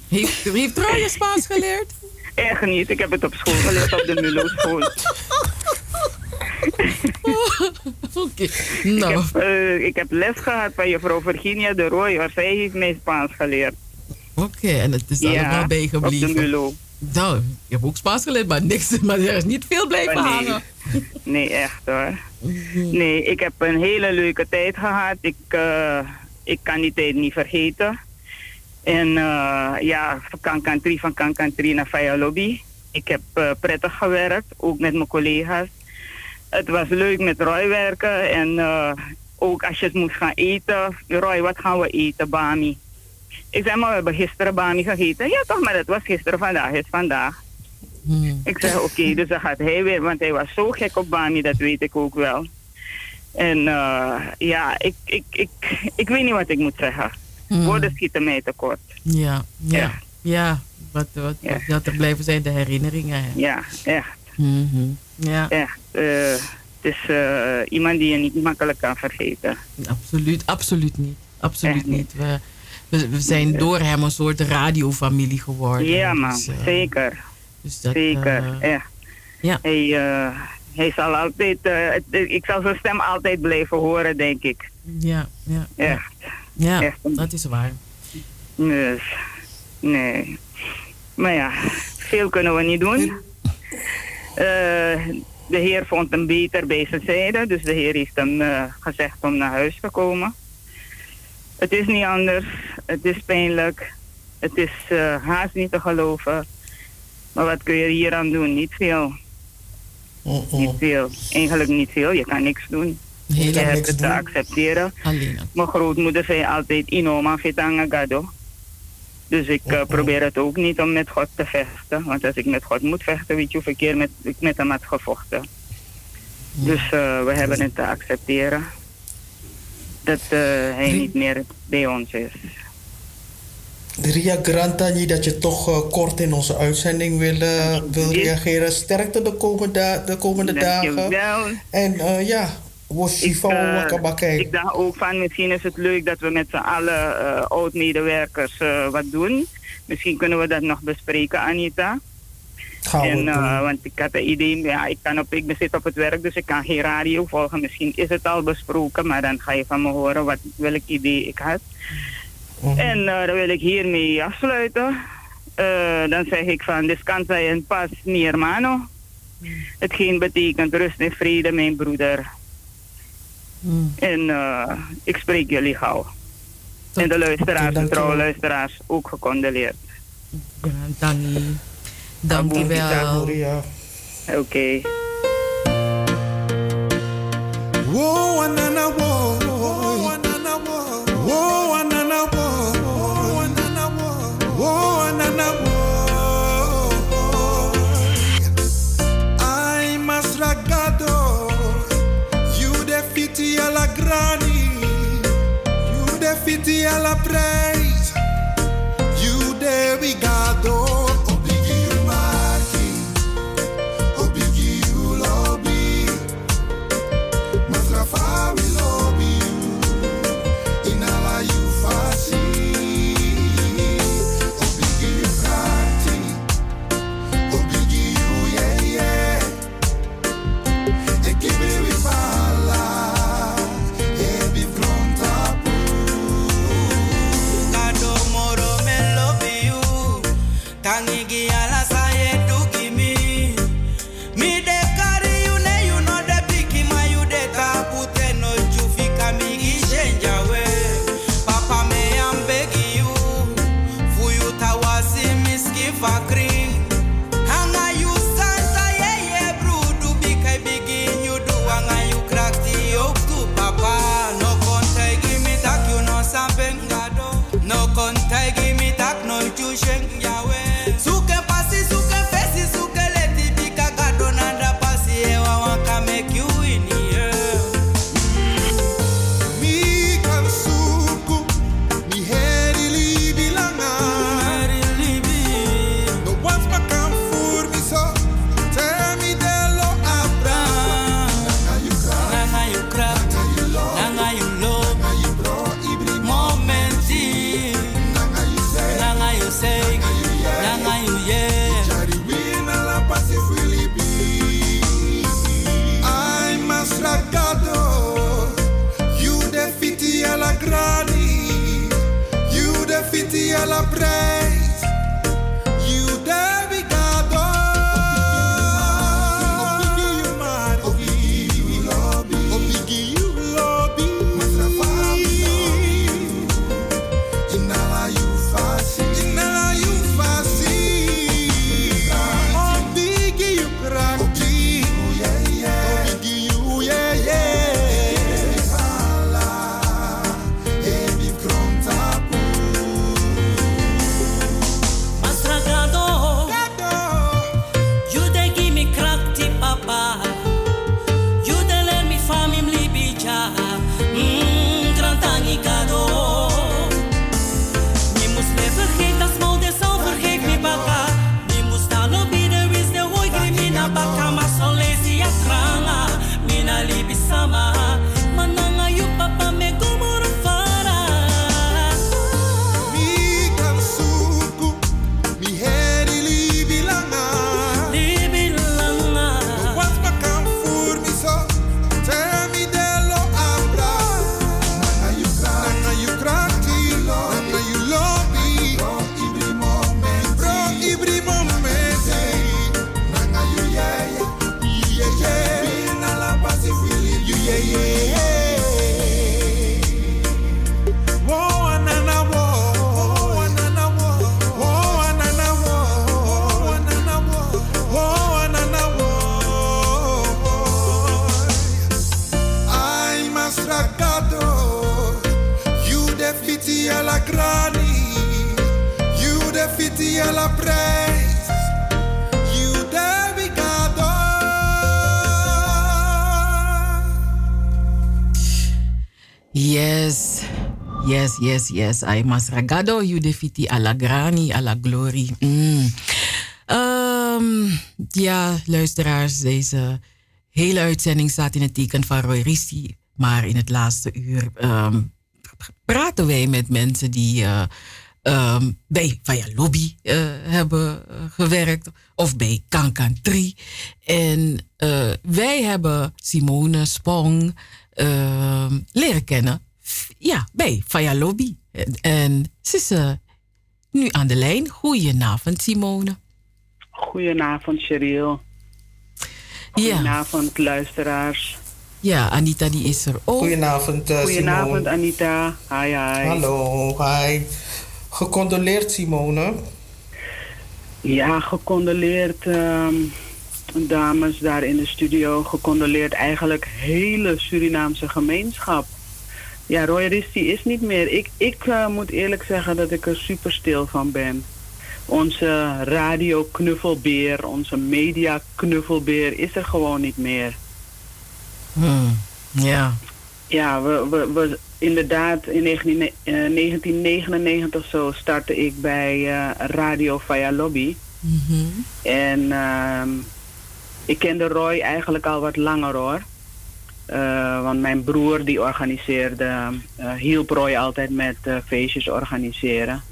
Heeft, heeft Roy je Spaans geleerd? Echt niet. Ik heb het op school geleerd, op de Mulo school. okay. nou. ik, heb, uh, ik heb les gehad van juffrouw Virginia de Roy, waar zij heeft mij Spaans geleerd. Oké, okay, en het is ja, allemaal bijgebleven. op de Mulo. Nou, ik heb ook Spaans geleerd, maar, niks, maar er is niet veel blijven nee. hangen. Nee, echt hoor. Nee, ik heb een hele leuke tijd gehad. Ik, uh, ik kan die tijd niet vergeten. En uh, ja, van Kankantri, van Kankantri naar Faya Lobby. Ik heb eh, prettig gewerkt, ook met mijn collega's. Het was leuk met Roy werken en eh, ook als je het moest gaan eten. Roy, wat gaan we eten, Bami? Ik zei, maar we hebben gisteren Bami gegeten. Ja toch, maar dat was gisteren, vandaag is vandaag. Ik zeg, oké, dus dan gaat hij weer, want hij was zo gek op Bami, dat weet ik ook wel. En eh, ja, ik, ik, ik, ik weet niet wat ik moet zeggen. Hmm. Woorden schieten mij tekort. Ja, ja, ja. Wat, wat, wat dat er blijven zijn de herinneringen. Hè. Ja, echt. Mhm. Ja. Echt. eh, het is eh, iemand die je niet makkelijk kan vergeten. Absoluut, absoluut niet. Absoluut niet. We, we, we zijn door hem een soort radiofamilie geworden. Ja, man, Dus, eh, zeker. dus dat, zeker, echt. Ja. Hij, eh, hij zal altijd, eh, ik zal zijn stem altijd blijven horen, denk ik. Ja, ja. Echt. Ja, Echt. dat is waar. Dus, nee. Maar ja, veel kunnen we niet doen. De heer vond hem beter bij zijn zijde, dus de heer heeft hem gezegd om naar huis te komen. Het is niet anders, het is pijnlijk, het is eh, haast niet te geloven. Maar wat kun je hier aan doen? Niet veel. Niet veel. Eigenlijk niet veel, je kan niks doen. Heel je hebt het te accepteren. Alleen. Mijn grootmoeder zei altijd inoma fitanga gado. Dus ik eh, probeer het ook niet om met God te vechten. Want als ik met God moet vechten, weet je hoeveel keer met, ik met hem had gevochten. Dus eh, we hebben het te accepteren. Dat eh, hij niet meer bij ons is. Ria Grantani, dat je toch eh, kort in onze uitzending wil, eh, wil reageren. Sterkte de komende, de komende dagen. En ja, eh, Wakabakij. ik dacht ook van misschien is het leuk dat we met z'n allen oud-medewerkers wat doen. Misschien kunnen we dat nog bespreken, Anita. En, eh, want ik had een idee, ja, ik, kan op, ik zit op het werk, dus ik kan geen radio volgen. Misschien is het al besproken, maar dan ga je van me horen wat, welk idee ik had. En eh, dan wil ik hiermee afsluiten. Eh, dan zeg ik van, descansa en pas mi hermano. Hetgeen betekent rust en vrede, mijn broeder. En eh, ik spreek jullie gauw. En de luisteraars, de trouwe luisteraars, ook gecondoleerd. Danny. Dankjewel. Oké. Okay. La you praise, you de. Yes, yes. Ay mas ragado you defiti alla grani, alla glory. Mm. Ehm, ja, luisteraars, deze hele uitzending staat in het teken van Roy Rissi. Maar in het laatste uur ehm, praten wij met mensen die eh, ehm, bij Via Lobby eh, hebben gewerkt. Of bij Kankan 3. En eh, wij hebben Simone Spong leren kennen. Ja, bij Via Lobby. En, ze is nu aan de lijn. Goedenavond, Simone. Goedenavond, Cheryl. Goedenavond, luisteraars. Ja, Anita die is er ook. Goedenavond, eh, Goedenavond, Simone. Anita. Hi, hi. Hallo, hi. Gecondoleerd, Simone. Ja, gecondoleerd, ehm, dames daar in de studio. Gecondoleerd eigenlijk hele Surinaamse gemeenschap. Ja, Roy Risti is niet meer. Ik, ik eh, moet eerlijk zeggen dat ik er super stil van ben. Onze radio-knuffelbeer, onze media-knuffelbeer is er gewoon niet meer. Hmm, ja. Ja, we, we, we, inderdaad, in 19, eh, 1999 zo startte ik bij eh, Radio Via Lobby. En ehm, ik kende Roy eigenlijk al wat langer hoor. Eh, want mijn broer die organiseerde, eh, hielp Roy altijd met eh, feestjes organiseren.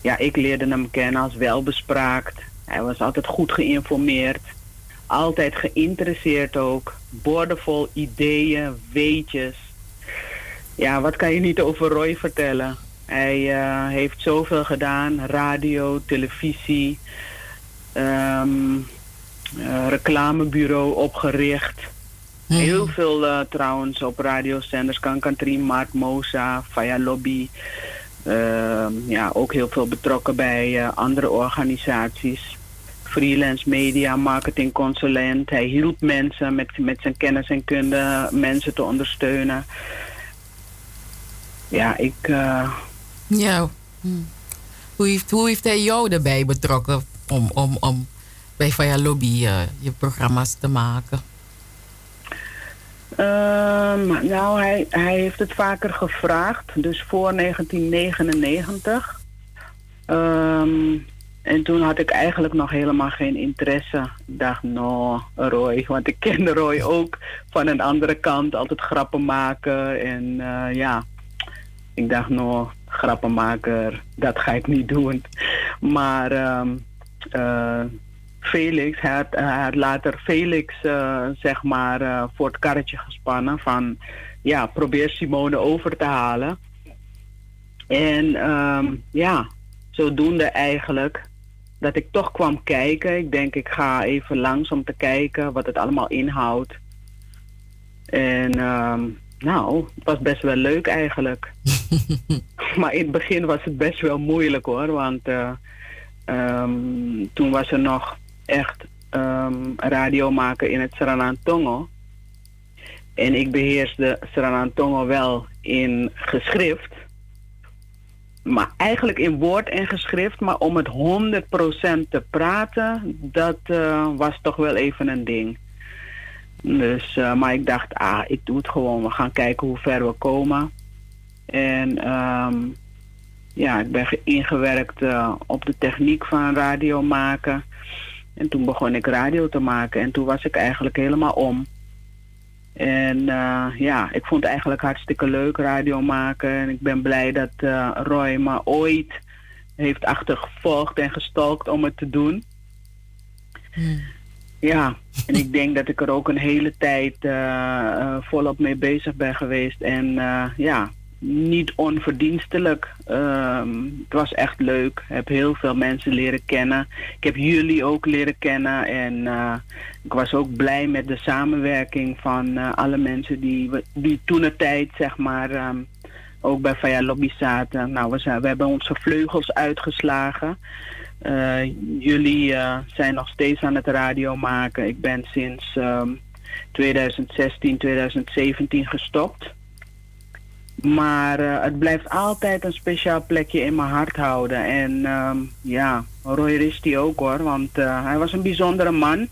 Ja, ik leerde hem kennen als welbespraakt. Hij was altijd goed geïnformeerd. Altijd geïnteresseerd ook. Boordevol ideeën, weetjes. Ja, wat kan je niet over Roy vertellen? Hij heeft zoveel gedaan. Radio, televisie, ehm, eh, reclamebureau opgericht. Heel veel eh, trouwens op radiozenders. Kankantri, Mark Mosa, Faya Lobby. Ehm, ja, ook heel veel betrokken bij eh, andere organisaties. Freelance media, marketing consulent. Hij hielp mensen met, met zijn kennis en kunde mensen te ondersteunen. Ja, ik... eh, Ja. Hmm. Hoe, heeft, hoe heeft hij jou erbij betrokken om, om, om bij Via Lobby eh, je programma's te maken? Ehm, nou, hij, hij heeft het vaker gevraagd, dus voor 1999. Ehm, en toen had ik eigenlijk nog helemaal geen interesse. Ik dacht, no, Roy, want ik kende Roy ook van een andere kant, altijd grappen maken. En eh, ja, ik dacht, no, grappenmaker, dat ga ik niet doen. Maar eh, Felix, hij had, hij had later Felix eh, zeg maar eh, voor het karretje gespannen van ja, probeer Simone over te halen. En ehm, ja, zodoende eigenlijk dat ik toch kwam kijken. Ik denk ik ga even langs om te kijken wat het allemaal inhoudt. En ehm, nou, het was best wel leuk eigenlijk. maar in het begin was het best wel moeilijk hoor, want eh, ehm, toen was er nog echt ehm, radio maken in het Sranantongo. En ik beheersde Sranantongo wel in geschrift. Maar eigenlijk in woord en geschrift. Maar om het 100% te praten, dat eh, was toch wel even een ding. Dus, eh, maar ik dacht, ah, ik doe het gewoon. We gaan kijken hoe ver we komen. En ehm, ja, ik ben ge- ingewerkt eh, op de techniek van radio maken. En toen begon ik radio te maken en toen was ik eigenlijk helemaal om. En eh, ja, ik vond het eigenlijk hartstikke leuk radio maken. En ik ben blij dat eh, Roy me ooit heeft achtergevolgd en gestalkt om het te doen. Ja, en ik denk dat ik er ook een hele tijd eh, volop mee bezig ben geweest. En ja, niet onverdienstelijk. Ehm, het was echt leuk. Ik heb heel veel mensen leren kennen. Ik heb jullie ook leren kennen. En eh, ik was ook blij met de samenwerking van eh, alle mensen die, die toen de tijd, zeg maar, ehm, ook bij Vaya Lobby zaten. Nou, we, zijn, we hebben onze vleugels uitgeslagen. Eh, jullie zijn nog steeds aan het radio maken. Ik ben sinds ehm, 2016, 2017 gestopt. Maar eh, het blijft altijd een speciaal plekje in mijn hart houden. En ehm, ja, Roy Risti ook hoor. Want eh, hij was een bijzondere man.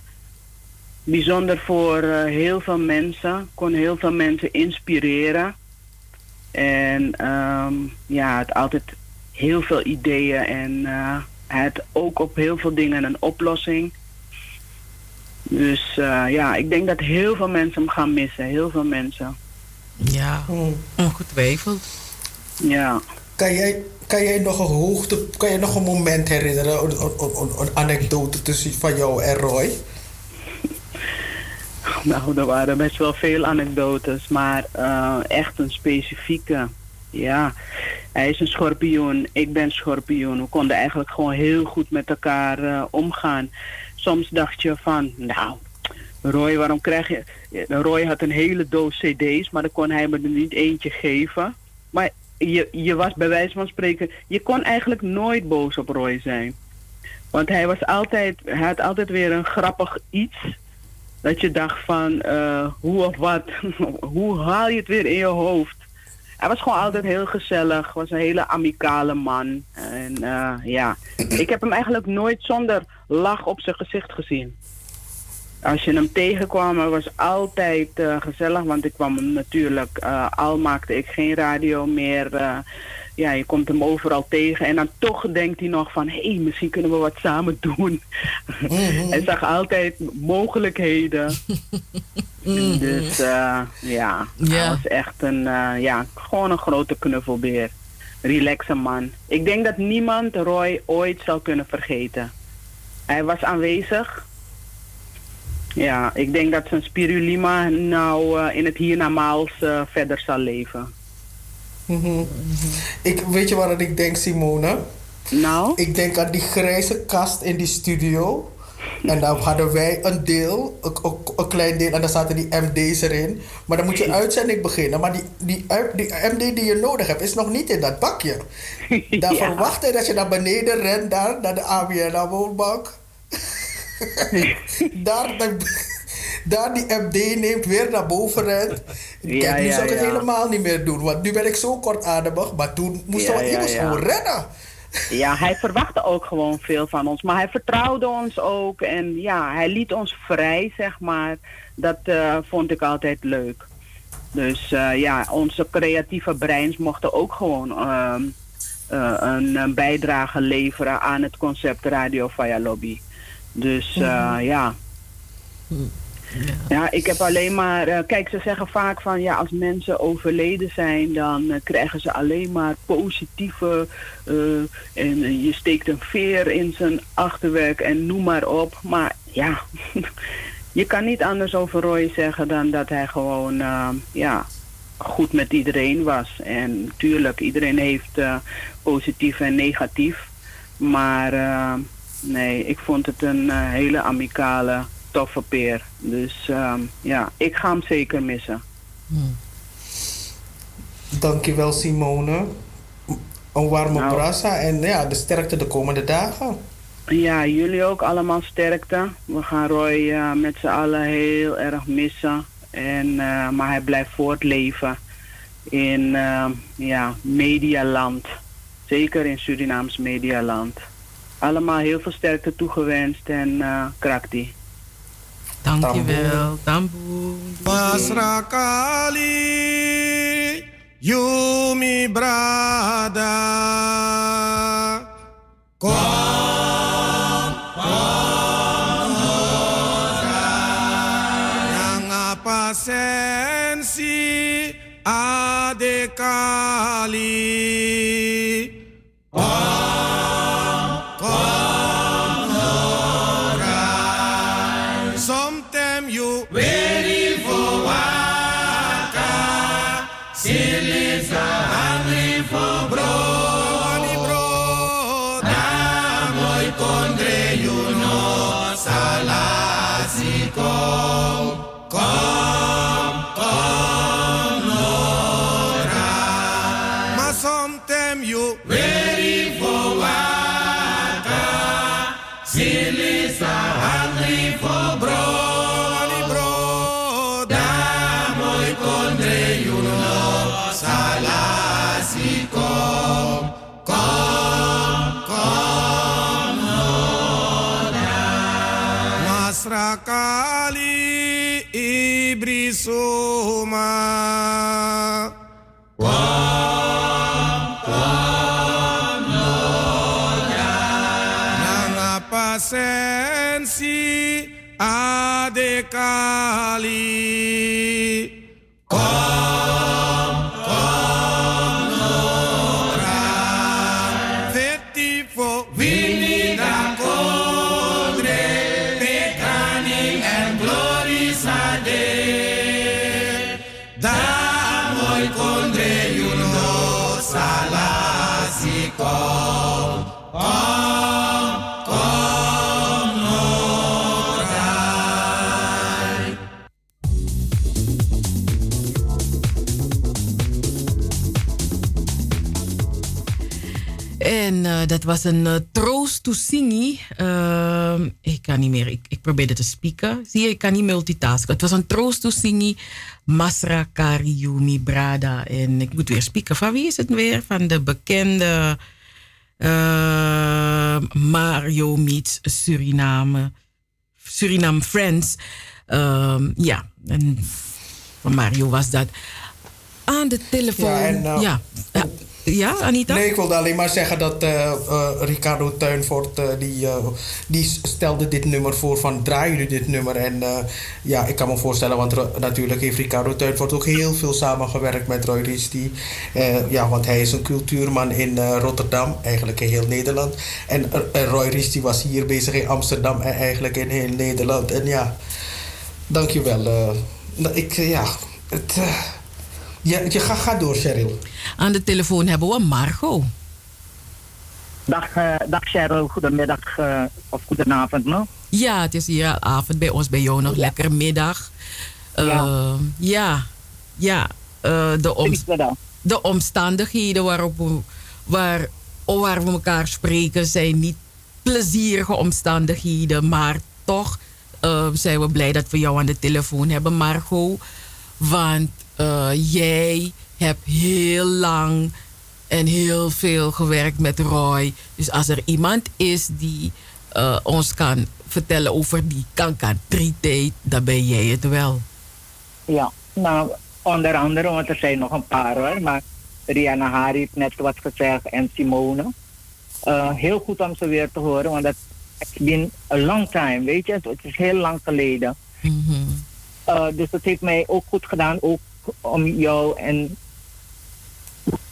Bijzonder voor eh, heel veel mensen. Kon heel veel mensen inspireren. En ehm, ja, had altijd heel veel ideeën. En hij had ook op heel veel dingen een oplossing. Dus ja, ik denk dat heel veel mensen hem gaan missen. Heel veel mensen. Ja, ongetwijfeld. Ja. Kan jij, kan jij nog een hoogte, kan je nog een moment herinneren, een, een, een, een anekdote tussen van jou en Roy? Nou, er waren best wel veel anekdotes, maar eh, echt een specifieke. Ja, hij is een schorpioen, ik ben schorpioen. We konden eigenlijk gewoon heel goed met elkaar eh, omgaan. Soms dacht je van, nou, Roy, waarom krijg je... Roy had een hele doos cd's, maar dan kon hij me er niet eentje geven. Maar je, je was bij wijze van spreken... Je kon eigenlijk nooit boos op Roy zijn. Want hij was altijd... Hij had altijd weer een grappig iets... Dat je dacht van, eh, hoe of wat, hoe haal je het weer in je hoofd? Hij was gewoon altijd heel gezellig, was een hele amicale man. En eh, ja, ik heb hem eigenlijk nooit zonder lach op zijn gezicht gezien. Als je hem tegenkwam, was altijd eh, gezellig, want ik kwam hem natuurlijk, eh, al maakte ik geen radio meer. eh, ja, je komt hem overal tegen en dan toch denkt hij nog van, hé, hey, misschien kunnen we wat samen doen. hij zag altijd mogelijkheden. Dus eh, ja, hij Ja. was echt een, ja, gewoon een grote knuffelbeer. Relaxe man. Ik denk dat niemand Roy ooit zal kunnen vergeten. Hij was aanwezig. Ja, ik denk dat zijn spirulima nou eh, in het hiernamaals eh verder zal leven. Mhm. Ik, weet je wat ik denk, Simone? Nou? Ik denk aan die grijze kast in die studio. En dan hadden wij een deel, een, een, een klein deel, en dan zaten die MD's erin. Maar dan moet je uitzending beginnen. Maar die, die, die MD die je nodig hebt, is nog niet in dat bakje. Dan Ja. verwacht hij dat je naar beneden rent, daar, naar de ABN woonbank. daar, daar die MD neemt, weer naar boven rent. Ja, nu ja, zou ik het helemaal niet meer doen. Want nu ben ik zo kortademig. Maar toen moest Ja, ik moest gewoon rennen. Ja, hij verwachtte ook gewoon veel van ons. Maar hij vertrouwde ons ook. En ja, hij liet ons vrij, zeg maar. Dat eh, vond ik altijd leuk. Dus eh, ja, onze creatieve breins mochten ook gewoon ehm, eh, een, een bijdrage leveren aan het concept Radio Via Lobby. Dus eh, Mhm. ja. Ja, ik heb alleen maar. eh, kijk, ze zeggen vaak van ja, als mensen overleden zijn, dan eh, krijgen ze alleen maar positieve. en je steekt een veer in zijn achterwerk en noem maar op. Maar ja, je kan niet anders over Roy zeggen dan dat hij gewoon ja, goed met iedereen was. En natuurlijk, iedereen heeft positief en negatief. Maar nee, ik vond het een eh, hele amicale, toffe peer. Dus ehm, ja, ik ga hem zeker missen. Dankjewel Simone. Een warme Nou. brassa en ja, de sterkte de komende dagen. Ja, jullie ook allemaal sterkte. We gaan Roy eh, met z'n allen heel erg missen. En, eh, maar hij blijft voortleven in ja, medialand. Zeker in Surinaams medialand. Allemaal heel veel sterkte toegewenst en eh krakti. Dankjewel, Tamboe. Pasrakali, Yumi Brada. Kom का dat was een uh, troost to singi. Ehm, ik kan niet meer, ik, ik probeerde te spieken. Zie je, ik kan niet multitasken. Het was een troost to singi. Masra Kariumi Brada. En ik moet weer spieken. Van wie is het weer? Van de bekende eh, Mario Meets Suriname. Suriname Friends. Ehm, ja, en van Mario was dat. Aan de telefoon. Ja, en, uh, ja. Ja. Anita? Nee, ik wilde alleen maar zeggen dat uh, uh, Ricardo Tuinvoort... Uh, die, die stelde dit nummer voor van draaien jullie dit nummer? En ja, ik kan me voorstellen, want natuurlijk heeft Ricardo Tuinvoort ook heel veel samengewerkt met Roy Risti. ja, want hij is een cultuurman in Rotterdam, eigenlijk in heel Nederland. En Roy Risti was hier bezig in Amsterdam en eigenlijk in heel Nederland. En ja, dankjewel. ik, ja, het... Ja, je gaat ga door, Cheryl. Aan de telefoon hebben we Margot. Dag, uh, dag Cheryl, goedemiddag uh, of goedenavond nog. Ja, het is hier avond bij ons, bij jou nog ja. lekker middag. Uh, ja. ja, ja de, om, de omstandigheden waarop we, waar, waar we elkaar spreken zijn niet plezierige omstandigheden, maar toch zijn we blij dat we jou aan de telefoon hebben, Margot. Want uh, jij hebt heel lang en heel veel gewerkt met Roy. Dus als er iemand is die uh, ons kan vertellen over die kankertrietijd, dan ben jij het wel. Ja, nou, onder andere, want er zijn nog een paar hoor. Maar Rihanna Hari heeft net wat gezegd en Simone. Uh, heel goed om ze weer te horen, want dat it's been a long time, weet je. Het is heel lang geleden. Mm -hmm. uh, dus dat heeft mij ook goed gedaan, ook om jou en,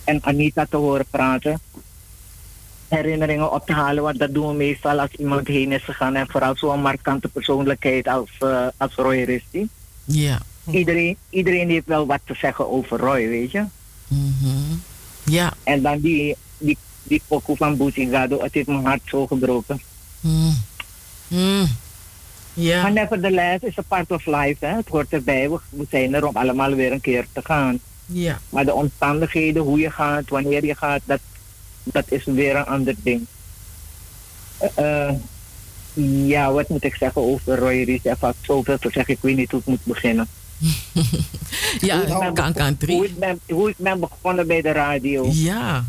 en Anita te horen praten. Herinneringen op te halen, want dat doen we meestal als iemand heen is gegaan. En vooral zo'n markante persoonlijkheid als, uh, als Roy Risti. Ja. Iedereen, iedereen heeft wel wat te zeggen over Roy, weet je. Mm -hmm. Ja. En dan die, die, die pokoe van Bouzigado, het heeft mijn hart zo gebroken. Mm. Mm. Ja. Maar nevertheless is a part of life. Hè? Het hoort erbij. We, we zijn er om allemaal weer een keer te gaan. Ja. Maar de omstandigheden, hoe je gaat, wanneer je gaat, dat, dat is weer een ander ding. Uh, ja, wat moet ik zeggen over Roy Ries? Er valt zoveel te zeggen, ik weet niet hoe ik moet beginnen. ja, hoe kan, kan drie. Hoe ik, ben, hoe ik ben begonnen bij de radio. Ja.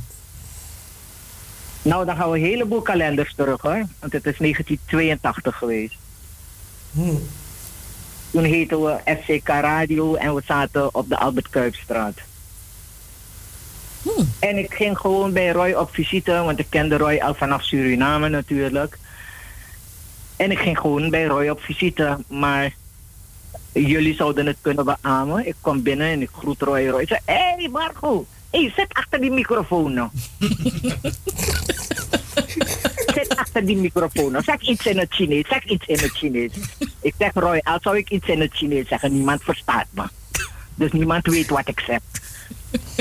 Nou, dan gaan we een heleboel kalenders terug hoor. Want het is 1982 geweest. Hmm. Toen heten we FCK Radio en we zaten op de Albert Kuipstraat. Hmm. En ik ging gewoon bij Roy op visite, want ik kende Roy al vanaf Suriname natuurlijk. En ik ging gewoon bij Roy op visite, maar Jullie zouden het kunnen beamen. Ik kom binnen en ik groet Roy Roy. Zeg, hé hey Marco, hey, zit achter die microfoon nou. zit achter die microfoon. Zeg iets in het Chinees, zeg iets in het Chinees. Ik zeg Roy, als zou ik iets in het Chinees zeggen, niemand verstaat me. Dus niemand weet wat ik zeg.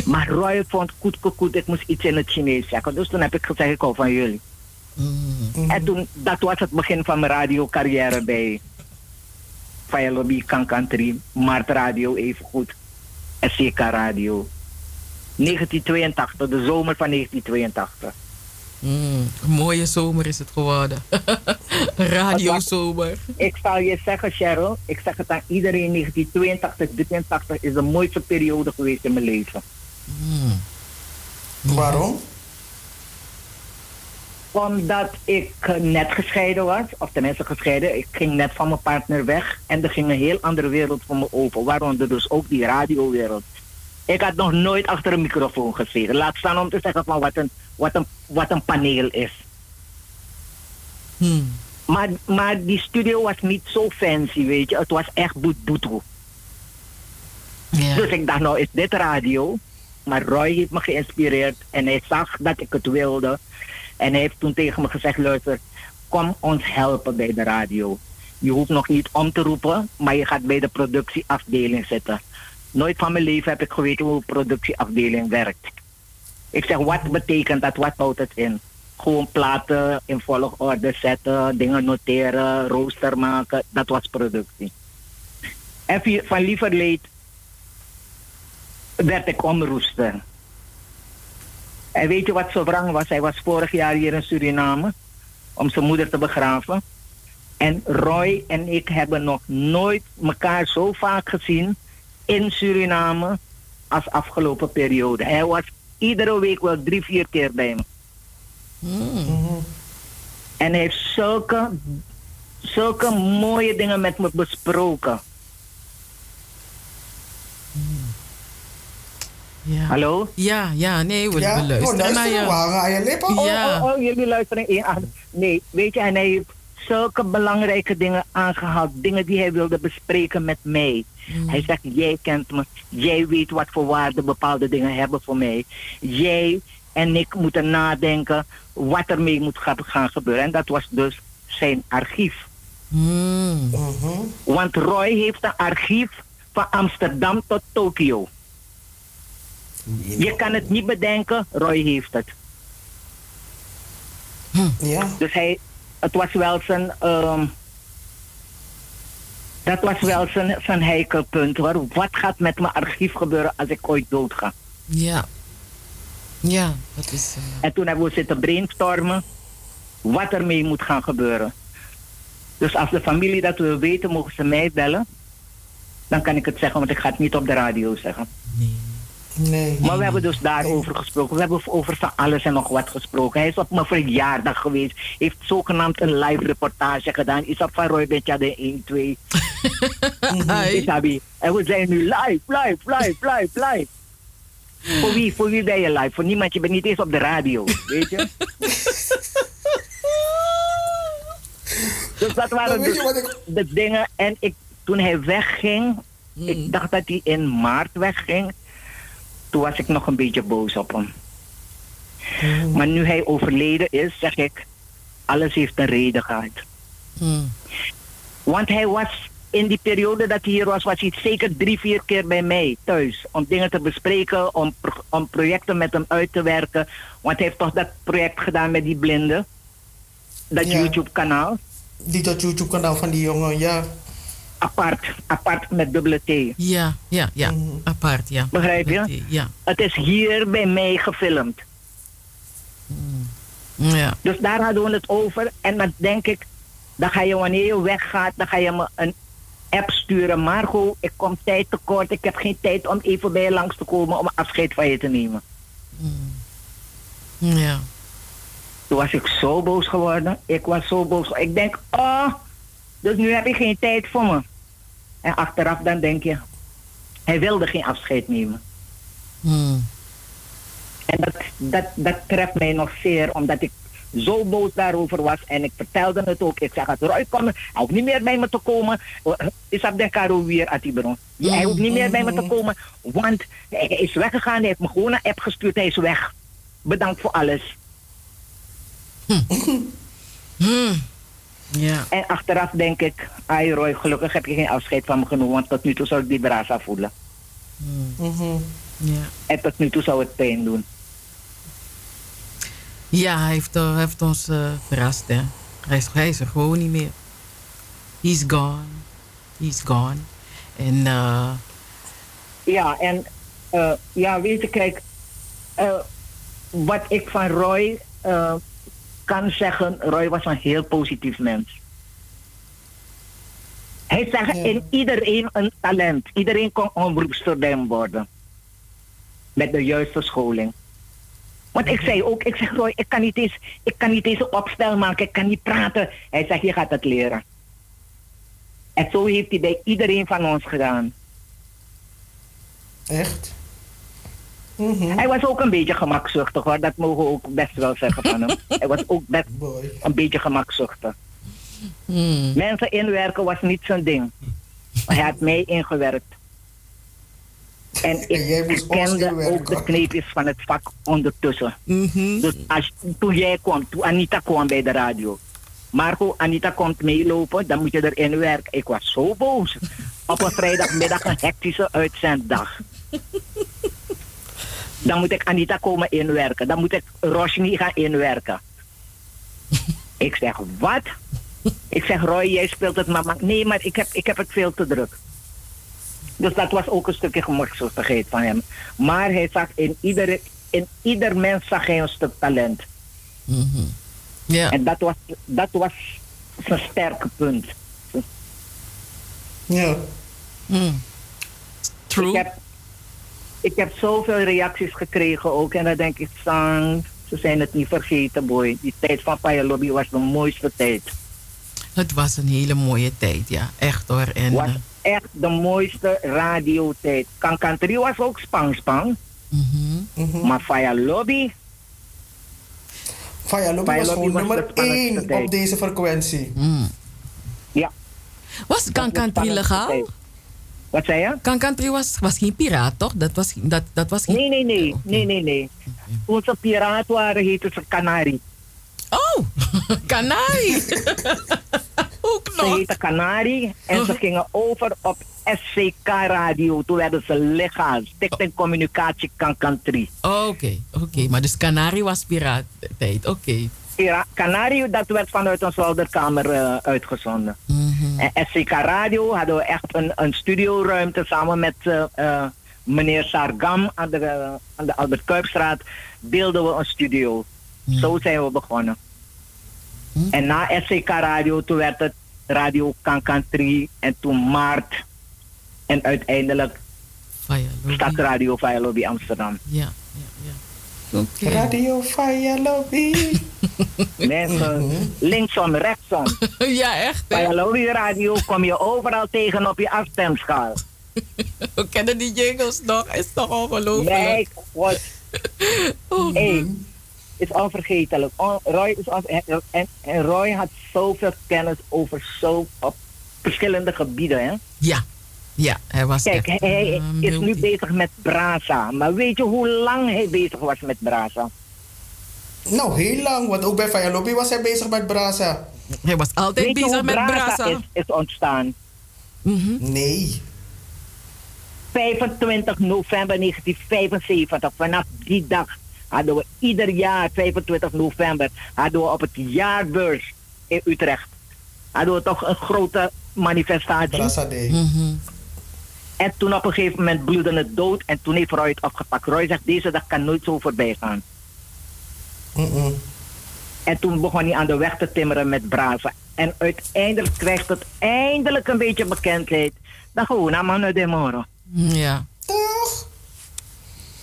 Maar Roy vond goed, goed, goed, ik moest iets in het Chinees zeggen. Dus toen heb ik gezegd, ik hou van jullie. En toen, dat was het begin van mijn radiocarrière bij Fire Lobby, Kankan 3, Mart Radio evengoed, SCK Radio. 1982, de zomer van 1982. Mm, een mooie zomer is het geworden. Radiozomer. Ik zal je zeggen, Cheryl, ik zeg het aan iedereen, 1982, 83 is de mooiste periode geweest in mijn leven. Mm. Waarom? Omdat ik net gescheiden was, of tenminste gescheiden. Ik ging net van mijn partner weg en er ging een heel andere wereld voor me open. Waaronder dus ook die radiowereld. Ik had nog nooit achter een microfoon gezeten. Laat staan om te zeggen van wat een, wat een, wat een paneel is. Hmm. Maar, maar die studio was niet zo fancy, weet je. Het was echt boet Dus ik dacht, nou is dit radio. Maar Roy heeft me geïnspireerd en hij zag dat ik het wilde. En hij heeft toen tegen me gezegd, luister, kom ons helpen bij de radio. Je hoeft nog niet om te roepen, maar je gaat bij de productieafdeling zitten. Nooit van mijn leven heb ik geweten hoe een productieafdeling werkt. Ik zeg, wat betekent dat? Wat houdt het in? Gewoon platen in volgorde zetten, dingen noteren, rooster maken. Dat was productie. En van lieverleed werd ik omroester. En weet je wat zo wrang was? Hij was vorig jaar hier in Suriname om zijn moeder te begraven. En Roy en ik hebben nog nooit elkaar zo vaak gezien in Suriname als afgelopen periode. Hij was iedere week wel drie, vier keer bij me. En hij heeft zulke, zulke mooie dingen met me besproken. Ja. Hallo? Ja, ja, nee, we, Ja, we luisteren naar je. Waar aan je lippen? Ja. Oh, oh, oh, jullie luisteren één aan. Nee, weet je, en hij heeft zulke belangrijke dingen aangehaald. Dingen die hij wilde bespreken met mij. Hij zegt, jij kent me. Jij weet wat voor waarde bepaalde dingen hebben voor mij. Jij en ik moeten nadenken wat er mee moet gaan, gebeuren. En dat was dus zijn archief. Hmm. Want Roy heeft een archief van Amsterdam tot Tokio. Je kan het niet bedenken, Roy heeft het. Ja. Dus hij, het was wel zijn, ehm, dat was wel zijn, zijn heikelpunt hoor. Wat gaat met mijn archief gebeuren als ik ooit dood ga? Ja. Ja, dat is... eh, En toen hebben we zitten brainstormen wat er mee moet gaan gebeuren. Dus als de familie dat wil weten, mogen ze mij bellen. Dan kan ik het zeggen, want ik ga het niet op de radio zeggen. Nee. Maar we hebben dus daarover gesproken. We hebben over van alles en nog wat gesproken. Hij is op mijn verjaardag geweest. Heeft zogenaamd een live reportage gedaan. Is op van Roy Betja de 1, 2. Isabi. En we zijn nu live, live, live, live, live. Voor wie, voor wie ben je live? Voor niemand. Je bent niet eens op de radio. Weet je? dus dat waren dus de dingen. En ik, toen hij wegging, ik dacht dat hij in maart wegging. Toen was ik nog een beetje boos op hem. Maar nu hij overleden is, zeg ik, alles heeft een reden gehad. Want hij was in die periode dat hij hier was, was hij zeker drie, vier keer bij mij thuis. Om dingen te bespreken, om, om projecten met hem uit te werken. Want hij heeft toch dat project gedaan met die blinden. Dat Ja. YouTube-kanaal. Die dat YouTube-kanaal van die jongen, ja. Apart, apart met dubbele T. Ja, ja, ja. Apart, ja. Begrijp je? Ja. Het is hier bij mij gefilmd. Ja. Dus daar hadden we het over. En dan denk ik, dan ga je wanneer je weggaat, dan ga je me een app sturen. Margot, ik kom tijd tekort. Ik heb geen tijd om even bij je langs te komen om afscheid van je te nemen. Ja. Toen was ik zo boos geworden. Ik was zo boos. Ik denk, oh, dus nu heb je geen tijd voor me. En achteraf dan denk je, hij wilde geen afscheid nemen. En dat, dat, dat treft mij nog zeer, omdat ik zo boos daarover was. En ik vertelde het ook. Ik zeg, Roy, kom, hij hoeft niet meer bij me te komen. Is op de karo weer, Atibron. Hij hoeft niet meer bij me te komen, want hij is weggegaan. Hij heeft me gewoon een app gestuurd. Hij is weg. Bedankt voor alles. Ja. En achteraf denk ik, ai Roy, gelukkig heb je geen afscheid van me genomen, want tot nu toe zou ik die brasa voelen. Ja. En tot nu toe zou het pijn doen. Ja, hij heeft, eh, heeft ons eh, verrast, hè. Hij is, hij is er gewoon niet meer. He's gone. He's gone. En eh, Ja, en eh, ja, weet je, kijk, eh, wat ik van Roy eh, kan zeggen, Roy was een heel positief mens. Hij zegt in iedereen een talent. Iedereen kon omroepstudent worden. Met de juiste scholing. Want ik zei ook, ik zeg Roy, ik kan niet eens, ik kan niet eens een opstel maken, ik kan niet praten. Hij zegt, je gaat het leren. En zo heeft hij bij iedereen van ons gedaan. Echt? Hij was ook een beetje gemakzuchtig hoor, dat mogen we ook best wel zeggen van hem. Hij was ook best een beetje gemakzuchtig. Mensen inwerken was niet zijn ding. Maar hij had mij ingewerkt. En ik kende ook de kneepjes van het vak ondertussen. Dus als, toen jij kwam, toen Anita kwam bij de radio. Marco, Anita komt meelopen, dan moet je erin werken. Ik was zo boos. Op een vrijdagmiddag een hectische uitzenddag. Dan moet ik Anita komen inwerken. Dan moet ik Roshni gaan inwerken. ik zeg, wat? Ik zeg, Roy, jij speelt het maar. maar- Nee, maar ik heb, ik heb het veel te druk. Dus dat was ook een stukje gemakzuchtigheid van hem. Maar hij zag in, iedere, in ieder mens zag hij een stuk talent. Ja. En dat was, dat was zijn sterke punt. Ja. True. Ik heb, ik heb zoveel reacties gekregen ook. En dan denk ik, Sang, ze zijn het niet vergeten, boy. Die tijd van Fire Lobby was de mooiste tijd. het was een hele mooie tijd, ja. Echt hoor. En, was eh, echt de mooiste radiotijd. Kankan 3 was ook spang spang. Mhm. Maar Fire Lobby, Faya Lobby Fire was Lobby gewoon was nummer de spannendste 1 tijd. op deze frequentie. ja. Was Kankantri legaal? Wat zei je? Kankantri was, was geen piraat, toch? Dat was, dat, dat was geen... Nee, nee, nee. Nee, nee, nee. Toen ze piraat waren, heette ze Canari. Oh, Canari. Ze heette Canari en ze gingen over op SCK Radio. Toen werden ze legaal. Stichting Communicatie Kankantri. Oké, oké. Maar dus Canari was piraattijd, oké. Pira- Canari, dat werd vanuit een zolderkamer eh, uitgezonden. En SCK Radio hadden we echt een, een studioruimte samen met eh, eh, meneer Sargam aan de, aan de Albert Kuipstraat. Deelden we een studio. Zo zijn we begonnen. En na SCK Radio, toen werd het Radio Kankan 3 en toen Maart. En uiteindelijk Stadsradio Via Lobby Amsterdam. Ja, Radio Faya Lobby. Mensen, linksom, rechtsom. ja, echt. Via Lobby Radio kom je overal tegen op je afstemschaal. We kennen die jingles nog, is toch ongelooflijk? Nee, wat. Hey, is onvergetelijk. On- Roy is on- en, en, en Roy had zoveel kennis over zo op verschillende gebieden. Hè? Ja, ja, hij was Kijk, echt, hij eh, is nu bezig met Brasa. Maar weet je hoe lang hij bezig was met Brasa? Nou, heel lang, want ook bij Faya Lobby was hij bezig met Brasa. Hij was altijd Weet je bezig hoe met Brasa Brasa. Is, is ontstaan? Nee. 25 november 1975. Vanaf die dag hadden we ieder jaar, 25 november, hadden we op het jaarbeurs in Utrecht. Hadden we toch een grote manifestatie. Brasa Day. En toen op een gegeven moment bloedde het dood en toen heeft Roy het opgepakt. Roy zegt, deze dag kan nooit zo voorbij gaan. En toen begon hij aan de weg te timmeren met Brava. En uiteindelijk krijgt het eindelijk een beetje bekendheid. Dan gewoon aan Manu de Moro. Ja. Toch?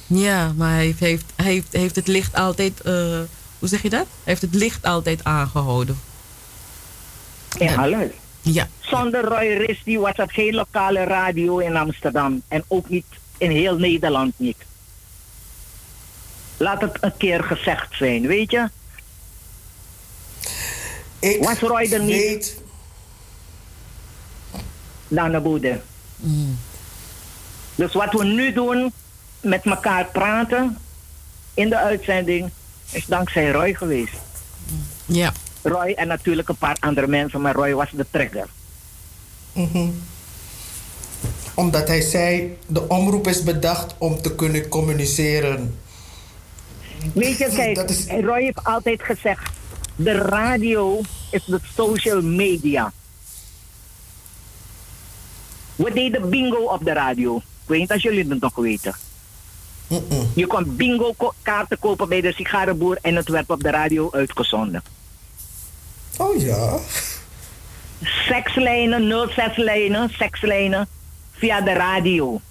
Ja, maar hij heeft, heeft, hij heeft, heeft het licht altijd, eh, hoe zeg je dat? Hij heeft het licht altijd aangehouden. In alles. Ja. Zonder Roy Risti was er geen lokale radio in Amsterdam. En ook niet in heel Nederland niet. Laat het een keer gezegd zijn, weet je? Was Roy er niet? weet- Dan de boede. Dus wat we nu doen, met elkaar praten in de uitzending, is dankzij Roy geweest. Ja. Roy en natuurlijk een paar andere mensen, maar Roy was de trigger. Mhm. Omdat hij zei, de omroep is bedacht om te kunnen communiceren. Weet je, kijk, Roy heeft altijd gezegd: de radio is de social media. We deden bingo op de radio. Ik weet niet als jullie het nog weten. Je kon bingo kaarten kopen bij de sigarenboer en het werd op de radio uitgezonden. Oh ja. Sekslijnen, 06 lijnen, sekslijnen via de radio.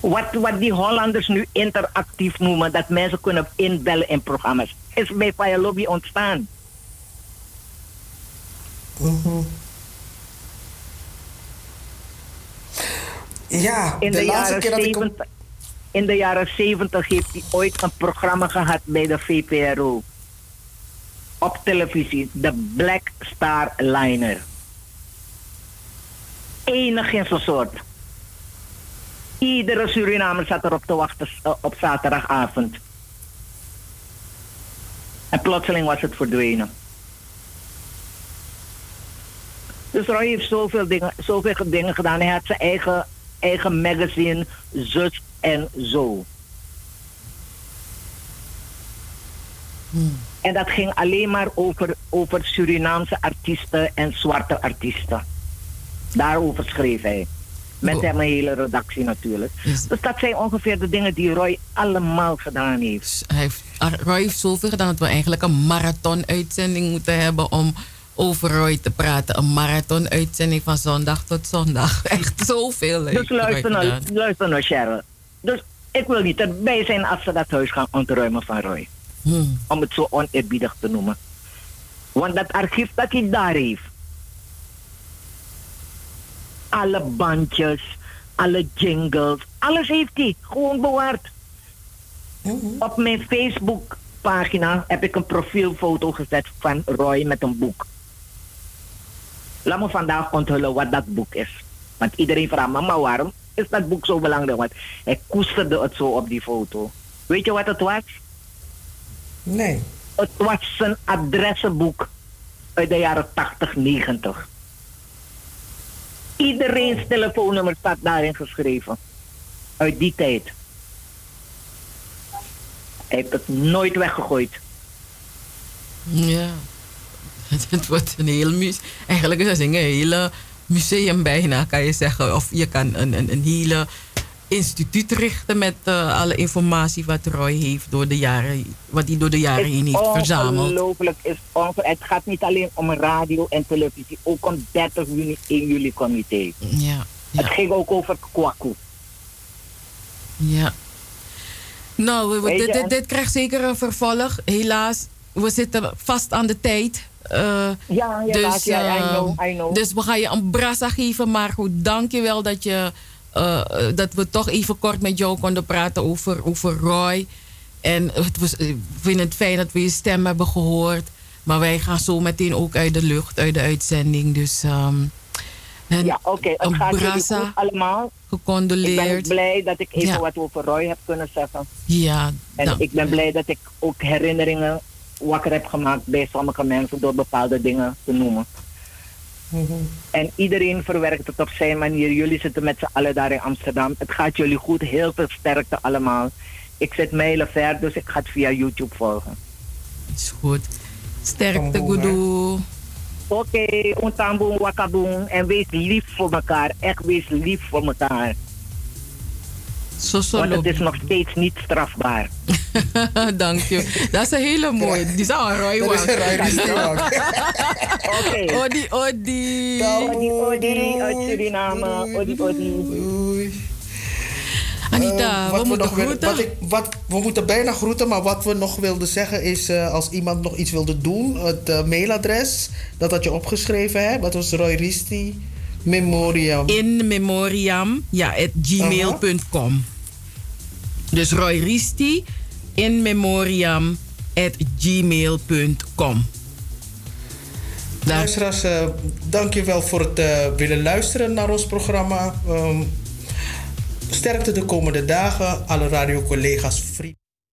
Wat, wat die Hollanders nu interactief noemen, dat mensen kunnen inbellen in programma's, is bij Fire Lobby ontstaan. Ja, In de, de, laatste jaren keer dat ik... hem- 70, in de jaren 70 heeft hij ooit een programma gehad bij de VPRO. Op televisie, de Black Star Liner. Enig in zijn soort. Iedere Surinamer zat erop te wachten eh, op zaterdagavond. En plotseling was het verdwenen. Dus Roy heeft zoveel dingen, zoveel dingen gedaan. Hij had zijn eigen, eigen magazine, zus en zo. En dat ging alleen maar over, over Surinaamse artiesten en zwarte artiesten. Daarover schreef hij. Met hem een hele redactie natuurlijk. Dus dat zijn ongeveer de dingen die Roy allemaal gedaan heeft. Hij heeft, ah, Roy heeft zoveel gedaan dat we eigenlijk een marathon-uitzending moeten hebben om over Roy te praten. Een marathon-uitzending van zondag tot zondag. Echt zoveel. Dus luister nou, gedaan. luister nou, Cheryl. Dus ik wil niet erbij zijn als ze dat huis gaan ontruimen van Roy. Hmm. Om het zo oneerbiedig te noemen. Want dat archief dat hij daar heeft. Alle bandjes, alle jingles, alles heeft hij gewoon bewaard. Op mijn Facebook pagina heb ik een profielfoto gezet van Roy met een boek. Laat me vandaag onthullen wat dat boek is. Want iedereen vraagt, mama, waarom is dat boek zo belangrijk? Want hij koesterde het zo op die foto. Weet je wat het was? Nee. Het was zijn adressenboek uit de jaren 80, 90. Iedereen's telefoonnummer staat daarin geschreven. Uit die tijd. Hij heeft het nooit weggegooid. Ja. Het wordt een heel museum. Eigenlijk is het een hele museum bijna, kan je zeggen. Of je kan een, een, een hele instituut richten met eh, alle informatie wat Roy heeft door de jaren, wat hij door de jaren heen heeft verzameld. Ongelooflijk is Het gaat niet alleen om radio en televisie, ook om 30 juni 1 juli comité. Ja, Het ging ook over Kwaku. ja. Nou, we- dit, dit, krijgt zeker een vervolg. Helaas, we zitten vast aan de tijd. Eh, Ja, helaas, ja, I eh, know, I know. Dus we gaan je een brassa geven. Maar goed, dank je wel dat, je, eh, eh, dat we toch even kort met jou konden praten over, over Roy. En het was, ik vind het fijn dat we je stem hebben gehoord. Maar wij gaan zo meteen ook uit de lucht, uit de uitzending. Dus ehm en Ja, oké. Het een gaat brassa goed allemaal. Ik ben gecondoleerd. blij dat ik even Ja. wat over Roy heb kunnen zeggen. Ja, En dank. ik ben blij dat ik ook herinneringen wakker heb gemaakt bij sommige mensen door bepaalde dingen te noemen. En iedereen verwerkt het op zijn manier. Jullie zitten met z'n allen daar in Amsterdam. Het gaat jullie goed. Heel veel sterkte allemaal. Ik zit mijlen ver, dus ik ga het via YouTube volgen. Is goed. Sterkte, Goedoe. Oké, ontamboen, wakaboen. En wees lief voor elkaar. Echt wees lief voor elkaar. Zo, zo Want het is nog steeds niet strafbaar. Dank je. Dat is een hele mooie. Die zou een Roy Dat is een. Wang. Oké. Odi, odi. Odi, odi, uit Suriname. Odi, odi. Anita, Eh, we wat moeten nog groeten. Wat ik, wat, we moeten bijna groeten, maar wat we nog wilden zeggen is... eh, als iemand nog iets wilde doen, het eh, mailadres... dat had je opgeschreven, hè? Dat was Roy Risti Memoriam. In memoriam, ja, at gmail.com. Dus Roy Risti, in memoriam, gmail.com. Luisteraars, uh, dank je wel voor het uh, willen luisteren naar ons programma. Um, sterkte de komende dagen. Alle radiocollega's, vrienden.